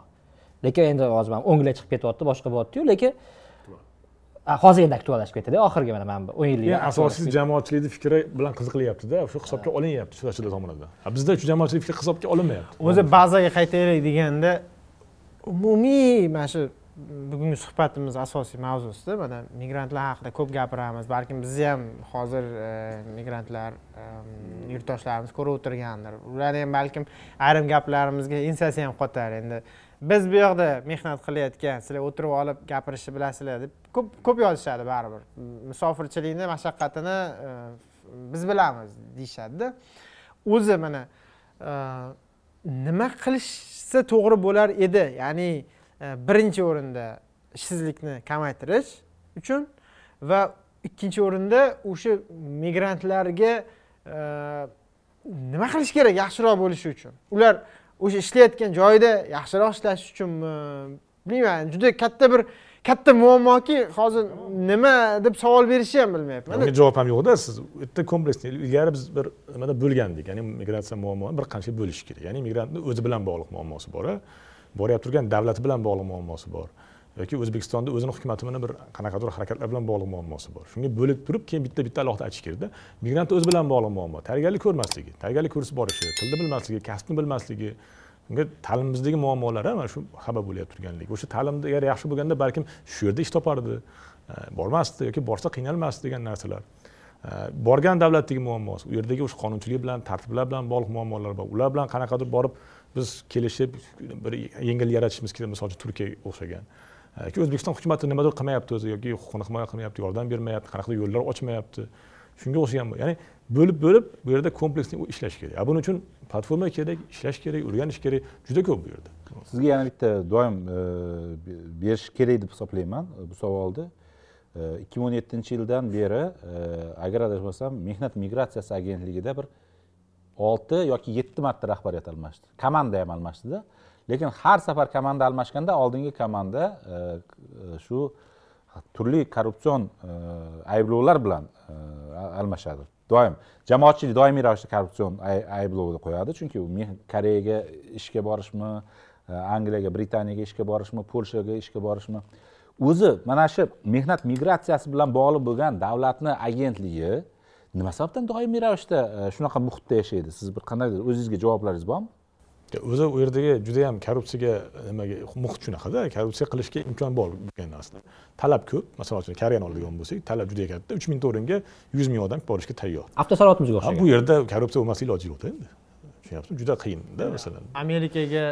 Lekin endi hozir o'nglar chiqib ketyapti boshqa bo'lyaptiyu lekin hozir endi aktuallashib ketdi oxirgi mana mana bu o'n yillik asosiy jamoatchilikni fikri bilan qiziqilyaptida. Shu hisobga olinyapti siyosatchilar tomonidan bizda shu jamoatchilik fikri hisobga olinmayapti. O'zi bazaga qaytaylik deganda umumiy mana shu bugungi suhbatimiz asosiy mavzusida mana migrantlar haqida ko'p gapiramiz. Balkim bizni ham hozir e, migrantlar e, yurtdoshlarimiz ko'rib o'tirgandir. Ularni ham balkim ayrim gaplarimizga ensasi ham qotar. Endi biz bu yoqda mehnat qilayotgan sizlar o'tirib olib gapirishni bilasizlar deb ko'p ko'p yozishadi baribir. Musofirchilikni mashaqqatini e, biz bilamiz deyishadida. O'zi mana e, nima qilishsa to'g'ri bo'lar edi ya'ni e, birinchi o'rinda ishsizlikni kamaytirish uchun va ikkinchi o'rinda o'sha migrantlarga nima qilish kerak yaxshiroq bo'lishi uchun. Ular o'sha ishlayotgan joyida yaxshiroq ishlash uchunmi? Bilmayman juda katta bir katta muammoki hozir nima deb savol berishni ham bilmayapman. Unga javob ham yo'qda siz u yerda kompleksniy ilgari biz bir nimada bo'lgandik ya'ni migratsiya muammoni bir qancha bo'lish kerak. Ya'ni migrantni o'zi bilan bog'liq muammosi bor a boryapti turgan davlati bilan bog'liq muammosi bor. Yoki o'zbekistonda o'zini hukumatini bir qanaqadir harakatlar bilan bog'liq muammosi bor. Shunga bo'lib turib keyin bitta bitta alohida aytish kerakda migrant o'zi bilan bog'liq muammo tayyorgarlik ko'rmasligi tayyorgarlik ko'rsa borishi tilni bilmasligi kasbni bilmasligi unga ta'limimizdagi muammolar ham mana shu xabar bo'lyapti turganligi o'sha ta'limda agar yaxshi bo'lganda balkim shu yerda ish topardi e, bormasdi yoki borsa qiynalmasdi degan narsalar. E, borgan davlatdagi muammosi u yerdagi o'sha qonunchilik bilan tartiblar bilan bog'liq muammolar bor. Ular bilan qanaqadir borib biz kelishib bir yengil yaratishimiz kerak misol uchun turkiyaga o'xshagan. Э, yoki o'zbekiston hukumati nimadir qilmayapti o'zi yoki huquqni himoya qilmayapti yordam bermayapti qanaqadir yo'llar ochmayapti. Shunga o'xshagan ya'ni bo'lib bo'lib bu yerda kompleksli ishlash kerak. A buning uchun platforma kerak ishlash kerak o'rganish kerak juda ko'p bu yerda. Sizga yana bitta doim e, berish kerak deb hisoblayman e, bu savolni. E, ikki ming o'n yettinchi yildan beri agar adashmasam mehnat migratsiyasi agentligida bir olti yoki yetti marta rahbariyat almashdi. Komanda ham almashdida. Lekin har safar komanda almashganda oldingi komanda e, e, shu turli korrupsion e, ayblovlar bilan almashadi. Doim. Jamoatchilik doimiy ravishda korrupsion ay- ayblovni qo'yadi. Chunki koreyaga ishga borishmi angliyaga britaniyaga ishga borishmi polshaga ishga borishmi? O'zi mana shu mehnat migratsiyasi bilan bog'liq bo'lgan davlatni agentligi nima sababdan doimiy ravishda shunaqa muhitda yashaydi? Siz bir qandaydir o'zingizga javoblaringiz bormi? O'zi u yerdagi judayam korrupsiyaga nimaga muhit shunaqada korrupsiya qilishga imkon bor bo'lgan narsa talab ko'p. Masalan uchun koreyani oladigan bo'lsak talab juda katta. Uch mingta o'ringa yuz ming odam borishga tayyor. Avtosanotimizga Ha, o'xshagan bu yerda korrupsiya bo'lmaslik iloji yo'qda endi. Tushunyapsizmi? Juda qiyinda masalan. Amerikaga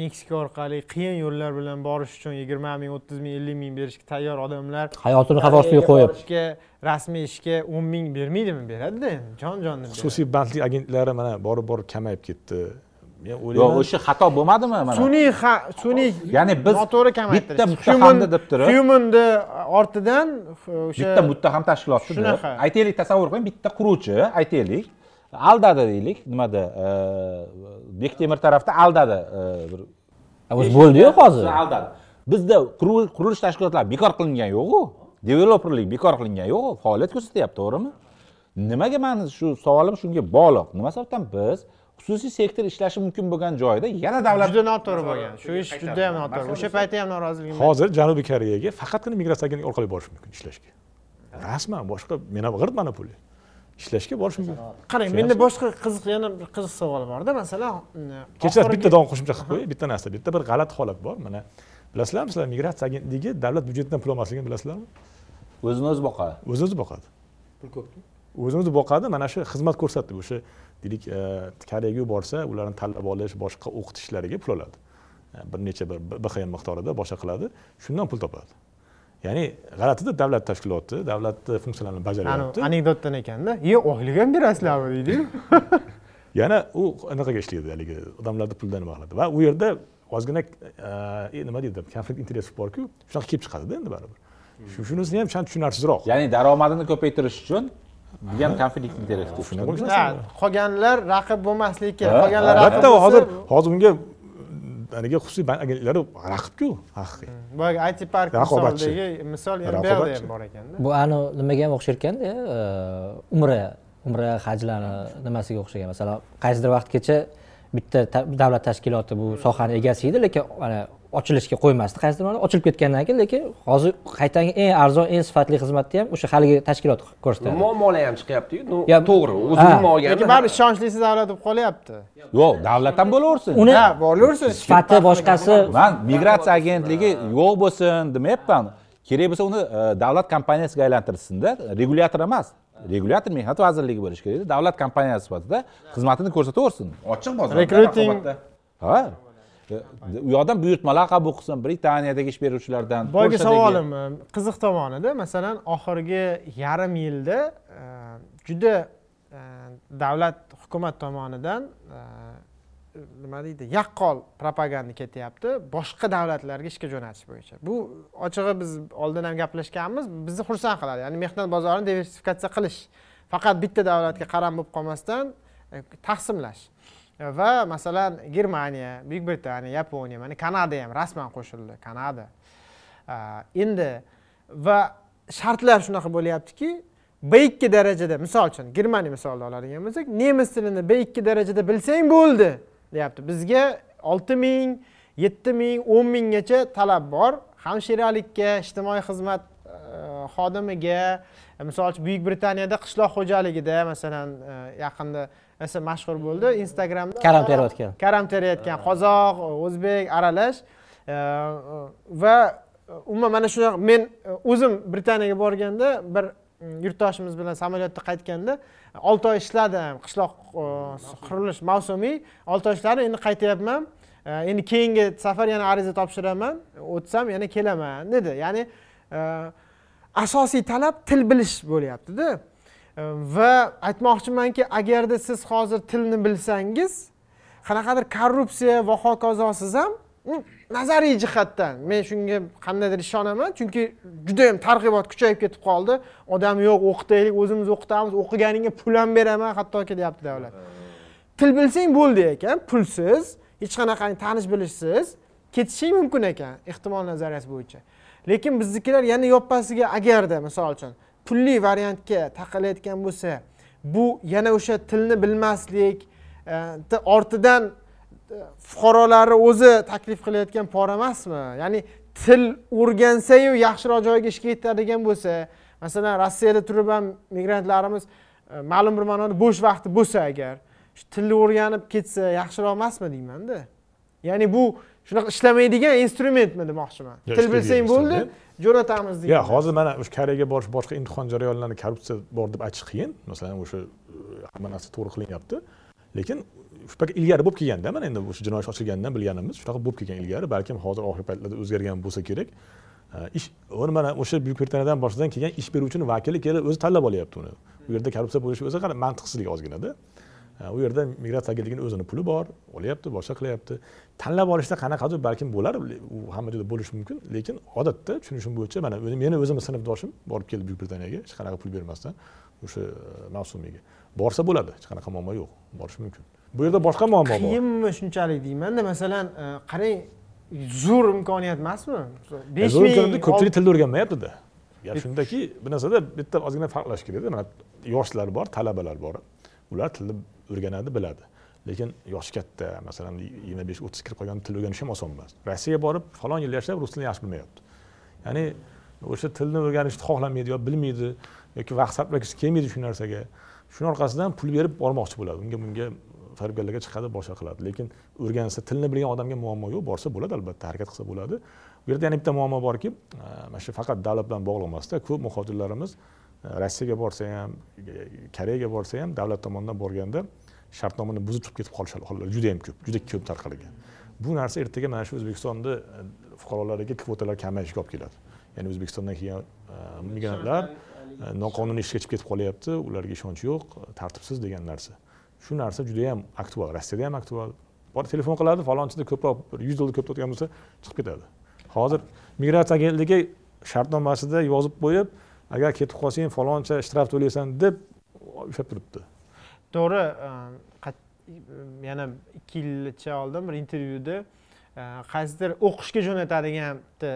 meksika orqali qiyin yo'llar bilan borish uchun yigirma ming o'ttiz ming ellik ming berishga tayyor odamlar hayotini xavf ostiga qo'yib. borishga rasmiy ishga o'n ming bermaydimi? Beradida endi. Jon jonni xususiy bandlik agentlari mana borib borib kamayib ketdi men yo'q o'ylayman o'sha xato bo'lmadimi mana? Sun'iy ha- sun'iy Ya'ni biz noto'g'ri kamaytirish. bitta muttahamni deb turib- humanni ortidan o'sha bitta muttaham tashkilotni deb Shunaqa. aytaylik tasavvur qiling bitta quruvchi aytaylik. Aldadi deylik nimada e, bektemir tarafda aldadi e, bir o'zi bo'ldiyu hozir. aldadi. Bizda qurilish tashkilotlari bekor qilingan yo'qu. Developerlik bekor qilingan yo'qu. Faoliyat ko'rsatyapti to'g'rimi? Nimaga mani shu savolim shunga bog'liq? Nima sababdan biz xususiy sektor ishlashi mumkin bo'lgan joyda yana davlat juda noto'g'ri bo'lgan. Shu ish juda ham noto'g'ri. O'sha paytda ham noroziligim bor. hozir janubiy koreyaga faqatgina migratsiya agentligi orqali borish mumkin ishlashga. Rasman boshqa mena g'irt monopoliya. Ishlashga borish mumkin. Qarang menda boshqa qiziq yana bir qiziq savol borda. Masalan kechirasiz oxirgi- bitta davom qo'shimcha qilib qo'yay bitta narsa bitta bir g'alati holat bor. Mana bilasizlarmi sizlar migratsiya agentligi davlat byudjetidan pul olmasligini bilasizlarmi? O'zini o'zi boqadi. O'zi o'zi boqadi o'zini o'zi boqadi. Mana shu xizmat ko'rsatdi. O'sha deylik e, koreyaga yuborsa ularni tanlab olish boshqa o'qitishlariga pul oladi. E, bir necha bir bxm miqdorida boshqa qiladi shundan pul topadi. Ya'ni g'alatida davlat tashkiloti davlatni funksiyalarini bajaryapti. anekdotdan ekanda ye oylik ham berasizlarmi deydiyu. Yana u anaqaga ishlaydi haligi odamlarni puldan nima qiladi va u yerda ozgina e, nima deydi konflikt interesov borku shunaqa kelib chiqadida endi baribir. Shu- shunisi ham sal tushunarsizroq ya'ni daromadini ko'paytirish uchun degan konflikt interes shunaqa bo'lishi qolganlar raqib bo'lmasligi qolganlar raqib albatta hozir hozir bunga haligi xususiy bank agentliklari raqibku. Haqiqiy. Boyagi it park Raqobatchi. misolidagi misol yana bu yerda ham bor ekanda. Bu ani nimaga ham o'xshar ekanda e, umra umra hajlarni nimasiga o'xshagan? Masalan qaysidir vaqtgacha bitta ta- davlat tashkiloti bu sohani egasi edi lekin ochilishga qo'ymasdi qaysidir ma'noda ochilib ketgandan keyin lekin hozir qaytanga eng arzon eng sifatli xizmatni ham o'sha haligi tashkilot ko'rsatadi. Muammolar ham chiqyaptiyu. To'g'ri o'zini lekin olganda baribir ishonchli davlat bo'lib qolyapti. Yo'q davlat ham bo'laversin. Uni ha bo'laversin. Sifati boshqasi man migratsiya agentligi yo'q bo'lsin demayapman. Kerak bo'lsa uni e, davlat kompaniyasiga aylantirishsinda regulyator emas. Regulyator mehnat vazirligi bo'lishi kerak davlat kompaniyasi sifatida xizmatini ko'rsataversin. Ochiq bozor Recruiting- ha u yoqdan buyurtmalar qabul qilsin. Britaniyadagi ish beruvchilardan boyagi savolim e, qiziq tomonida masalan oxirgi yarim yilda e, juda e, davlat hukumat tomonidan nima deydi yaqqol propaganda ketyapti. Boshqa davlatlarga ishga jo'natish bo'yicha. Bu ochig'i biz oldin ham gaplashganmiz. Bizni xursand qiladi. Ya'ni mehnat bozorini diversifikatsiya qilish. Faqat bitta davlatga qaram bo'lib qolmasdan taqsimlash va masalan germaniya buyuk britaniya yaponiya mana kanada ham rasman qo'shildi kanada. Endi va shartlar shunaqa bo'lyaptiki b ikki darajada misol uchun germaniya misolida oladigan bo'lsak nemis tilini b ikki darajada bilsang bo'ldi deyapti. Bizga olti ming yetti ming o'n minggacha talab bor hamshiralikka ijtimoiy xizmat e, xodimiga. Misol uchun buyuk britaniyada qishloq xo'jaligida masalan e, yaqinda esa mashhur bo'ldi. Instagramda Karam terayotgan. karam terayotgan. Qozoq o'zbek aralash. Va umuman mana shunaqa men o'zim britaniyaga borganda bir mm, yurtdoshimiz bilan samolyotda qaytganda olti oy ishladim. Qishloq e, qurilish mavsumiy. Olti oy ishladim endi qaytyapman. Endi keyingi safar yana ariza topshiraman. O'tsam yana kelaman dedi. Ya'ni e, asosiy talab til bilish bo'lyaptida va aytmoqchimanki agarda siz hozir tilni bilsangiz qanaqadir korrupsiya va hokazosiz ham nazariy jihatdan men shunga qandaydir ishonaman chunki judayam targ'ibot kuchayib ketib qoldi. Odam yo'q o'qitaylik o'zimiz o'qitamiz o'qiganingga pul ham beraman hattoki deyapti davlat. Til bilsang bo'ldi ekan pulsiz hech qanaqangi tanish bilishsiz ketishing mumkin ekan ehtimol nazariyasi bo'yicha. Lekin biznikilar yana yoppasiga agarda misol uchun. Pulli variantga taqalayotgan bo'lsa bu yana o'sha tilni bilmaslik e, ortidan e, fuqarolari o'zi taklif qilayotgan pora emasmi? Ya'ni til o'rgansayu yaxshiroq joyga ishga ketadigan bo'lsa masalan rossiyada turib ham migrantlarimiz e, ma'lum bir ma'noda bo'sh vaqti bo'lsa agar shu tilni o'rganib ketsa yaxshiroq emasmi deymanda? Ya'ni bu shunaqa ishlamaydigan instrumentmi demoqchiman. Til bilsang bo'ldi jo'natamiz degan yo'q hozir mana o'sha koreyaga borish boshqa imtihon jarayonlarida korrupsiya bor deb aytish qiyin. Masalan o'sha e, hamma narsa to'g'ri qilinyapti. Lekin ilgari bo'lib kelganda mana endi o'sha jinoiy ish ochilganidan bilganimiz shunaqa bo'lib kelgan ilgari balkim hozir oxirgi paytlarda o'zgargan bo'lsa kerak. Ish uni mana o'sha buyuk britaniyadan boshdan kelgan ish beruvchini vakili kelib o'zi tanlab olyapti uni. U yerda korrupsiya bo'lishi o'zi mantiqsizlik ozginada. U yerda migratsiya agentligini o'zini puli bor olyapti boshqa qilyapti tanlab olishda qanaqadir balkim bo'lar u hamma joyda bo'lishi mumkin. Lekin odatda tushunishim bo'yicha mana meni o'zimni sinfdoshim borib keldi buyuk britaniyaga hech qanaqa pul bermasdan o'sha e, mavsumiga. Borsa bo'ladi hech qanaqa muammo yo'q borishi mumkin. Bu yerda boshqa muammo bor. Qiyinmi shunchalik deymanda masalan e, qarang zo'r imkoniyat emasmi? Besh ming ko'pchilik tilni o'rganmayaptida gap shundaki bir narsada bitta ozgina farqlash kerakda mana yoshlar bor talabalar bor. Ular tilni o'rganadi biladi lekin yoshi katta masalan yigirma besh o'ttiz kirib qolgan til o'rganish ham oson emas. Rossiyaga borib falon yil yashab rus tilini yaxshi bilmayapti. Ya'ni o'sha tilni o'rganishni xohlamaydi yo bilmaydi yoki vaqt sarflagisi kelmaydi shu narsaga. Shuni orqasidan pul berib bormoqchi bo'ladi. Unga bunga firibgarlarga chiqadi boshqa qiladi. Lekin o'rgansa tilni bilgan odamga muammo yo'q borsa bo'ladi albatta harakat qilsa bo'ladi. Bu yerda yana bitta muammo borki e, mana shu faqat davlat bilan bog'liq emasda ko'p muhojirlarimiz e, rossiyaga borsa ham koreyaga borsa ham davlat tomonidan borganda shartnomani buzib chiqib ketib qolish hollari juda yam ko'p juda ko'p tarqalgan. Bu narsa ertaga mana shu o'zbekistonni e, fuqarolariga kvotalar kamayishiga olib keladi. Ya'ni o'zbekistondan kelgan e, migrantlar e, noqonuniy ishga chiqib ketib qolyapti ularga ishonch yo'q tartibsiz degan narsa. Shu narsa juda yam aktual rossiyada ham aktual. Bor telefon qiladi falonchida ko'proq bir yuz dollar ko'p turadigan bo'lsa chiqib ketadi. Hozir migratsiya agentligi shartnomasida yozib qo'yib agar ketib qolsang faloncha shtraf to'laysan deb ushlab turibdi. To'g'ri yana ikki yilcha oldin bir intervyuda qaysidir o'qishga jo'natadigan bitta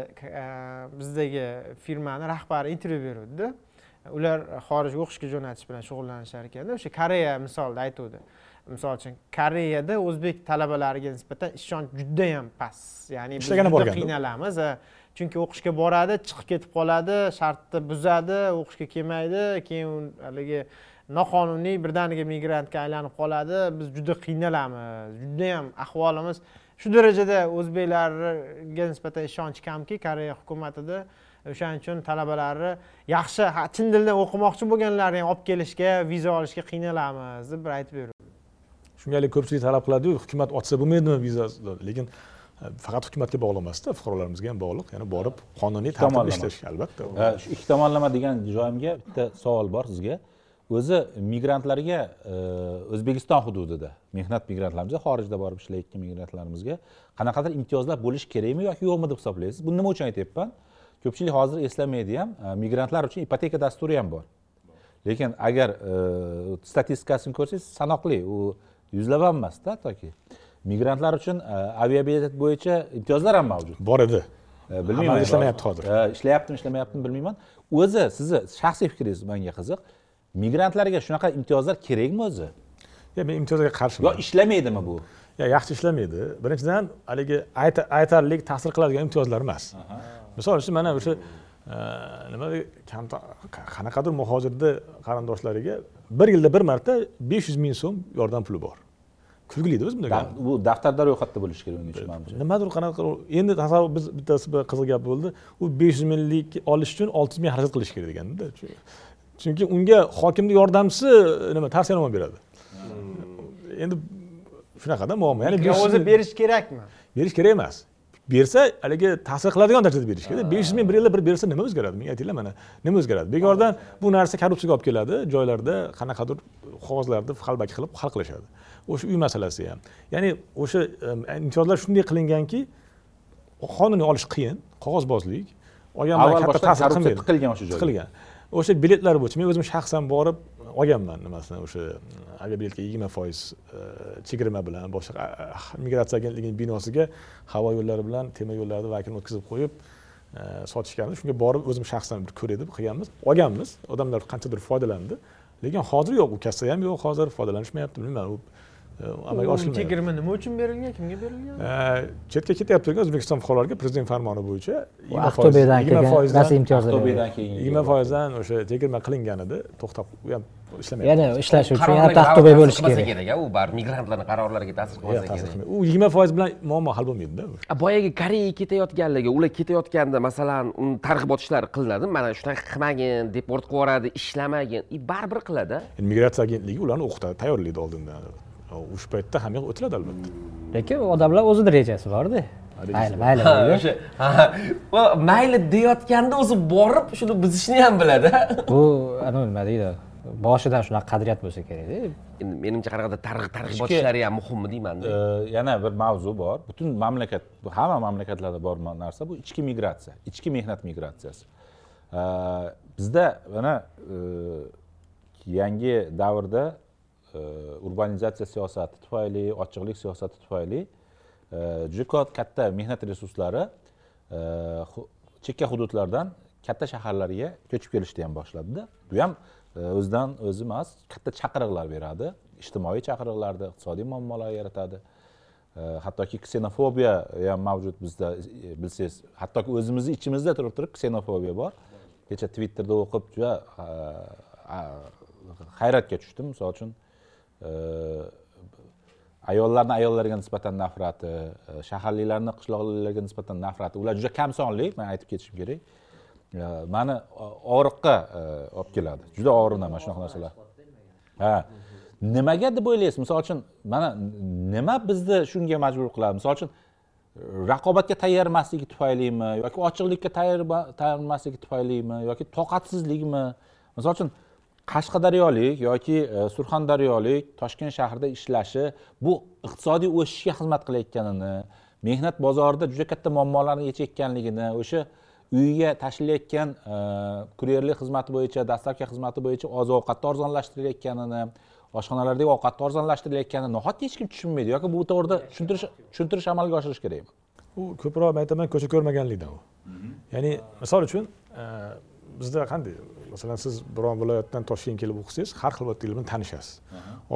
bizdagi firmani rahbari intervyu beruvdida ular xorijga o'qishga jo'natish bilan shug'ullanishar ekanda o'sha koreya misolida aytuvdi. Misol uchun koreyada o'zbek talabalariga nisbatan ishonch judayam past. Ya'ni biz juda qiynalamiz chunki o'qishga boradi chiqib ketib qoladi shartni buzadi o'qishga kelmaydi keyin haligi noqonuniy birdaniga migrantga aylanib qoladi. Biz juda qiynalamiz judayam ahvolimiz shu darajada o'zbeklarga nisbatan ishonch kamki koreya hukumatida o'shaning uchun talabalarni yaxshi chin dildan o'qimoqchi bo'lganlarni ham olib kelishga viza olishga qiynalamiz deb bir aytib berdi shungalik ko'pchilik talab qiladiyu hukumat ochsa bo'lmaydimi viza lekin e, faqat hukumatga bog'liq emasda fuqarolarimizga ham bog'liq. Ya'ni borib qonuniy tartibda ishlash albatta. Shu ikki tomonlama degan joyimga bitta savol bor sizga o'zi migrantlarga e, o'zbekiston hududida mehnat migrantlarimizga xorijda borib ishlayotgan migrantlarimizga qanaqadir imtiyozlar bo'lishi kerakmi yoki yo'qmi deb hisoblaysiz. Buni nima uchun aytyapman? Ko'pchilik hozir eslamaydi ham e, migrantlar uchun ipoteka dasturi ham bor. Lekin agar e, statistikasini ko'rsangiz sanoqli u yuzlab ham emasda hattoki migrantlar uchun aviabilet bo'yicha imtiyozlar ham mavjud. Bor edi. Bilmayman. Ishlamayapti hozir. Ishlayaptimi ishlamayaptimi bilmayman. O'zi sizni shaxsiy fikringiz menga qiziq migrantlarga shunaqa imtiyozlar kerakmi o'zi? Yo'q men imtiyozga qarshiman yo ishlamaydimi bu? Yaxshi ishlamaydi. Birinchidan haligi aytarlik ta'sir qiladigan imtiyozlar emas. Misol uchun mana o'sha nima qanaqadir muhojirni qarindoshlariga bir yilda bir marta besh yuz ming so'm yordam puli bor. Kulgilida o'zi bunday bu daftarda ro'yxatda bo'lishi kerak uning uchun manimcha nimadir qanaqa endi tasavvur biz bittasi bir qiziq gap bo'ldi. U besh yuz minglik olish uchun olti yuz ming xarajat qilish kerak deganda chunki unga hokimni yordamchisi nima tavsiyanoma beradi. Endi shunaqada muammo ya'ni o'zi berish kerakmi? Berish kerak emas. Bersa haligi ta'sir qiladigan darajada berish kerak. Besh yuz ming bir yilda bir bersa nima o'zgaradi? Menga aytinglar mana nima o'zgaradi? Bekordan bu narsa korrupsiyaga olib keladi joylarda qanaqadir qog'ozlarni qalbaki qilib hal qilishadi o'sha uy masalasi ham. Ya'ni o'sha imtiyozlar shunday qilinganki qonuniy olish qiyin qog'ozbozlik olgan bilan avval katta boshdan ta'sir korrupsiya qilmaydi. tiqilgan o'sha joyga tiqilgan o'sha biletlar bo'yicha. Men o'zim shaxsan borib olganman nimasini o'sha aviabiletga yigirma foiz e, chegirma bilan boshqa migratsiya agentligining binosiga havo yo'llari bilan temir yo'llarni vakilini o'tkazib qo'yib e, sotishgan sotishgandi shunga borib o'zim shaxsan bir deb qilganmiz olganmiz. Odamlar qanchadir foydalandi. Lekin hozir yo'q u kassa ham yo'q hozir foydalanishmayapti. Bilmayman u amalga oshirmayapti chegirma nima uchun berilgan kimga berilgan E, chetga ketyapti ekan o'zbekiston fuqarolariga prezident farmoni bo'yicha Bu aqto'bedan kelgan rasmiy imtiyozlar aqto'bedan keyin yigirma foizdan o'sha chegirma qilingan edi to'xtab u ham ishlamayapti yana ishlashi uchun yana ta'sir bo'lishi kerak kerak u baribir migrantlarni qarorlariga ta'sir qilmasa kerak u yigirma foiz bilan muammo hal bo'lmaydida boyagi koreyaga ketayotganligi ular ketayotganda masalan uni targ'ibot ishlari qilinadi. Mana shunaqa qilmagin deport qilib yuboradi ishlamagin и baribir qiladi. Migratsiya agentligi ularni o'qitadi tayyorlaydi oldindan o'sha paytda ham yoq o'tiladi albatta lekin odamlar o'zini rejasi borda mayli mayli o'sha mayli deyotganda o'zi borib shuni buzishni ham biladi. Bu nima deydi? Boshidan shunaqa qadriyat bo'lsa kerakda. Endi menimcha qanaqadir targ'ib targ'ibot Ishga- ishlari ham muhimmi deymanda. Yana bir mavzu bor. Butun mamlakat bu hamma mamlakatlarda bor narsa bu ichki migratsiya ichki mehnat migratsiyasi. Bizda mana yangi davrda urbanizatsiya siyosati tufayli ochiqlik siyosati tufayli juda katta mehnat resurslari chekka hududlardan katta shaharlarga ko'chib kelishni ham boshladida bu ham o'zidan o'zi emas katta chaqiriqlar beradi ijtimoiy chaqiriqlarni iqtisodiy muammolar yaratadi hattoki ksenofobiya ham mavjud bizda bilsangiz hattoki o'zimizni ichimizda turib turib ksenofobiya bor kecha twitterda o'qib juda hayratga tushdim misol uchun ayollarni ayollarga nisbatan nafrati e, shaharliklarni qishloqliklarga nisbatan nafrati ular juda kam sonli man aytib ketishim kerak. Mani og'riqqa e, olib keladi. Juda og'rinaman shunaqa narsalar. Ha nimaga deb o'ylaysiz? Misol uchun mana nima bizni shunga majbur qiladi? Misol uchun raqobatga tayyor emasligi tufaylimi yoki ochiqlikka tayyor tayyor emasligi tufaylimi yoki toqatsizlikmi? Misol uchun qashqadaryolik yoki e, surxondaryolik toshkent shahrida ishlashi bu iqtisodiy o'sishga xizmat qilayotganini mehnat bozorida juda katta muammolarni yechayotganligini o'sha uyiga tashilayotgan e, kuryerlik xizmati bo'yicha dastlabki xizmati bo'yicha oziq ovqatni arzonlashtirilayotganini oshxonalardagi ovqatni arzonlashtirilayotganini nihoyatda hech kim tushunmaydi yoki bu to'g'rida tushuntirish tushuntirish amalga oshirish kerakmi u ko'proq men aytaman ko'cha ko'rmaganlikdan u. Ya'ni misol uchun e, bizda qanday? Masalan siz biron viloyatdan toshkentga kelib o'qisangiz har xil viloyatliklar bilan tanishasiz.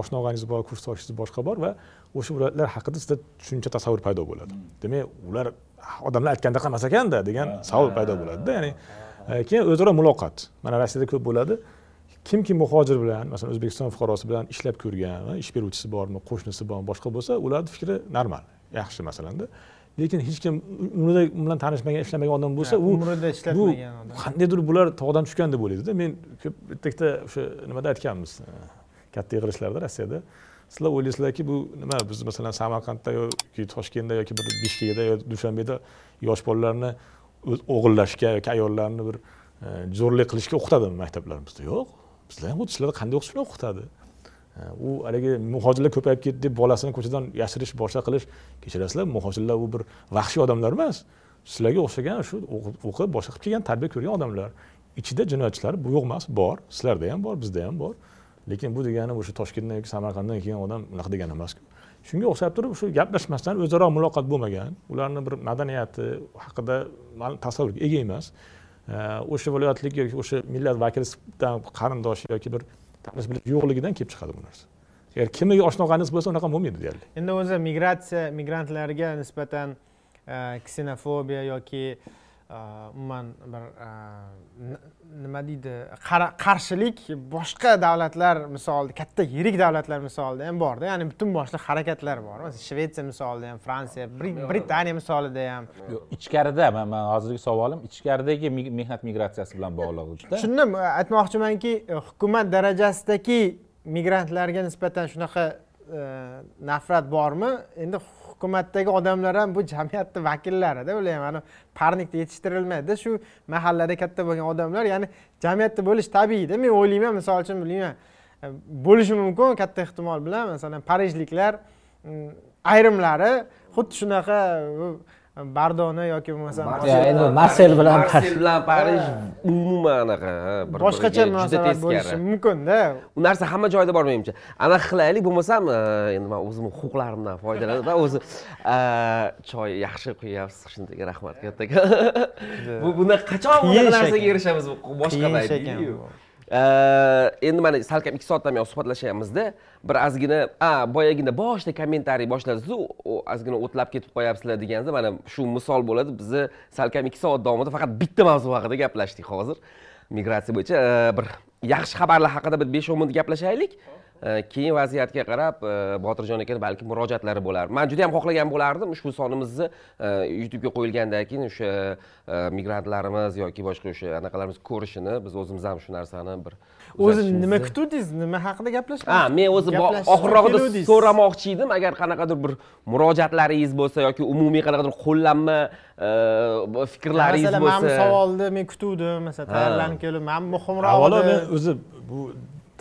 Oshna og'ayningiz bor kursdoshingiz boshqa bor va o'sha viloyatlar haqida sizda tushuncha tasavvur paydo bo'ladi. Demak ular odamlar aytgandaqa emas ekanda degan savol paydo bo'ladida ya'ni e, keyin o'zaro muloqot. Mana rossiyada ko'p bo'ladi. Kimki muhojir bilan masalan o'zbekiston fuqarosi bilan ishlab ko'rgan ish beruvchisi bormi qo'shnisi bormi boshqa bo'lsa ularni fikri normal yaxshi masalanda lekin hech kim umrida bilan tanishmagan ishlamagan odam bo'lsa u umrida bu ishlatmagan odam. qandaydir bular tog'dan tushgan deb o'ylaydida men ko'p bitta ikkita o'sha nimada aytganmiz e, katta yig'ilishlarda rossiyada. Sizlar o'ylaysizlarki bu nima biz masalan samarqandda yoki toshkentda yoki bir bishkekda yo dushanbeda yosh bolalarni o'g'irlashga yoki ayollarni bir e, zo'rlik qilishga o'qitadimi maktablarimizda? Yo'q. Bizlar ham xuddi sizlarda qanday o'qitishni o'qitadi u haligi muhojirlar ko'payib ketdi deb bolasini ko'chadan yashirish boshqa qilish. Kechirasizlar muhojirlar u bir vahshiy odamlar emas. Sizlarga o'xshagan shu o'qib o'qib boshqa qilib kelgan tarbiya ko'rgan odamlar. Ichida jinoyatchilar bu yo'q emas bor. Sizlarda ham bor bizda ham bor. Lekin bu degani o'sha toshkentdan yoki samarqanddan kelgan odam unaqa degani emasku. Shunga o'xshab turib shu gaplashmasdan o'zaro muloqot bo'lmagan. Ularni bir madaniyati haqida ma'lum tasavvurga ega emas. O'sha viloyatlik yoki o'sha millat vakilidan qarindoshi yoki bir tanish bilish yo'qligidan kelib chiqadi bu narsa. Agar kimniga oshna bo'lsa unaqa bo'lmaydi deyarli. Endi o'zi migratsiya migrantlarga nisbatan e, ksenofobiya yoki umuman bir n- nima deydi qarshilik boshqa davlatlar misolida katta yirik davlatlar misolida ham borda. Ya'ni butun boshli harakatlar bor. Masalan shvetsiya misolida ham fransiya Bri- britaniya misolida ham. Yo'q, ichkarida man hozirgi savolim ichkaridagi mehnat migratsiyasi bilan bog'liqda tushundim e, aytmoqchimanki e, hukumat darajasidagi migrantlarga nisbatan shunaqa e, nafrat bormi? Endi hukumatdagi odamlar ham bu jamiyatni vakillarida ular ham ani parnikda yetishtirilmaydi shu mahallada katta bo'lgan odamlar ya'ni jamiyatda bo'lish tabiiyda men o'ylayman. Misol uchun bilmayman bo'lishi mumkin katta ehtimol bilan masalan parijliklar mm, ayrimlari xuddi shunaqa bardoni yoki bo'lmasam endi marsel bilan marsel bilan parij umuman anaqa boshqacha munosabat bo'lishi mumkinda u narsa hamma joyda bor menimcha. Anaqa qilaylik bo'lmasam e, endi man o'zimni huquqlarimdan foydalanib o'zi e, choy yaxshi quyapsiz shundaga rahmat kattakon bu buni qachon bunaqa narsaga erishamiz boshqa ekan endi mana salkam ikki soatdan buyon suhbatlashyapmizda bir ozgina a boyagina boshida kommentariy boshladizu u ozgina o'tlab ketib qo'yapsizlar deganingizda mana shu misol bo'ladi. Bizni salkam ikki soat davomida faqat bitta mavzu haqida gaplashdik hozir migratsiya bo'yicha. Bir yaxshi xabarlar haqida bir besh o'n minut gaplashaylik. Keyin vaziyatga qarab e, botirjon aka balki murojaatlari bo'lar. Man juda yam xohlagan bo'lardim ushbu sonimizni e, youtubega qo'yilgandan keyin o'sha e, migrantlarimiz yoki boshqa o'sha anaqalarimiz ko'rishini biz o'zimiz ham shu narsani bir o'zi nima kutuvdingiz nima haqida gaplashmoqchi ha men o'zi oxirrog'ida so'ramoqchi edim. Agar qanaqadir bir murojaatlaringiz bo'lsa yoki umumiy qanaqadir qo'llanma fikrlaringiz masalan mana bu bo'lsa savolni men kutuvdim masalan tayyorlanib kelib man muhimroq avvalo men o'zi bu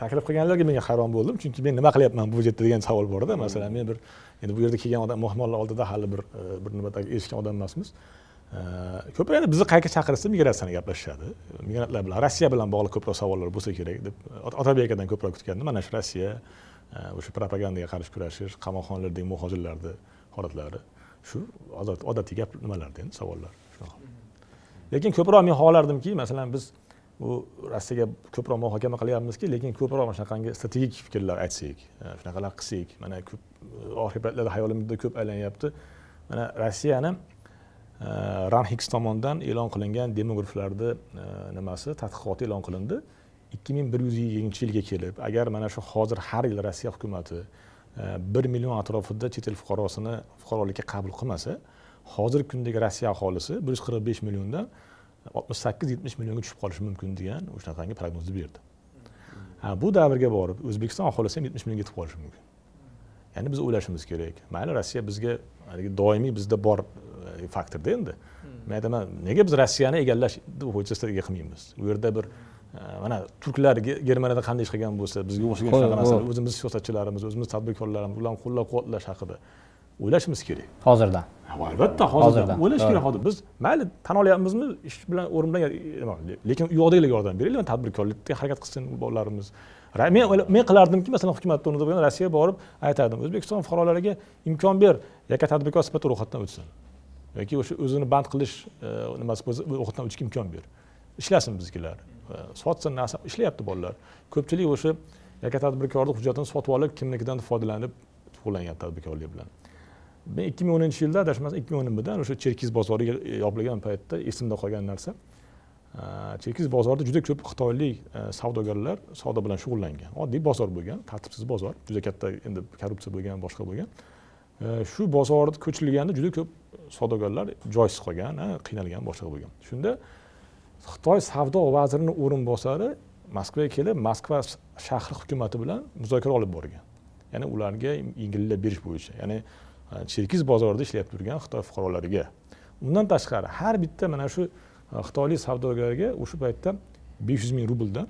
taklif qilganlarga men hayron bo'ldim. Chunki men nima qilyapman bu yerda degan savol bor eda masalan men bir endi bu yerda kelgan odam mehmonlar oldida hali bir e, bir nima eshitgan odam emasmiz. E, ko'proq endi bizni qayerga chaqirsa migratsiyani gaplashishadi. Migrantlar bilan rossiya bilan bog'liq ko'proq savollar bo'lsa kerak deb Ot- otabek akadan ko'proq kutgandim. Mana shu rossiya e, o'sha propagandaga qarshi kurashish qamoqxonalardagi muhojirlarni holatlari shu odat- odatiy gap nimalarda endi savollar. Shunaqa. Lekin ko'proq men xohlardimki masalan biz bu rossiyaga ko'proq muhokama qilyapmizki lekin ko'proq mana shunaqangi strategik fikrlar aytsak e, shunaqalar qilsak mana ko'p e, oxirgi paytlarda hayolimizda ko'p aylanyapti mana rossiyani e, ranhix tomonidan e'lon qilingan demograflarni nimasi tadqiqoti e'lon qilindi. Ikki ming bir yuz yigirmanchi yilga kelib agar mana shu hozir har yil rossiya hukumati bir million atrofida chet el fuqarosini fuqarolikka qabul qilmasa hozirgi kundagi rossiya aholisi bir yuz qirq besh milliondan oltmish sakkiz yetmish millionga tushib qolishi mumkin degan shunaqangi prognozni berdi. Ha bu davrga borib o'zbekiston aholisi ham yetmish millionga yetib qolishi mumkin. Ya'ni biz o'ylashimiz kerak. Mayli rossiya bizga haligi doimiy bizda bor e, faktorda endi. Men aytaman nega biz rossiyani egallash bo'yicha strategiya qilmaymiz? U yerda bir e, mana turklar Ge- germaniyada qanday ish qilgan bo'lsa bizga o'xshagan shunaqa narsalar o'zimiz siyosatchilarimiz o'zimiz tadbirkorlarimiz ularni qo'llab quvvatlash haqida o'ylashimiz kerak. Hozirdan albatta hozirda. Hozirdan, o'ylash kerak hozir. Biz mayli tan olyapmizmi ish bilan o'rin bilan lekin u yoqdagilarga yordam beraylik tadbirkorlikka harakat qilsin bolalarimiz men men qilardimki masalan hukumat o'rnida bo'lgan rossiyaga borib aytardim o'zbekiston fuqarolariga imkon ber yakka tadbirkor sifatida ro'yxatdan o'tsin. Yoki o'sha o'zini band qilish e, nimasi bo'lsa ro'yxatdan o'tishga imkon ber. Ishlasin biznikilar. E, sotsin narsa ishlayapti bolalar. Ko'pchilik o'sha yakka tadbirkorlik hujjatini sotib olib kimnikidan foydalanib shug'ullanyapti tadbirkorlik bilan men ikki ming o'ninchi yilda adashmasam ikki ming o'n nimidan o'sha cherkiz bozori e, yopilgan paytda esimda qolgan narsa. E, cherkiz bozorida juda ko'p xitoylik e, savdogarlar savdo bilan shug'ullangan. Oddiy bozor bo'lgan tartibsiz bozor. Juda katta endi korrupsiya bo'lgan boshqa bo'lgan. Shu bozor ko'chirilganda juda ko'p savdogarlar joysiz qolgan qiynalgan boshqa bo'lgan. Shunda xitoy savdo vazirini o'rinbosari moskvaga kelib moskva shahri hukumati bilan muzokara olib borgan. Ya'ni ularga yengillik berish bo'yicha. Ya'ni cherkiz bozorida ishlab turgan xitoy fuqarolariga. Undan tashqari har bitta mana shu e, xitoylik savdogarga o'sha paytda besh yuz ming rubldan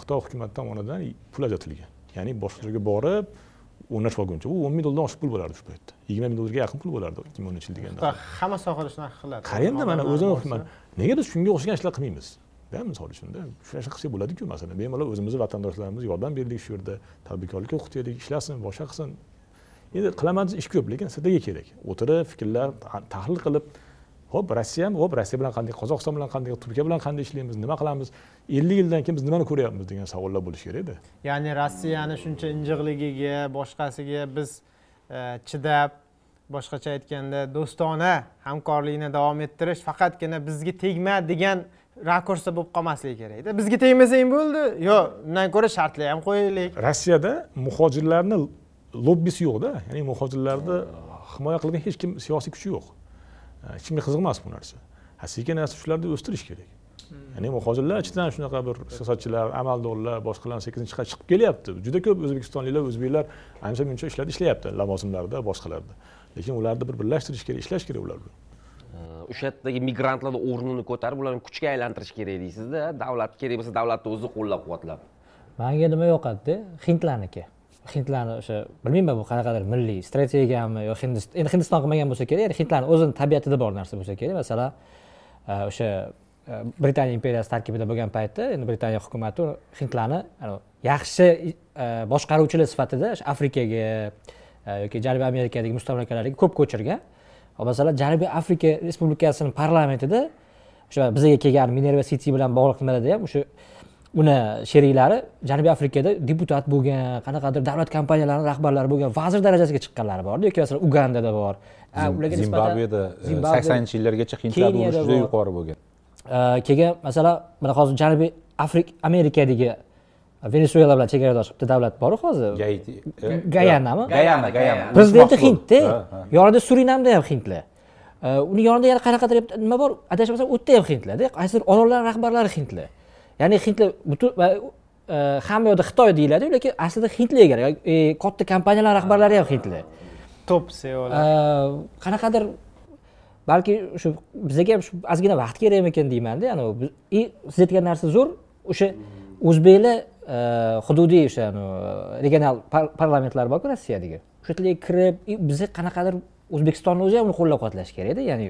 xitoy hukumati tomonidan pul ajratilgan. Ya'ni boshqa joyga borib o'rnashib olguncha. U o'n ming dollardan oshiq pul bo'lardi shu paytda. Yigirma ming dollarga yaqin pul bo'lardi ikki ming o'ninchi yil deganda Xitoy hamma sohada shunaqa qiladi. Qarangda mana o'zini nega biz shunga o'xshagan ishlar qilmaymiz? Da misol uchunda shu narsa qilsak bo'ladiku masalan. Bemalol o'zimizni vatandoshlarimiz yordam berdik shu yerda. Tadbirkorlikka o'qitaylik ishlasin boshqa qilsin endi qilaman desa ish ko'p lekin strategiya kerak. O'tirib fikrlar ta- tahlil qilib ho'p rossiyami ho'p rossiya bilan qanday qozog'iston bilan qanday turkiya bilan qanday ishlaymiz nima qilamiz? ellik yildan keyin biz nimani ko'ryapmiz degan savollar bo'lishi kerakda ya'ni rossiyani shuncha injiqligiga boshqasiga biz e, chidab boshqacha aytganda do'stona hamkorlikni davom ettirish faqatgina bizga tegma degan rakursda bo'lib qolmasligi kerakda bizga tegmasang bo'ldi yo undan ko'ra shartlar ham qo'yaylik. Rossiyada muhojirlarni lobbisi yo'qda ya'ni muhojirlarni himoya qiladigan hech kim siyosiy kuchi yo'q. Hech kimga qiziq emas bu narsa. Sekin asta shularni o'stirish kerak. Ya'ni muhojirlar ichidan shunaqa bir siyosatchilar amaldorlar boshqalar sekin chiqib chiqib kelyapti? Juda ko'p o'zbekistonliklar o'zbeklar ancha muncha ishlarda ishlayapti lavozimlarda boshqalarda. Lekin ularni bir birlashtirish kerak ishlash kerak ular bilan. O'sha yerdagi migrantlarni o'rnini ko'tarib ularni kuchga aylantirish kerak deysizda. Davlat kerak bo'lsa davlatni o'zi qo'llab quvvatlab manga nima yoqadida? Hindlarniki hindlarni o'sha bilmayman bu qanaqadir milliy strategiyami yo hindiston endi hindiston qilmagan bo'lsa kerak hindlarni o'zini tabiatida bor narsa bo'lsa kerak. Masalan e, o'sha e, britaniya imperiyasi tarkibida bo'lgan paytda endi britaniya hukumati hindlarni yaxshi e, boshqaruvchilar sifatida o'sha afrikaga yoki janubiy amerikadagi mustamlakalarga ko'p ko'chirgan. Masalan janubiy afrika respublikasini parlamentida o'sha bizaga kelgan minerva city bilan bog'liq nimalarda ham o'sha uni sheriklari janubiy afrikada deputat bo'lgan qanaqadir davlat kompaniyalarini rahbarlari bo'lgan vazir darajasiga chiqqanlari borda. Yoki masalan ugandada bor. Ularga zimbabveda saksonninchi yillargacha hindlarni ulushi juda yuqori bo'lgan. Keyin masalan mana hozir janubiy afrika amerikadagi venesuela bilan chegaradosh bitta davlat boru hozir. Gayanami gayana gayana prezidenti hindda yonida surinamda ham hindlar uni yonida yana qanaqadir nima bor? Adashmasam u yerda ham hindlarda qaysidir orollar rahbarlari hindlar ya'ni hindlar butun hamma yoqda xitoy deyiladi lekin aslida hindlarga katta kompaniyalar rahbarlari ham hindlar top seolar qanaqadir balki shu bizga ham shu ozgina vaqt kerakmikan deymanda anavi и siz aytgan narsa zo'r o'sha o'zbeklar hududiy o'sha regional parlamentlar borku rossiyadagi o'sha yerlarga kirib biza qanaqadir o'zbekistonni o'zi ham uni qo'llab quvvatlash kerakda ya'ni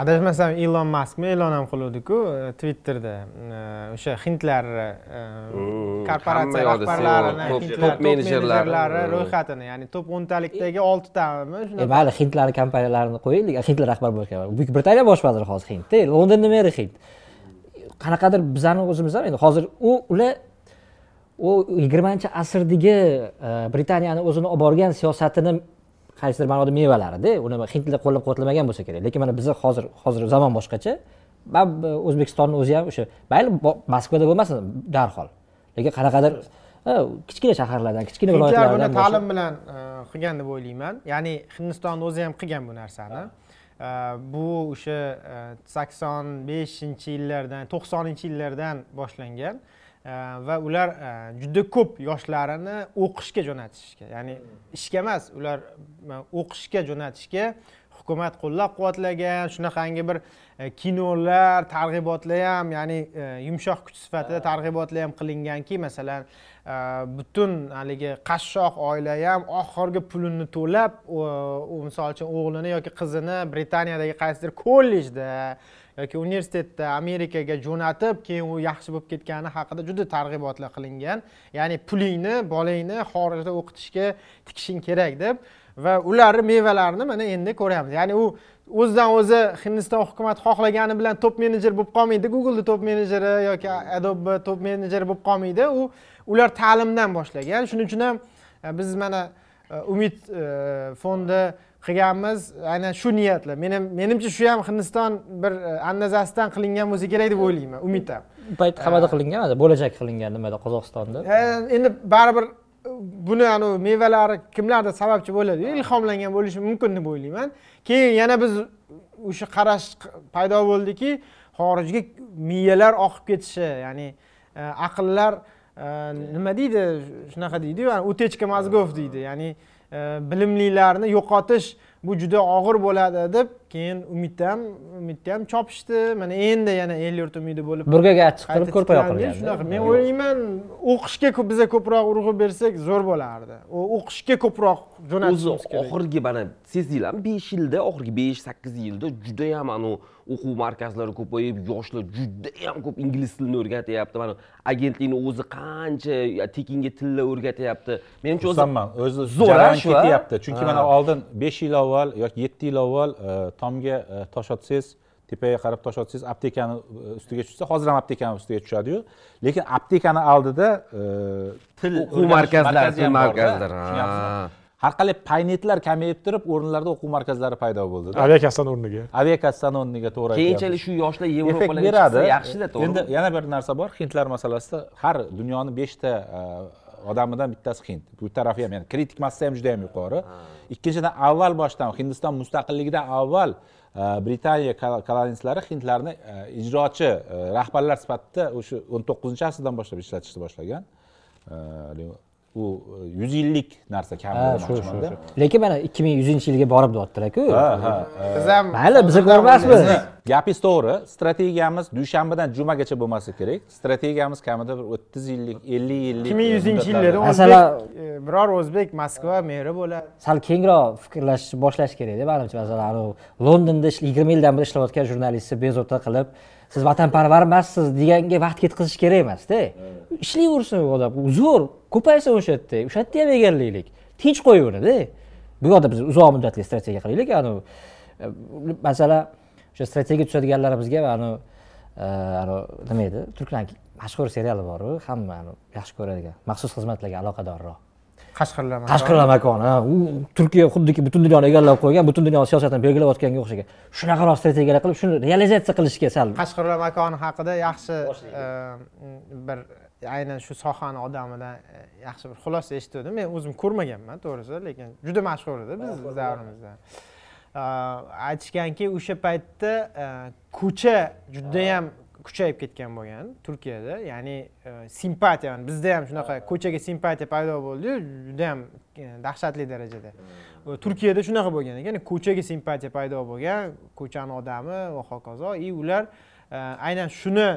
adashmasam ilon maskmi e'lon ham qiluvdiku e, twitterda e, o'sha hindlar e, korporatsiya rahbarlarini top- menejerlari. ro'yxatini ya'ni top o'ntalikdagi oltitami e shunaqa mayli hindlarni kompaniyalarini qo'yaylik. Hindlar rahbar bo'lgan buyuk britaniya bosh vaziri hozir hindda londonni meri hind. Qanaqadir bizani o'zimiz ham endi hozir u ular u yigirmanchi asrdagi britaniyani o'zini olib borgan siyosatini qaysidir ma'noda mevalarida uni hindlar qo'llab quvvatlamagan bo'lsa kerak. Lekin mana biza hozir hozir zamon boshqacha. O'zbekistonni o'zi ham o'sha mayli moskvada bo'lmasin darhol. Lekin qanaqadir kichkina shaharlardan kichkina hindlar buni viloyatlardan ta'lim bilan e, qilgan deb o'ylayman. Ya'ni hindistonni o'zi ham qilgan bu narsani. E, bu o'sha e, sakson beshinchi yillardan to'qsoninchi yillardan boshlangan va ular e, juda ko'p yoshlarini o'qishga jo'natishga ya'ni ishga emas ular o'qishga jo'natishga hukumat qo'llab quvvatlagan shunaqangi bir e, kinolar targ'ibotlar ham ya'ni e, yumshoq kuch sifatida targ'ibotlar ham qilinganki masalan Э, butun haligi qashshoq oila ham oxirgi pulini to'lab misol uchun o'g'lini yoki qizini britaniyadagi qaysidir kollejda yoki universitetda amerikaga jo'natib keyin u yaxshi bo'lib ketgani haqida juda targ'ibotlar qilingan. Ya'ni pulingni bolangni xorijda o'qitishga tikishing kerak deb va ularni mevalarini mana endi ko'ryapmiz. Ya'ni u o'zidan o'zi hindiston hukumati xohlagani bilan top menejer bo'lib qolmaydi. Googleni top menejeri yoki adobe top menejeri bo'lib qolmaydi. U ular ta'limdan boshlagan. Shuning uchun ham e, biz mana e, umid e, fondi qilganmiz. Aynan shu niyatla meni menimcha shu ham hindiston bir andazasidan qilingan bo'lsa kerak deb o'ylayman. Umid ham. Bu payt qamoqda qilingan bo'lajak qilingan nimada? Qozog'istonda. Endi baribir buni anavi mevalari kimlardir sababchi bo'ladi? Ilhomlangan bo'lishi mumkin deb o'ylayman. Keyin yana biz o'sha qarash paydo bo'ldiki xorijga miyalar oqib ketishi ya'ni e, aqllar e, nima deydi shunaqa deydiyu utechka mozgov deydi. Ya'ni e, bilimlilarni yo'qotish bu juda og'ir bo'ladi deb keyin umidda ham umidda ham chopishdi. Mana endi yana el yurt umidi bo'lib burgaga achchiq qilib ko'rpa yoqilgan shunaqa men o'ylayman o'qishga biza ko'proq urg'u bersak zo'r bo'lardi. O'qishga ko'proq o'zi jo'natishimiz kerak. oxirgi mana sezdinglarmi besh yilda oxirgi besh sakkiz yilda judayam anavi o'quv markazlari ko'payib yoshlar judayam ko'p ingliz tilini o'rgatyapti mana agentlikni o'zi qancha tekinga tillar o'rgatyapti menimcha o'zi xursandman o'zi zo'r, jarayon shu, a? ketyapti chunki mana oldin besh yil avval yoki yetti yil avval e, tomga e, tosh otsangiz tepaga qarab tosh otsangiz aptekani e, ustiga tushsa hozir ham aptekani ustiga tushadiyu lekin aptekani oldida til o'quv markazlari til borda. markazlari. Har qalay paynetlar kamayib turib o'rinlarda o'quv markazlari paydo bo'ldi aviakassani o'rniga. Aviakassani o'rniga to'g'ri keyinchalik shu yoshlar yevropalarga beradi. yaxshida endi to'g'rimi? Yana bir narsa bor hindlar masalasida har dunyoni beshta e, odamidan bittasi hind. Bu tarafi ham ya'ni kritik massa ham juda yam yuqori ikkinchidan avval boshdan hindiston mustaqilligidan avval e, britaniya kol- kolonialistlari hindlarni e, ijrochi rahbarlar sifatida o'sha o'n to'qqizinchi asrdan boshlab ishlatishni boshlagan E, u e, yuz yillik narsa kam shu shu lekin mana ikki ming yuzinchi yilga borib deyaptilar-ku ha ha e, biz ham mayli biza ko'rmasmiz. gapingiz to'g'ri. Strategiyamiz dushanbadan jumagacha bo'lmasa kerak. Strategiyamiz kamida bir o'ttiz yillik ellik yillik ikki ming yuzinchi yillarda Masalan- o'zbek e, biror o'zbek moskva meri bo'ladi. Sal kengroq fikrlash boshlash kerakda manimcha masalan anavi londonda ish- yigirma yildan beri ishlayotgan jurnalistni bezovta qilib siz vatanparvar emassiz deganga vaqt ketkazish kerak emasda ishlayversin u odam zo'r ko'paysin o'sha yerda o'sha yerda ham egallaylik tinch qo'yaveringda bu yoqda biz uzoq muddatli strategiya qilaylik anavi e, masalan o'sha strategiya tuzadiganlarimizga anavi e, anavi nima edi? Turklarni mashhur seriali boru hamma yaxshi ko'radigan maxsus xizmatlarga aloqadorroq. Qashqirlar qashqarlar makoni u turkiya xuddiki butun dunyoni egallab qo'ygan butun dunyo siyosatini belgilayotganga o'xshagan. Shunaqaroq strategiyalar qilib shuni realizatsiya qilishga sal qashqarlar makoni haqida yaxshi e, bir aynan shu sohani odamidan e, yaxshi bir xulosa eshitgandim men o'zim ko'rmaganman to'g'risi lekin juda mashhur edi bizni davrimizda. E, aytishganki o'sha paytda e, ko'cha judayam kuchayib ketgan bo'lgan turkiyada ya'ni simpatiya bizda ham shunaqa ko'chaga simpatiya paydo bo'ldiyu judayam dahshatli darajada. Turkiyada shunaqa bo'lgan ekan ko'chaga simpatiya paydo bo'lgan ko'chani odami va hokazo и ular aynan shuni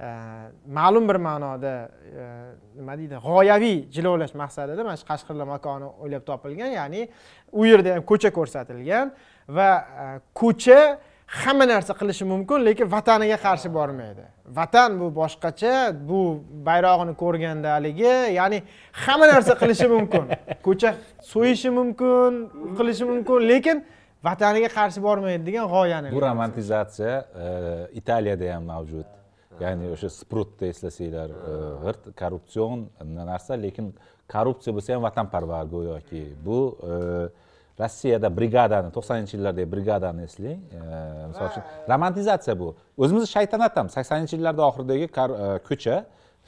Э, ma'lum bir ma'noda э, nima deydi g'oyaviy jilovlash maqsadida mana shu qashqirlar makoni o'ylab topilgan ya'ni u yerda ham ko'cha ko'rsatilgan va e, ko'cha hamma narsa qilishi mumkin lekin vataniga qarshi bormaydi. Vatan bu boshqacha bu bayrog'ini ko'rganda haligi ya'ni hamma narsa qilishi mumkin. Ko'cha so'yishi mumkin qilishi mumkin lekin vataniga qarshi bormaydi degan g'oyani bu romantizatsiya e, italiyada ham mavjud. Ya'ni o'sha sprutni eslasanglar e, g'irt korrupsion narsa lekin korrupsiya bo'lsa ham vatanparvar go'yoki. Bu e, rossiyada brigadani to'qsoninchi yillardagi brigadani eslang e, misol uchun romantizatsiya bu. O'zimizni shaytanat ham saksoninchi yillarda oxiridagi e, ko'cha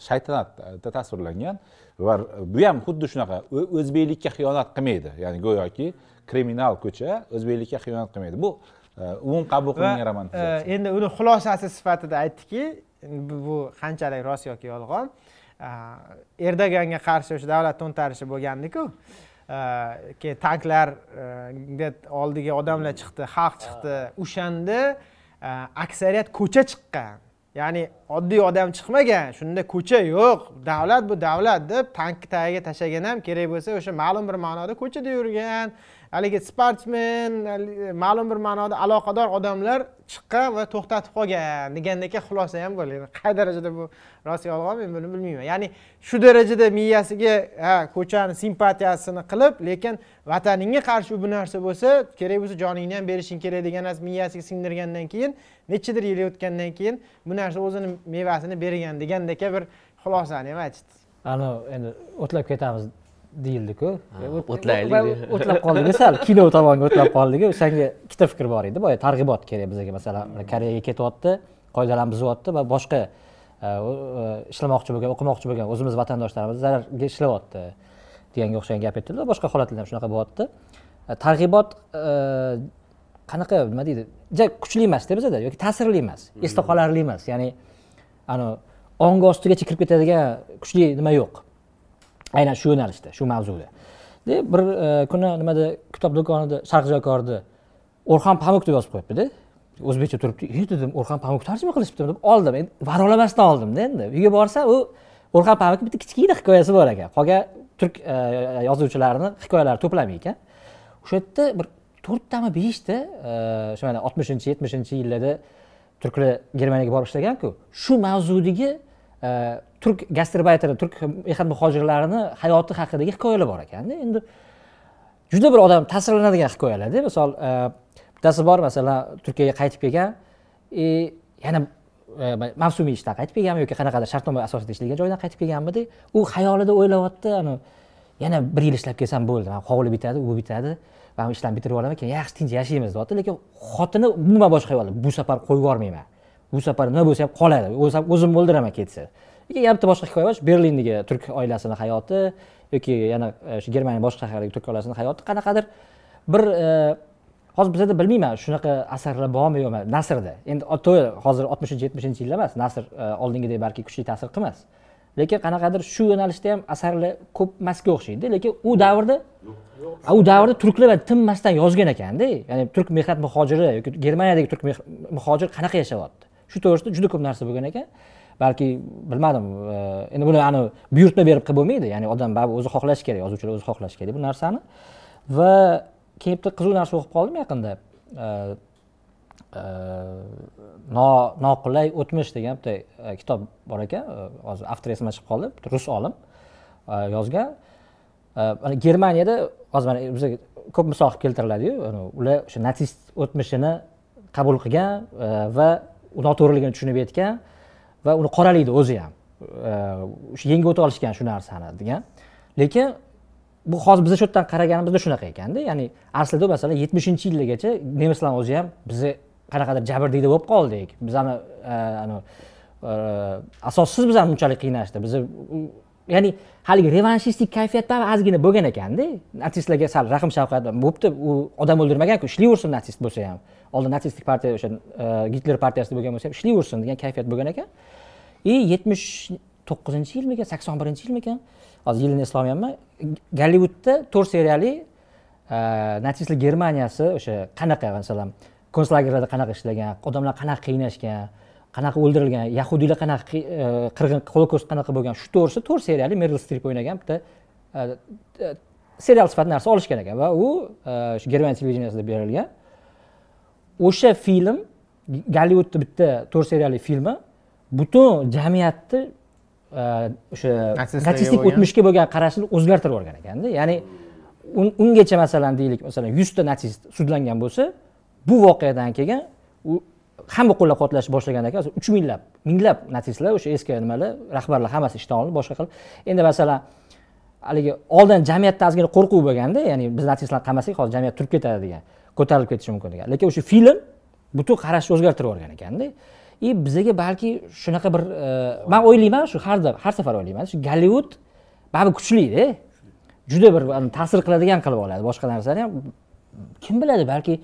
shaytanatda tasvirlangan va bu ham xuddi shunaqa o'zbeklikka xiyonat qilmaydi. Ya'ni go'yoki kriminal ko'cha o'zbeklikka xiyonat qilmaydi. Bu e, umum qabul qilingan e, romantizatsiya endi uni xulosasi sifatida aytdiki bu qanchalik rost yoki yolg'on? Erdoganga qarshi o'sha davlat to'ntarishi bo'lgandiku. Keyin tanklarga oldiga odamlar chiqdi xalq chiqdi o'shanda aksariyat ko'cha chiqqan. Ya'ni oddiy odam chiqmagan. Shunda ko'cha yo'q. Davlat bu davlat deb tankni tagiga tashlagan ham kerak bo'lsa o'sha ma'lum bir ma'noda ko'chada yurgan. Haligi sportsmen ma'lum bir ma'noda aloqador odamlar chiqqan va to'xtatib qolgan degandek xulosa ham bo'ladi qay darajada bu rost yolg'on men buni bilmayman. Ya'ni shu darajada miyasiga ha ko'chani simpatiyasini qilib lekin vataningga qarshi bu narsa bo'lsa kerak bo'lsa joningni ham berishing kerak degan narsa miyasiga singdirgandan keyin nechadir yil o'tgandan keyin bu narsa o'zini mevasini bergan degandek bir xulosani ham aytishdi anavi endi o'tlab ketamiz. Deyildiku. O't- o'tlaylik o'tlab qoldik sal kino tomonga o'tlab qoldik sanga ikkita fikr bor edi. Boya targ'ibot kerak bizga. Masalan koreyaga ketyapti qoidalarni buzyapti va boshqa e, e, ishlamoqchi bo'lgan o'qimoqchi bo'lgan o'zimiz vatandoshlarimiz zararga ishlayapti deganga o'xshagan gap aytildi va boshqa holatlarda ham shunaqa bo'lyapti. E, targ'ibot qanaqa nima deydi? Ja kuchli emasda bizada yoki ta'sirli emas esda qolarli emas. Ya'ni ani ongi ostigacha kirib ketadigan kuchli nima yo'q aynan shu yo'nalishda shu mavzuda. Deb bir e, kuni nimada kitob do'konida sharqjokorda o'rxan pamuk deb yozib qo'yibdida. O'zbekcha turibdi. E dedim o'rxan pamuk tarjima qilishibdimi deb oldim. Endi varolamasdan oldimda endi. Uyga borsa u o'rxan pamukni bitta kichkina hikoyasi bor ekan. Qolgan turk e, yozuvchilarini hikoyalari to'plami ekan. O'sha yerda bir to'rttami beshta o'sha e, mana oltmishinchi yetmishinchi yillarda turklar germaniyaga borib ishlaganku shu mavzudagi Э, turk gastarbayteri turk mehnat muhojirlarini hayoti haqidagi hikoyalar bor ekanda. Endi juda bir odam ta'sirlanadigan hikoyalarda. Misol e, bittasi bor masalan turkiyaga qaytib kelgan e, yana e, mavsumiy ishdan qaytib kelganmi yoki qanaqadir shartnoma asosida ishlagan joydan qaytib kelganmidi? U xayolida o'ylayapti yana bir yil ishlab kelsam bo'ldi. Mana hovli bitadi u bitadi. Man ishlarni bitirib olaman keyin yaxshi tinch yashaymiz deyapti. Lekin xotini umuman boshqa xayolda bu safar qo'yib yubormayman bu safar nima bo'lsa ham qoladi. O'zim o'zim o'ldiraman ketsa. Keyin yana bitta boshqa hikoya bor berlindagi turk oilasini hayoti yoki yana e, shu germaniya boshqa shahardagi turk oilasini hayoti qanaqadir. Bir e, hozir bizada bilmayman shunaqa asarlar bormi yo'qmi. Nasrda. Endi to'g'ri hozir oltmishinchi yetmishinchi yillar emas. Nasr e, oldingidek balki kuchli ta'sir qilmas. Lekin qanaqadir shu yo'nalishda ham asarlar ko'p emasga o'xshaydi. Lekin u davrda u davrda turklar tinmasdan yozgan ekanda ya'ni turk mehnat muhojiri yoki germaniyadagi turk muhojir qanaqa yashayapti shu to'g'risida juda ko'p narsa bo'lgan ekan. Balki bilmadim e, endi buni ani buyurtma berib qilib bo'lmaydi. Ya'ni odam baribir o'zi xohlashi kerak yozuvchilar o'zi xohlashi kerak bu narsani. Va keyin bitta qiziq narsa o'qib qoldim yaqinda. E, e, noqulay o'tmish degan bitta kitob bor ekan. Hozir avtori esimdan chiqib qoldi rus olim yozgan. Germaniyada hozir mana bizga ko'p misol qilib keltiriladiyu ular o'sha natsist o'tmishini qabul qilgan va noto'g'riligini tushunib yetgan va uni qoralaydi o'zi ham o'sha yengib o'ta olishgan shu narsani degan. Lekin bu hozir biza shu yerdan qaraganimizda shunaqa ekanda ya'ni aslida masalan yetmishinchi yillargacha nemislarni o'zi ham bizni qanaqadir jabrdiyda bo'lib qoldik. Bizani e, e, asossiz bizani bunchalik qiynashdi bizni ya'ni haligi revanshistik kayfiyat ozgina bo'lgan ekanda natsistlarga sal rahm shafqat bo'pti. U odam o'ldirmaganku ishlayversin natsist bo'lsa ham. Oldin natsistik partiya o'sha e, gitler partiyasida bo'lgan bo'lsa ham ishlayversin degan kayfiyat bo'lgan ekan. И yetmish to'qqizinchi yilmikan sakson birinchi yilmikan? Hozir yilini eslolmayapman gollivudda to'rt seriyali e, natsistlar germaniyasi o'sha qanaqa masalan konslagerlarda qanaqa ishlagan odamlar qanaqa qiynashgan qanaqa o'ldirilgan yahudiylar qanaqa e, qirg'in holokost qanaqa bo'lgan shu to'g'risida to'rt seriyali meril strip o'ynagan bitta e, serial sifatida narsa olishgan ekan va u e, shu germaniya televideniyasida berilgan. O'sha film gollivudni bitta to'rt seriyali filmi butun jamiyatni o'sha natsistik o'tmishga bo'lgan qarashini o'zgartirib yuborgan ekanda ya'ni un- ungacha masalan deylik masalan yuzta natsist sudlangan bo'lsa bu voqeadan keyin u hamma qo'llab quvvatlash boshlagandan keyin uch minglab minglab natsistlar o'sha eski nimalar rahbarlar hammasi ishdan olinib boshqa qilib endi masalan haligi oldin jamiyatda ozgina qo'rquv bo'lganda ya'ni biz natsistlarni qamasak hozir jamiyat turib ketadi degan ko'tarilib ketishi mumkin degan. Lekin o'sha film butun qarashni o'zgartirib yuborgan ekanda и bizaga balki shunaqa bir e, man o'ylayman shu har doim har safar o'ylayman shu gollivud baribir kuchlida juda bir ta'sir qiladigan qilib oladi boshqa narsani ham. Kim biladi balki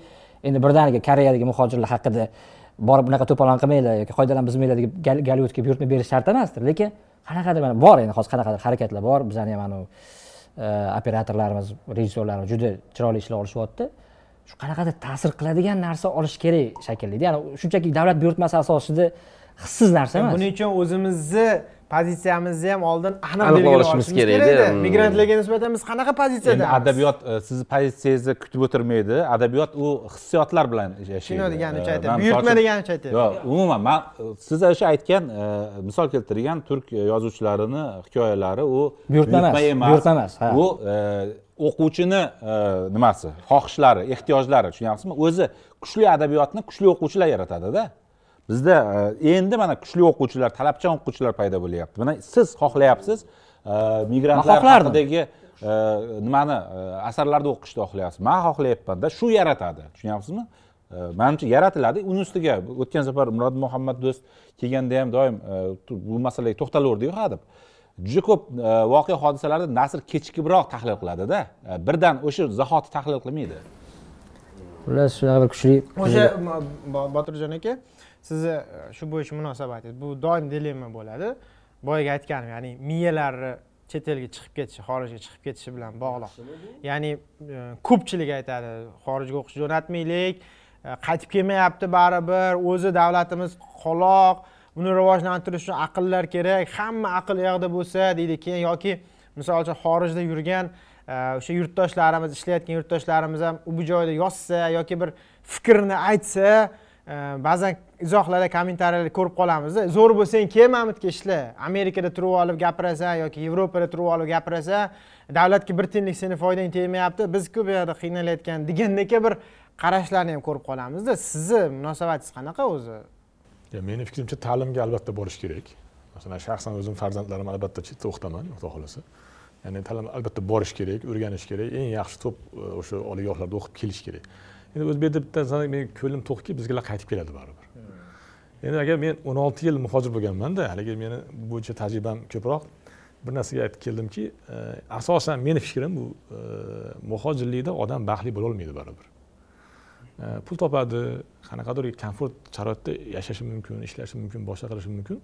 endi birdaniga koreyadagi muhojirlar haqida borib bunaqa to'polon qilmanglar yoki qoidalarni buzmanglar deb gollivudga buyurtma berish shart emasdir. Lekin qanaqadir mana bor endi hozir qanaqadir harakatlar bor. Bizani ham anavi e, operatorlarimiz rejissyorlarimiz juda chiroyli ishlar olishyapti shu qanaqadir ta'sir qiladigan narsa olish kerak shekilli ya'ni shunchaki davlat buyurtmasi asosida hissiz narsa emas. buning uchun o'zimizni pozitsiyamizni ham oldin aniq belgilab olishimiz kerak edi. migrantlarga nisbatan biz qanaqa endi pozitsiyadamiz adabiyot e, sizni pozitsiyangizni kutib o'tirmaydi. Adabiyot u hissiyotlar bilan yashaydi. Kino deganicha E, aytadi buyurtma deganicha aytadi yo'q umuman man siz o'sha aytgan e, misol keltirgan turk yozuvchilarini hikoyalari u Buyurtma emas, buyurtma emas, u o'quvchini nimasi xohishlari ehtiyojlari tushunyapsizmi? O'zi kuchli adabiyotni kuchli o'quvchilar yaratadida bizda e, endi mana kuchli o'quvchilar talabchan o'quvchilar paydo bo'lyapti. Mana siz xohlayapsiz e, migrantlar haqidagi e, nimani asarlarni o'qishni xohlayapsiz. Man xohlayapmanda shu yaratadi. Tushunyapsizmi? Manimcha yaratiladi. Uni ustiga o'tgan safar murod muhammad do'st kelganda ham doim bu masalaga to'xtalavurdiku hadeb juda ko'p voqea hodisalarni nasr kechikibroq tahlil qiladida birdan o'sha zahoti tahlil qilmaydi. Xullas shunaqa bir kuchli o'sha Bo- botirjon aka sizni e, shu bo'yicha munosabatingiz bu doim dilemma bo'ladi. Boyagi aytganim ya'ni miyalarni chet elga chiqib ketishi xorijga chiqib ketishi bilan bog'liq. Ya'ni e, ko'pchilik aytadi xorijga o'qishga jo'natmaylik e, qaytib kelmayapti baribir o'zi davlatimiz qoloq uni rivojlantirish uchun aqllar kerak hamma aql u yoqda bo'lsa deydi keyin yoki misol uchun xorijda yurgan o'sha yurtdoshlarimiz ishlayotgan yurtdoshlarimiz ham u bu joyda yozsa yoki bir fikrini aytsa Э, ba'zan izohlarda kommentariyalarda ko'rib qolamizda. Zo'r bo'lsang kel mamlakatga ishla. Amerikada turib olib gapirasan yoki yevropada turib olib gapirasan davlatga bir tiyinlik seni foydang tegmayapti. Bizku bu yoqda qiynalayotgan degandek bir qarashlarni ham ko'rib qolamizda. Sizni munosabatingiz qanaqa o'zi? Ya, meni fikrimcha ta'limga albatta borish kerak. Masalan shaxsan o'zim farzandlarim albatta chetda o'qitaman xudo xohlasa. Ya'ni ta'lim albatta borish kerak o'rganish kerak. Eng yaxshi to'p e, o'sha oliygohlarda o'qib kelish kerak. Endi o'zbekda bitta sana men ko'nglim to'qki bizgalar qaytib keladi baribir. Endi agar men o'n olti yil muhojir bo'lganmanda haligi meni bu bo'yicha tajribam ko'proq bir narsaga aytib keldimki e, asosan meni fikrim bu e, muhojirlikda odam baxtli bo'lolmaydi baribir. E, pul topadi qanaqadir komfort sharoitda yashashi mumkin ishlashi mumkin boshqa qilishi mumkin.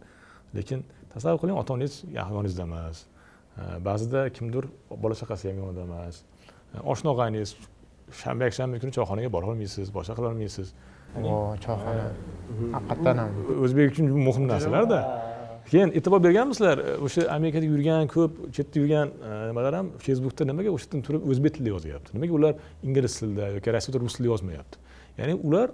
Lekin tasavvur qiling ota onangiz yoningizda emas ba'zida kimdir bola chaqasi ham yonida emas. Oshna og'ayningiz shanba yakshanba kuni choyxonaga borolmaysiz boshqa qilolmaysiz o choyxona haqiqatdan ham o'zbek uchun muhim narsalarda keyin e'tibor berganmisizlar o'sha amerikada yurgan ko'p chetda yurgan nimalar ham facebookda nimaga o'sha yerdan turib o'zbek tilida yozyapti nimaga ular ingliz tilida yoki rossiyada rus tilida yozmayapti ya'ni ular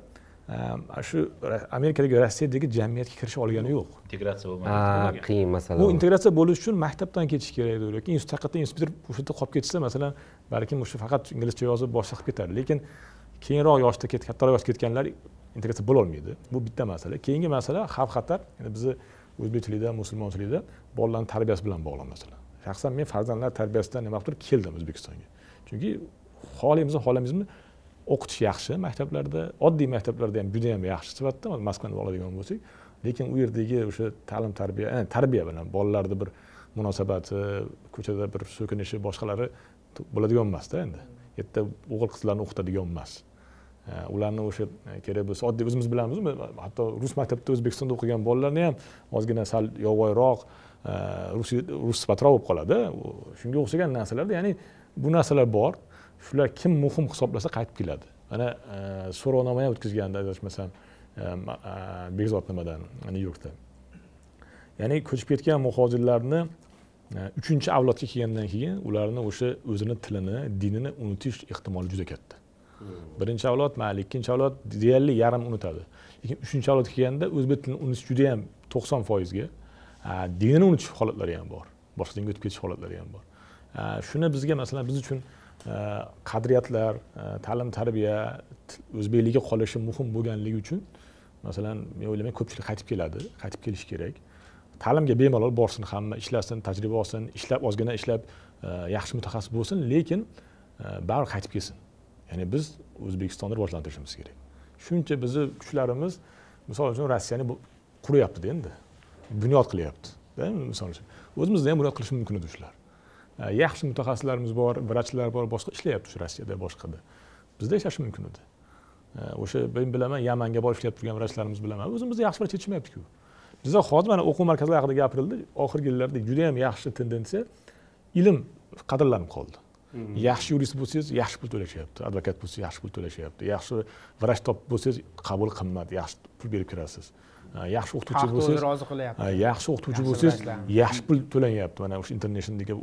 shu amerikadagi rossiyadagi jamiyatga kirisha olgani yo'q. Integratsiya ha qiyin masala bu integratsiya bo'lish uchun maktabdan ketish kerakdir yoki haqiqatdan institut o'sha yerda qolib ketsa masalan balkim o'sha faqat inglizcha yozib boshqa qilib ketadi. Lekin keyinroq yoshda kattaroq yoshda ketganlar integratsiya bo'lolmaydi bu bitta masala. Keyingi masala xavf xatar yani bizni o'zbekchilikda musulmonchilikda bolalarni tarbiyasi bilan bog'liq masala shaxsan men farzandlar tarbiyasidan nima qilib turib keldim o'zbekistonga. Chunki xohlaymizmi xohlamaymizmi o'qitish yaxshi maktablarda oddiy maktablarda ham juda yam yaxshi sifatda moskvani oladigan bo'lsak. Lekin u yerdagi o'sha ta'lim tarbiya eh, tarbiya bilan bolalarni bir munosabati ko'chada bir so'kinishi boshqalari bo'ladigan emasda endi. U yerda o'g'il qizlarni o'qitadigan emas. Eh, ularni o'sha eh, kerak bo'lsa oddiy o'zimiz bilamizmi hatto rus maktabida o'zbekistonda o'qigan bolalarni ham ozgina sal yovvoyiroq rus rus sifatroq bo'lib qoladi. Shunga o'xshagan narsalarda ya'ni bu narsalar bor. Shular kim muhim hisoblasa qaytib keladi. Mana e, so'rovnoma ham o'tkazgandi adashmasam bekzod nimadan? Nyu yorkda. Ya'ni ko'chib ketgan muhojirlarni uchinchi avlodga kelgandan keyin ularni o'sha o'zini tilini dinini unutish ehtimoli juda katta. Birinchi avlod mayli ikkinchi avlod deyarli yarim unutadi. Lekin uchinchi avlodga kelganda o'zbek tilini unutish juda yam to'qson foizga. Dinini unutish holatlari ham bor. Boshqa dinga o'tib ketish holatlari ham bor. Shuni bizga masalan biz uchun Э, qadriyatlar э, ta'lim tarbiya o'zbekligi qolishi muhim bo'lganligi uchun masalan men o'ylayman ko'pchilik qaytib keladi qaytib kelishi kerak. Ta'limga bemalol borsin hamma ishlasin tajriba olsin ishlab ozgina ishlab e, yaxshi mutaxassis bo'lsin lekin e, baribir qaytib kelsin. Ya'ni biz o'zbekistonni rivojlantirishimiz kerak. Shuncha bizni kuchlarimiz misol uchun rossiyani quryaptida endi. Bunyod qilyapti misol uchun. O'zimizda ham bunyod qilish mumkin edi shular. Yaxshi mutaxassislarimiz bor vrachlar bor boshqa ishlayapti shu rossiyada boshqada. Bizda ishlashi mumkin edi. O'sha men bilaman yamanga borib ishlab turgan vrachlarimiz bilaman. O'zimizda yaxshi vrach yetishmayaptiku. Bizda hozir mana o'quv markazlari haqida gapirildi oxirgi yillarda juda yam yaxshi tendensiya ilm qadrlanib qoldi. Yaxshi yurist bo'lsangiz yaxshi pul to'lashyapti advokat bo'lsangiz yaxshi pul to'lashyapti yaxshi vrach topib bo'lsangiz qabul qimmat yaxshi pul berib kirasiz yaxshi o'qituvchi bo'lsangiz rozi qilyapti. Yaxshi o'qituvchi bo'lsangiz yaxshi pul to'lanyapti. Mana o'sha internationaldagi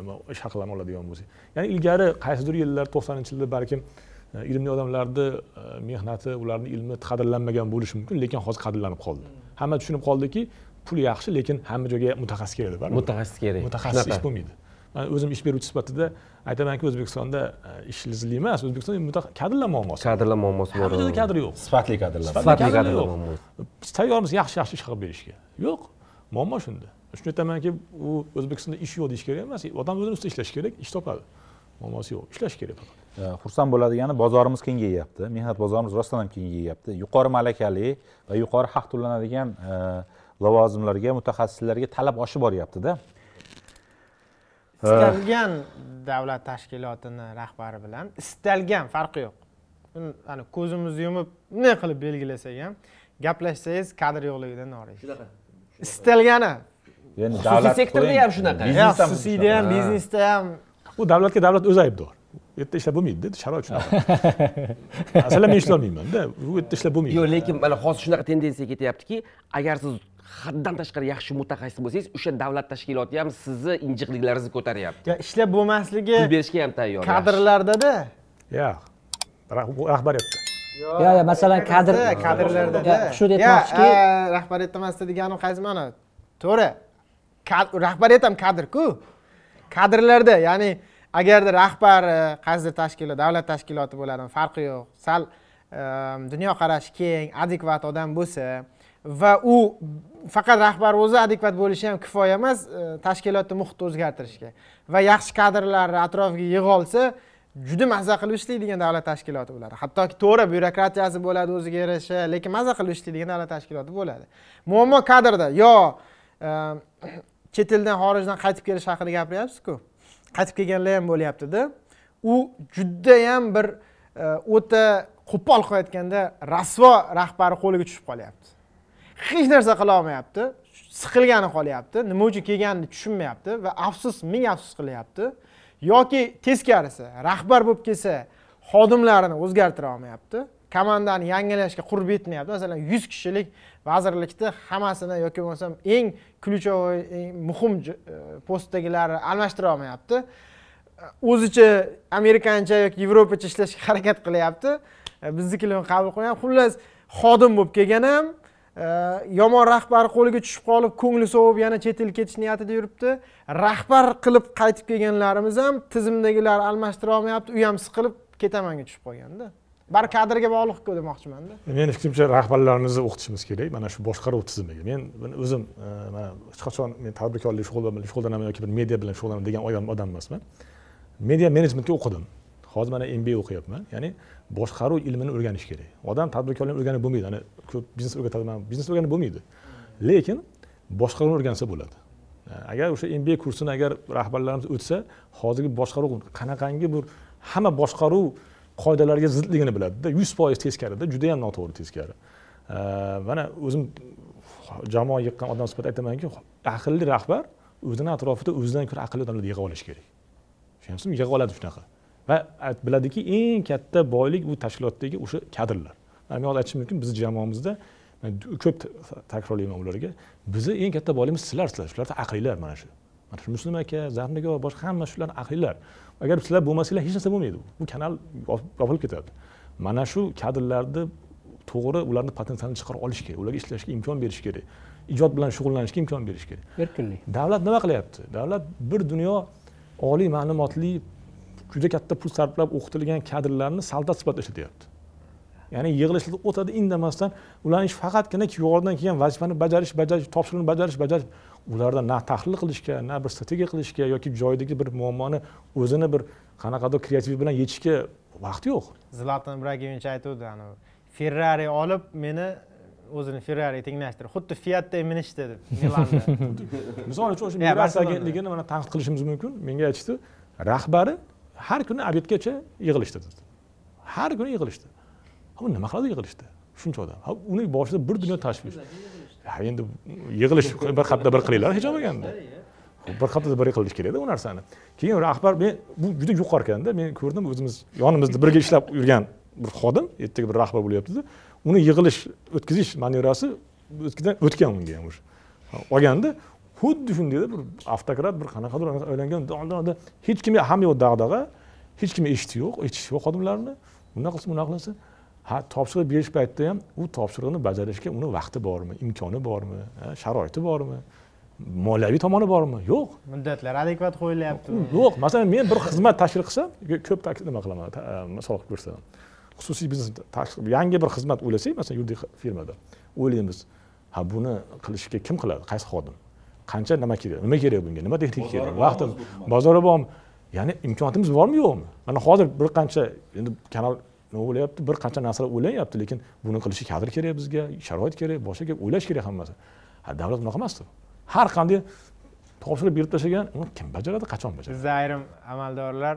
nima ish haqlarini oladigan bo'lsangiz. Ya'ni ilgari qaysidir yillar to'qsoninchi yilda balkim e, ilmli odamlarni e, mehnati ularni ilmi qadrlanmagan bo'lishi mumkin lekin hozir qadrlanib qoldi. Hamma tushunib qoldiki pul yaxshi lekin hamma joyga mutaxassis kerak baribir mutaxassis kerak. Mutaxassis ish bo'lmaydi o'zim ish beruvchi sifatida aytamanki o'zbekistonda e, ish izli emas. O'zbekistonda kadrlar muammosi kadrlar muammosi bor. Hamma joyda kadr yo'q. Sifatli kadrlar. Sifatli kadrlar muammosi. Biz tayyormiz yaxshi yaxshi ish qilib berishga. Yo'q. Muammo shunda. Shuni aytamanki u o'zbekistonda ish yo'q deyish kerak emas. Odam o'zini ustida ishlashi kerak ish topadi. Muammosi yo'q. Ishlash kerak faqat. E, xursand bo'ladigani bozorimiz kengayyapti mehnat bozorimiz rostdan ham kengayyapti yuqori malakali va yuqori haq to'lanadigan e, lavozimlarga mutaxassislarga talab oshib boryaptida istalgan davlat tashkilotini rahbari bilan istalgan farqi yo'q. Ani ko'zimizni yumib bunday qilib belgilasak ham gaplashsangiz kadr yo'qligidan noriz shunaqa. Istalgani. Ya'ni xususiy sektorda ham shunaqa. xususiyda ham biznesda ham. U davlatga davlat o'zi aybdor u yerda ishlab bo'lmaydida sharoit shunaqa. Masalan men ishlolmaymanda u yerda ishlab bo'lmaydi. Yo'q lekin mana hozir shunaqa tendensiya ketyaptiki agar siz haddan tashqari yaxshi mutaxassis bo'lsangiz o'sha davlat tashkiloti ham sizni injiqliklaringizni ko'taryapti. Ishlab bo'lmasligi pul berishga ham tayyor kadrlardada? Yo'q rahbariyatda yo'q. Yo'q masalan kadr kadrlarda shu aytmoqchiki rahbariyat emasda deganim qaysi ma'no? To'g'ri. Rahbariyat ham kadrku kadrlarda ya'ni agarda rahbar qaysidir tashkilot davlat tashkiloti bo'ladimi farqi yo'q. Sal ehm, dunyoqarashi keng adekvat odam bo'lsa va u faqat rahbar o'zi adekvat bo'lishi ham kifoya emas e, tashkilotni muhitni o'zgartirishga va yaxshi kadrlarni atrofiga yig'a olsa juda mazza qilib ishlaydigan davlat tashkiloti bo'ladi. Hattoki to'g'ri byurokratiyasi bo'ladi o'ziga yarasha lekin mazza qilib ishlaydigan davlat tashkiloti bo'ladi. Muammo kadrda. Yo e, chet eldan xorijdan qaytib kelish haqida gapiryapsizku? Qaytib kelganlar ham bo'lyaptida. U judayam bir e, o'ta qo'pol qilib aytganda rasvo rahbari qo'liga tushib qolyapti. Hech narsa qila olmayapti. Siqilgani qolyapti. Nima uchun kelganini tushunmayapti va afsus ming afsus qilyapti. Yoki teskarisi rahbar bo'lib kelsa xodimlarini o'zgartira olmayapti. Komandani yangilashga qurbi yetmayapti. Masalan yuz kishilik vazirlikni hammasini yoki bo'lmasam eng ключевой eng muhim e, postdagilarni almashtira olmayapti. O'zicha amerikancha yoki yevropacha ishlashga harakat qilyapti. E, Biznikilarni qabul qilmayapti. Xullas xodim bo'lib kelgan ham Э, yomon rahbar qo'liga tushib qolib ko'ngli sovib yana chet el ketish niyatida yuribdi. Rahbar qilib qaytib kelganlarimiz ham tizimdagilar almashtira olmayapti. U ham siqilib ketamanga tushib qolganda. Bari kadrga bog'liqku demoqchimanda. Meni fikrimcha rahbarlarimizni o'qitishimiz kerak. Mana shu boshqaruv tizimiga. Men buni o'zim e, mana hech qachon men tadbirkorlik shug'ullanaman shug'ullanaman yoki bir media bilan shug'ullanaman degan odam emasman media menejmentga o'qidim. Hozir mana mba o'qiyapman. Ya'ni boshqaruv ilmini o'rganish kerak. Odam tadbirkorlikni o'rganib bo'lmaydi. Ana ko'p biznes o'rgataman biznes o'rganib bo'lmaydi. Lekin boshqaruvni o'rgansa bo'ladi. Agar o'sha mba kursini agar rahbarlarimiz o'tsa hozirgi boshqaruv qanaqangi bir hamma boshqaruv qoidalariga zidligini biladida yuz foiz teskarida judayam noto'g'ri teskari. Mana o'zim jamoa yig'gan odam sifatida aytamanki aqlli rahbar o'zini atrofida o'zidan ko'ra aqlli odamlarni yig'ib olishi kerak. Tushunyapsizmi yig'ib oladi shunaqa. Va biladiki eng katta boylik bu tashkilotdagi o'sha kadrlar. Man hozir aytishim mumkin bizni jamoamizda ko'p ta- takrorlayman ularga. Bizni eng katta boyligimiz sizlar sizlar shularda aqllilar mana shu. Mana shu muslim aka zarnigor boshqa hamma shular aqllilar. Agar sizlar bo'lmasanglar hech narsa bo'lmaydi bu. Kanal yop- yopilib ketadi. Mana shu kadrlarni to'g'ri ularni potensialini chiqarib olish kerak ularga ishlashga imkon berish kerak. Ijod bilan shug'ullanishga imkon berish kerak. Erkinlik davlat nima qilyapti? Davlat bir dunyo oliy ma'lumotli juda katta pul sarflab o'qitilgan kadrlarni soldat sifatida ishlatyapti. Ya'ni yig'ilishlarda o'tadi indamasdan ularni ishi faqatgina yuqoridan kelgan vazifani bajarish bajarish topshiriqni bajarish bajarish ularda na tahlil qilishga na bir strategiya qilishga yoki joyidagi bir muammoni o'zini bir qanaqadir kreativlik bilan yechishga vaqti yo'q. Zlatan ibragimovich aytuvdi anavi ferrari olib meni o'zini ferrariga tenglashtirib xuddi fiatda minishdi deb milanda. Misol uchun o'sha agentligini mana tanqid qilishimiz mumkin. Menga aytishdi rahbari har kuni obedgacha yig'ilishdi. Dedi har kuni yig'ilishdi. Ha u nima qiladi yig'ilishda? Shuncha odam. Ha uni boshida bir dunyo tashvish. Ha endi yig'ilish bir haftada bir qilinglar hech bo'lmaganda bir haftada bir qilish kerakda u narsani. Keyin rahbar men bu juda yuqori ekanda men ko'rdim o'zimiz yonimizda birga ishlab yurgan bir xodim ertaga bir rahbar bo'lyaptida uni yig'ilish o'tkazish manevrasi o'tgan o'tgan unga ham уже olganda xuddi shundayda bir avtokrat bir qanaqadir anaqa aylangan hech kimga ham yo'q dag'dag'a hech kimga eshitish yo'q eshitish yo'q xodimlarni. Bunaqa qilsin bunaqa qilsin ha topshiriq berish paytida ham u topshiriqni bajarishga uni vaqti bormi imkoni bormi ha, sharoiti bormi moliyaviy tomoni bormi? Yo'q. Muddatlar adekvat qo'yilyaptimi yo'q. Masalan men bir xizmat tashkil qilsam ko'p nima qilaman e, misol qilib ko'rsataman xususiy biznes yangi bir xizmat o'ylasak masalan yuridik firmada o'ylaymiz. Ha buni qilishga kim qiladi? Qaysi xodim qancha nima kerak nima kerak bunga nima texnika kerak vaqti bozori bormi ya'ni imkoniyatimiz bormi yo'qmi mana hozir bir qancha endi kanal nima bo'lyapti? Bir qancha narsalar o'ylanyapti lekin buni qilishga kadr kerak bizga sharoit kerak boshqa gap o'ylash kerak hammasi. Ha davlat unaqa emasdi har qanday topshiriq berib tashlagan uni kim bajaradi qachon bajaradi? Bizda ayrim amaldorlar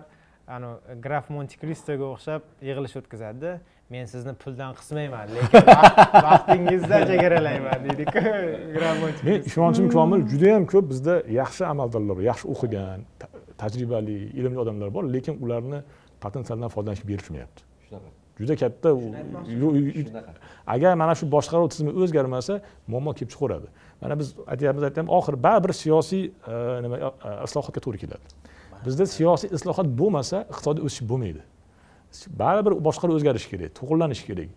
anavi graf monte kristoga o'xshab yig'ilish o'tkazadida men sizni puldan qismayman lekin vaqt- vaqtingizdan chegaralayman deydiku graf monte men ishonchim komil juda yam ko'p bizda yaxshi amaldorlar bor yaxshi o'qigan ta- tajribali ilmli odamlar bor lekin ularni potensialdan foydalanishga berishmayapti. Juda katta agar mana shu boshqaruv tizimi o'zgarmasa muammo kelib chiqaveradi. Mana biz aytyapmiz aytyapmiz oxiri baribir siyosiy e, nima e, islohotga to'g'ri keladi bizda siyosiy islohot bo'lmasa iqtisodiy o'sish bo'lmaydi. Baribir boshqaruv o'zgarishi kerak to'g'irlanishi kerak.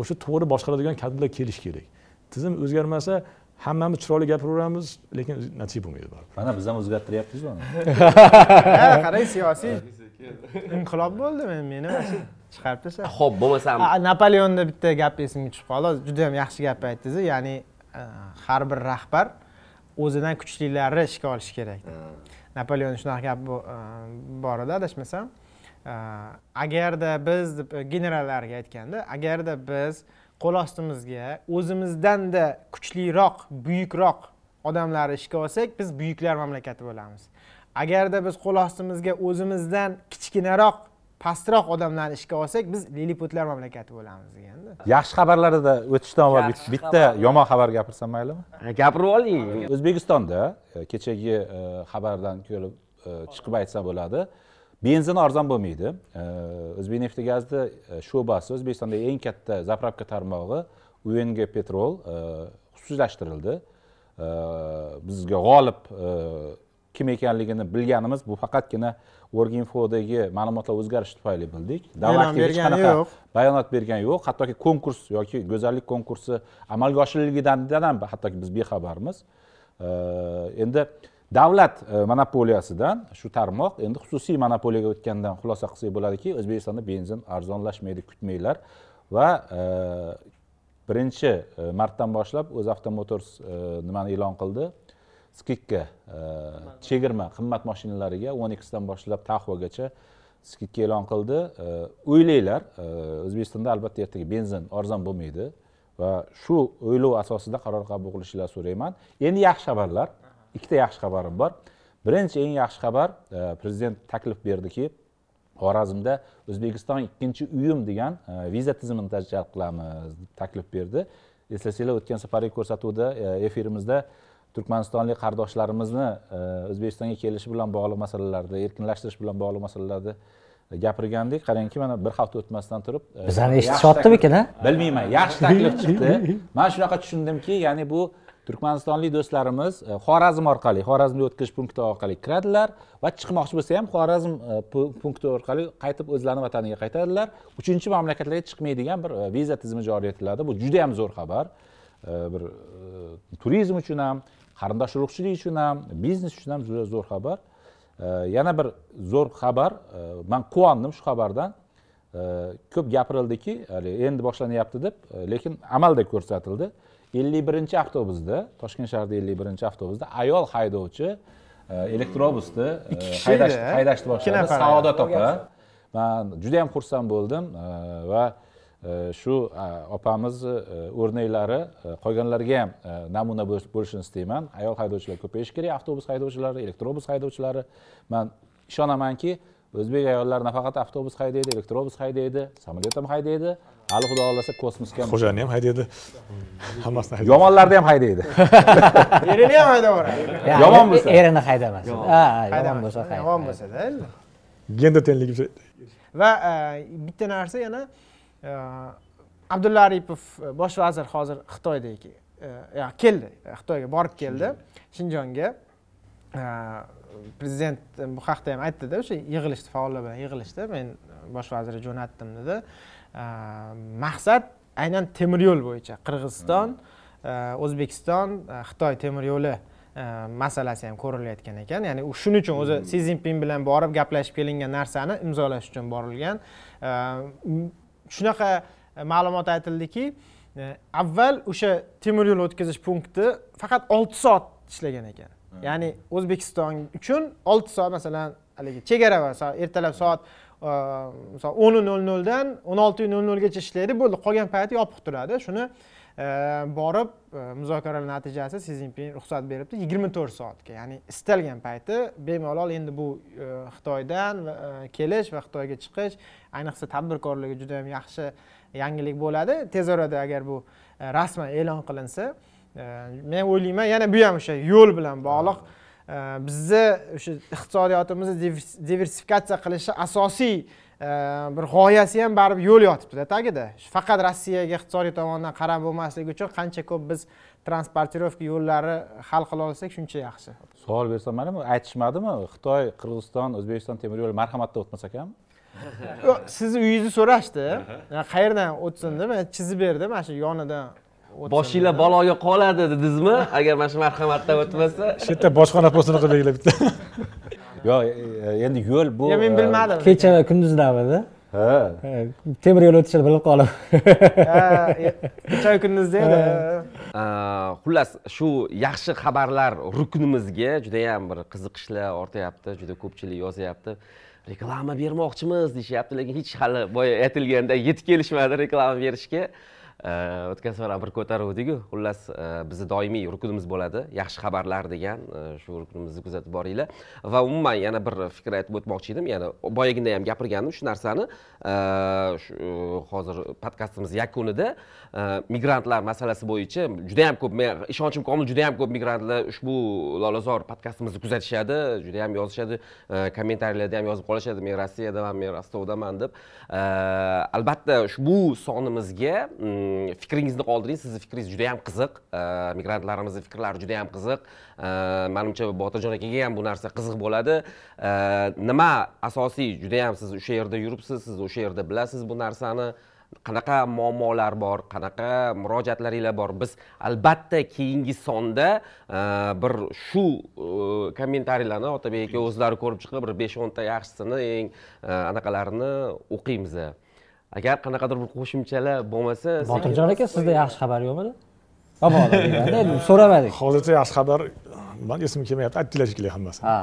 O'sha to'g'ri boshqaradigan kadrlar kelishi kerak. Tizim o'zgarmasa hammamiz chiroyli gapiraveramiz lekin natija bo'lmaydi baribir. Mana biz ham o'zgartiryapmiz uni. Qarang siyosiy inqilob bo'ldi men meni mana shu chiqarib tashladi ho'p bo'lmasam napoleonda bitta gap esimga tushib qoldi. Hozir juda yam yaxshi gap aytdingiz ya'ni e, har bir rahbar o'zidan kuchlilarni ishga olishi kerak napoleon shunaqa gap e, bor edi adashmasam. E, agarda biz deb generallarga aytganda agarda biz qo'l ostimizga o'zimizdanda kuchliroq buyukroq odamlarni ishga olsak biz buyuklar mamlakati bo'lamiz. Agarda biz qo'l ostimizga o'zimizdan kichkinaroq pastroq odamlarni ishga olsak biz liliputlar mamlakati bo'lamiz deganda. Yaxshi xabarlarida o'tishdan avval bitta yomon xabar gapirsam maylimi? Gapirib oling. O'zbekistonda e, kechagi e, xabardan ko'rib e, chiqib aytsa bo'ladi benzin arzon bo'lmaydi. O'zbek nefti gazni e, sho'basi o'zbekistondagi eng katta zapravka tarmog'i ung petrol xususiylashtirildi bizga g'olib kim ekanligini bilganimiz bu faqatgina orginfodagi ma'lumotlar o'zgarishi tufayli bildik. Davlatga hech qanaqa bayonot bergani yo'q. Hattoki konkurs yoki go'zallik konkursi amalga oshirilganidan ham hattoki biz bexabarmiz. Endi davlat e, monopoliyasidan shu tarmoq endi xususiy monopoliyaga o'tgandan xulosa qilsak bo'ladiki o'zbekistonda benzin arzonlashmaydi kutmanglar va e, birinchi e, martdan boshlab o'zavto motors e, nimani e'lon qildi skidka e, chegirma qimmat mashinalariga o'n ikkisidan boshlab taxvagacha skidka e'lon qildi. E, O'ylanglar e, o'zbekistonda albatta ertaga benzin arzon bo'lmaydi va shu o'ylov asosida qaror qabul qilishinglarni so'rayman. Endi yaxshi xabarlar ikkita yaxshi xabarim bor. Birinchi eng yaxshi xabar prezident taklif berdiki xorazmda o'zbekiston ikkinchi uyim degan viza tizimini tajriba qilamiz deb taklif berdi. Eslasanglar o'tgan safargi ko'rsatuvda efirimizda turkmanistonlik qardoshlarimizni e, o'zbekistonga kelishi bilan bog'liq masalalarda erkinlashtirish bilan bog'liq masalalarda gapirgandik. Qarangki mana bir hafta o'tmasdan turib e, bizani eshitishyaptimikin a bilmayman yaxshi taklif chiqdi. Man shunaqa tushundimki ya'ni bu turkmanistonlik do'stlarimiz e, xorazm orqali xorazmga o'tkazish punkti orqali kiradilar va chiqmoqchi bo'lsa ham xorazm pu- punkti orqali qaytib o'zlarini vataniga qaytadilar. Uchinchi mamlakatlarga chiqmaydigan bir viza tizimi joriy etiladi. Bu juda yam zo'r xabar. Bir turizm uchun ham qarindosh urug'chilik uchun ham biznes uchun ham juda zo'r xabar. Yana bir zo'r xabar e, man quvondim shu xabardan. Ko'p gapirildiki hali endi boshlanyapti deb e, lekin amalda ko'rsatildi. ellik birinchi avtobusda toshkent shahrida ellik birinchi avtobusda ayol haydovchi e, elektrobusni haydashni boshladi saodat opa man juda yam xursand bo'ldim va shu e, opamizni e, o'rnaklari e, qolganlarga ham e, namuna bo'lish- bo'lishini istayman. Ayol haydovchilar ko'payishi kerak avtobus haydovchilari elektrobus haydovchilari. Man ishonamanki o'zbek ayollari nafaqat avtobus haydaydi elektrobus haydaydi samolyot ham haydaydi. Hali xudo xohlasa kosmosga ham xo'jayini ham haydaydi. Hammasini haydaydi. Yomonlarni ham haydaydi. Erini ham haydaveradi Ya, Yomon bo'lsa. erini haydamasin ha yomon bo'lsa Haydamas. yomon bo'lsada endi. gender tengligi va e, bitta narsa yana e, abdulla aripov e, bosh vazir hozir xitoydagi e, ya, keldi xitoyga borib keldi. Shinjonga. Prezident bu haqda ham aytdida o'sha yig'ilishda faollar bilan yig'ilishda men bosh vazirga jo'natdim dedi. Maqsad aynan temir yo'l bo'yicha qirg'iziston e, o'zbekiston xitoy temir yo'li masalasi ham ko'rilayotgan ekan. Ya'ni u shuning uchun o'zi si zinpin bilan borib gaplashib kelingan narsani imzolash uchun borilgan shunaqa e, ma'lumot aytildiki e, avval o'sha temir yo'l o'tkazish punkti faqat olti soat ishlagan ekan. Ya'ni o'zbekiston uchun olti soat masalan haligi chegara va ertalab soat e, misol o'n nol noldan o'n olti nol nolgacha ishlaydi bo'ldi qolgan payti yopiq turadi. Shuni borib muzokaralar natijasi si zinpin ruxsat beribdi yigirma to'rt soatga. Ya'ni istalgan payti bemalol endi bu xitoydan kelish va xitoyga chiqish ayniqsa tadbirkorlarga juda yam yaxshi yangilik bo'ladi. Tez orada agar bu rasman e'lon qilinsa men o'ylayman yana bu ham o'sha yo'l bilan bog'liq. Bizni o'sha iqtisodiyotimizni divers- diversifikatsiya qilishi asosiy bir g'oyasi ham baribir yo'l yotibdida tagida. Faqat rossiyaga iqtisodiy tomondan qarab bo'lmasligi uchun qancha ko'p biz transportirovka yo'llari hal qila olsak shuncha yaxshi. Savol bersam manimi aytishmadimi? Xitoy qirg'iziston o'zbekiston temir yo'li marhamatda o'tmas ekanmi Yo'q, sizni uyingizni so'rashdi. Qayerdan o'tsin deb chizib berdim mana shu yonidan boshinglar baloga qoladi dedingizmi agar mana shu marhamatdan o'tmasa. Shu yerda bojxona postini qilib belgilab bitta yo'q e, e, endi yo'l bu men e, bilmadim. Kecha va ha. Temir yo'l o'tishini bilib qolib kecha kunduzda edi xullas shu yaxshi xabarlar ruknimizga juda yam bir qiziqishlar ortyapti juda ko'pchilik yozyapti. Reklama bermoqchimiz deyishyapti lekin hech hali boya aytilganda yetib kelishmadi reklama berishga o'tgan safar ham bir ko'taruvdiku xullas bizni doimiy rukunimiz bo'ladi yaxshi xabarlar degan shu rukunimizni kuzatib boringlar va umuman yana bir fikr aytib o'tmoqchi edim ya'ni boyagina ham gapirgandim shu narsani shu hozir podkastimiz yakunida Э, migrantlar masalasi bo'yicha juda yam ko'p men ishonchim komil juda yam ko'p migrantlar ushbu lolazor podkastimizni kuzatishadi juda yam yozishadi e, kommentariyalarda ham yozib qolishadi men rossiyadaman men rostovdaman deb. E, albatta ushbu sonimizga mm, fikringizni qoldiring sizni fikringiz juda yam qiziq e, migrantlarimizni fikrlari juda yam qiziq manimcha botirjon akaga ham bu narsa qiziq bo'ladi. Nima asosiy juda yam siz o'sha yerda yuribsiz siz o'sha yerda bilasiz bu narsani. Qanaqa muammolar bor qanaqa murojaatlaringlar bor? Biz albatta keyingi sonda e, bir shu e, kommentariyalarni otabek aka o'zlari ko'rib chiqib bir besh o'nta yaxshisini eng e, anaqalarini o'qiymiz. Agar qanaqadir bir qo'shimchalar bo'lmasa botirjon aka sizda yaxshi xabar yo'qmidi so'ramadik hozircha yaxshi xabar man esimga kelmayapti aytdilar shekilli hammasi. Ha.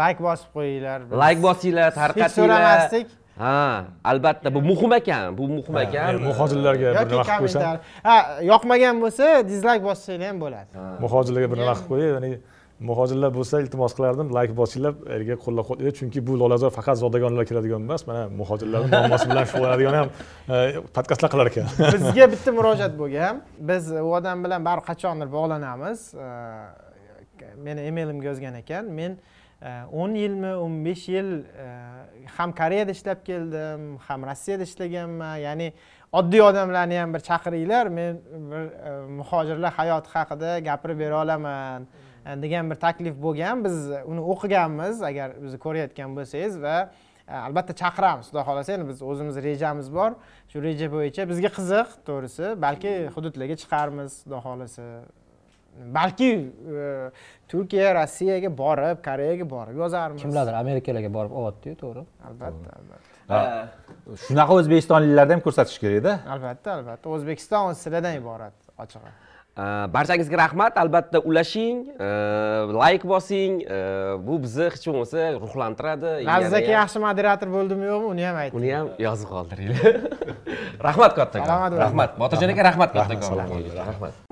Layk bosib qo'yinglar layk bosinglar hech tarqatinglar so'ramasdik ha albatta bu muhim ekan bu muhim ekan. muhojirlarga bir nima qilib qo'ysam kommentar. Ha yoqmagan bo'lsa dizlayk bossanglar ham bo'ladi. Muhojirlarga bir nima qilib qo'yay ya'ni muhojirlar bo'lsa iltimos qilardim layk bosinglar erga qo'llab quvvatlaydi chunki bu lolazor faqat zodagonlar kiradigan emas mana muhojirlarni muammosi bilan shug'ullanadigan ham e, podkastlar qilar ekan. Bizga bitta murojaat bo'lgan. Biz u odam bilan baribir qachondir bog'lanamiz. Eh, meni emailimga yozgan ekan. Men o'n yilmi o'n besh yil e, ham koreyada ishlab keldim ham rossiyada ishlaganman. Ya'ni oddiy odamlarni ham bir chaqiringlar men bir e, muhojirlar hayoti haqida gapirib bera olaman e, degan bir taklif bo'lgan. Biz uni o'qiganmiz agar bizni ko'rayotgan bo'lsangiz va albatta chaqiramiz. Xudo xohlasa endi biz o'zimiz rejamiz bor. Shu reja bo'yicha bizga qiziq to'g'risi. Balki hududlarga chiqarmiz xudo xohlasa. Balki e, turkiya rossiyaga borib koreyaga borib yozarmiz. Kim biladir amerikalarga borib olyaptiyu to'g'ri. Albatta albatta. Shunaqa o'zbekistonliklarni ham ko'rsatish kerakda albatta albatta. O'zbekiston o'z sizlardan iborat ochig'i Э, barchangizga rahmat. Albatta ulashing e, layk bosing e, bu bizni hech bo'lmasa ruhlantiradi. Aka Yana- yaxshi moderator bo'ldimi yo'qmi? Uni ham ayting uni ham yozib qoldiringlar. Rahmat kattakon rahmat. Botirjon aka rahmat kattakon rahmat